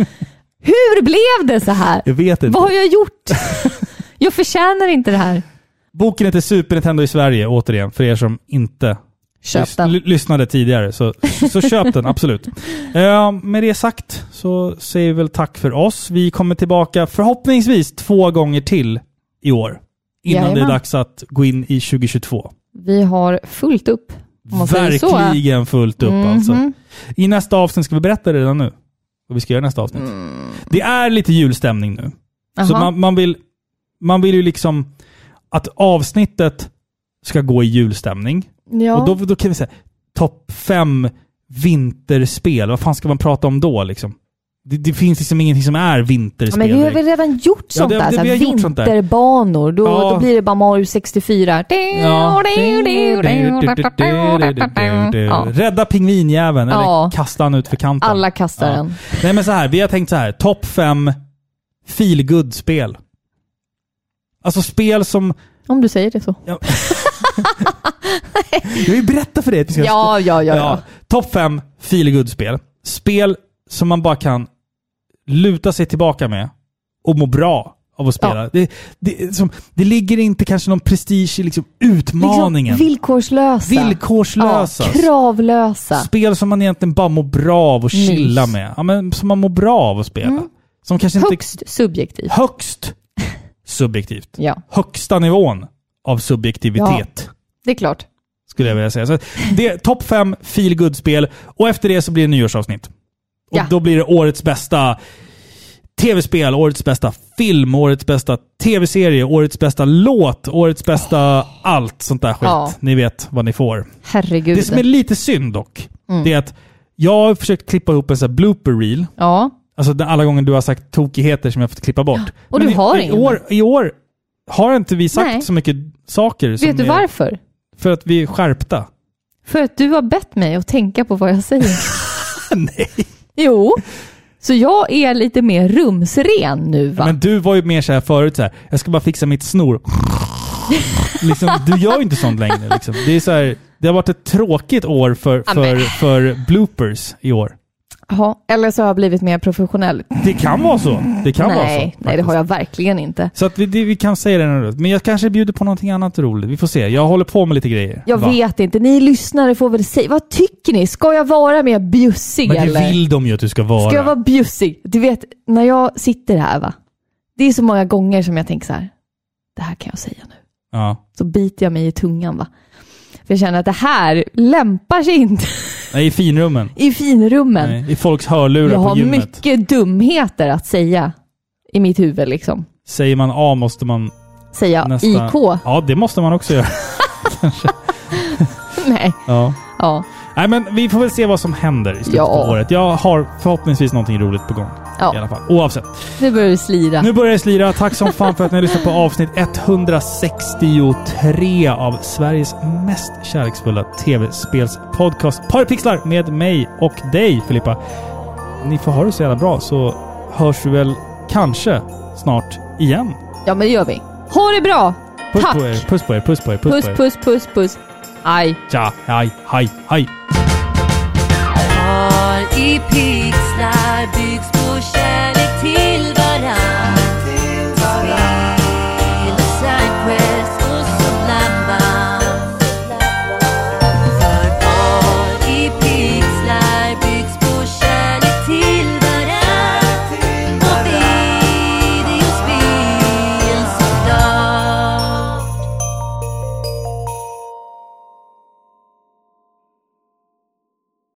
A: Hur blev det så här?
B: Jag vet inte.
A: Vad har jag gjort? Jag förtjänar inte det här.
B: Boken heter Super Nintendo i Sverige, återigen, för er som inte
A: Köp den.
B: ly- lyssnade tidigare. Så, så köp den, absolut. Eh, med det sagt så säger vi väl tack för oss. Vi kommer tillbaka förhoppningsvis två gånger till i år. Innan det är
A: Jajamän.
B: dags att gå in i 2022.
A: Vi har fullt upp.
B: Verkligen fullt upp
A: Mhm.
B: alltså. I nästa avsnitt, ska vi berätta det redan nu? Vad vi ska göra nästa avsnitt? Det är lite julstämning nu. Så
A: Jaha.
B: man, man, vill, man vill ju liksom att avsnittet ska gå i julstämning.
A: Ja.
B: Och då, då kan vi säga topp fem vinterspel. Vad fan ska man prata om då liksom? Det, det finns liksom ingenting som är
A: Ja,
B: vinterspel.
A: men vi har väl redan gjort
B: Ja,
A: sånt
B: det-
A: där.
B: det-
A: så
B: vi
A: vinterbanor. Då,
B: Ja.
A: då blir det bara Mario 64.
B: Ja.
A: Ja.
B: Rädda pingvinjäveln, eller
A: Ja.
B: kasta han ut för kanten.
A: Alla kastar
B: Ja.
A: den.
B: Nej men så här, vi har tänkt så här. Topp fem feelgood-spel. Alltså spel som...
A: Om du säger det så.
B: Jag vill berätta för dig att vi ska...
A: Ja, ja, ja. ja.
B: Topp fem feelgood-spel. Spel som man bara kan luta sig tillbaka med och må bra av att spela.
A: Ja.
B: Det, det, som, det ligger inte kanske någon prestige i liksom utmaningen.
A: Liksom villkorslösa.
B: Villkorslösa.
A: Ja, kravlösa.
B: Spel som man egentligen bara mår bra av att chilla med. Ja, men som man mår bra av att spela.
A: Mm.
B: Som kanske inte...
A: Högst subjektivt.
B: Högst subjektivt.
A: Ja,
B: Högsta nivån av subjektivitet.
A: det är klart.
B: Skulle jag vilja säga. Så det är topp fem feel spel och efter det så blir det nyårsavsnitt. Och
A: Ja.
B: då blir det årets bästa tv-spel, årets bästa film, årets bästa tv-serie, årets bästa låt, årets bästa allt sånt där skit.
A: Ja.
B: Ni vet vad ni får.
A: Herregud.
B: Det som är lite synd dock,
A: Mm.
B: det är att Jag har försökt klippa ihop en sån här blooper reel.
A: Ja.
B: Alltså alla gånger du har sagt tokigheter som jag har fått klippa bort.
A: och
B: Men
A: du
B: i,
A: har
B: i
A: ingen.
B: år, I år har inte vi sagt
A: Nej.
B: så mycket saker.
A: Vet du
B: är-
A: varför?
B: För att vi är skärpta.
A: För att du har bett mig att tänka på vad jag säger.
B: Nej.
A: Jo. Så jag är lite mer rumsren nu va?
B: Men du var ju mer så här förut så här. jag ska bara fixa mitt snor. liksom, du gör ju inte sånt längre. Liksom. Det, är så här, det har varit ett tråkigt år för, för, för bloopers i år.
A: Ja, eller så har jag blivit mer professionell.
B: Det kan vara så. Det kan
A: nej,
B: vara så.
A: nej, det
B: faktiskt.
A: har jag verkligen inte.
B: Så att vi, det, vi kan säga det nu. Men jag kanske bjuder på någonting annat roligt. Vi får se. Jag håller på med lite grejer.
A: Jag
B: Va?
A: vet inte, ni lyssnare får väl säga, vad tycker ni? Ska jag vara mer bjussig
B: Men det
A: eller?
B: vill de ju att du ska vara.
A: Ska jag vara bjussig? Du vet, när jag sitter här va. Det är så många gånger som jag tänker så här. Det här kan jag säga nu.
B: Ja.
A: Så biter jag mig i tungan va. Jag känner att det här lämpar sig inte
B: Nej, i finrummen.
A: i finrummen.
B: Nej, I folks hörlurar
A: jag
B: på
A: har
B: gymmet.
A: mycket dumheter att säga i mitt huvud liksom.
B: Säger man A måste man
A: Säga
B: nästan...
A: IK.
B: Ja, det måste man också göra.
A: Nej.
B: Ja.
A: Ja.
B: Nej, men vi får väl se vad som händer i slutet
A: Ja.
B: på året. Jag har förhoppningsvis någonting roligt på gång.
A: Ja.
B: I alla fall. Oavsett.
A: Nu börjar det slira.
B: Nu börjar det slira. Tack som fan för att ni har lyssnat på avsnitt 163 av Sveriges mest kärleksfulla tv-spelspodcast Parpixlar med mig och dig Filippa. Ni får ha det så jävla bra så hörs vi väl kanske snart igen.
A: Ja men det gör vi. Ha det bra!
B: Puss
A: Tack!
B: på er, puss på er, puss på er, puss,
A: Puss,
B: på er.
A: puss, puss, puss. Aj.
B: Tja, hej, hej, hej.
C: Par i pixlar byggs på kärlek till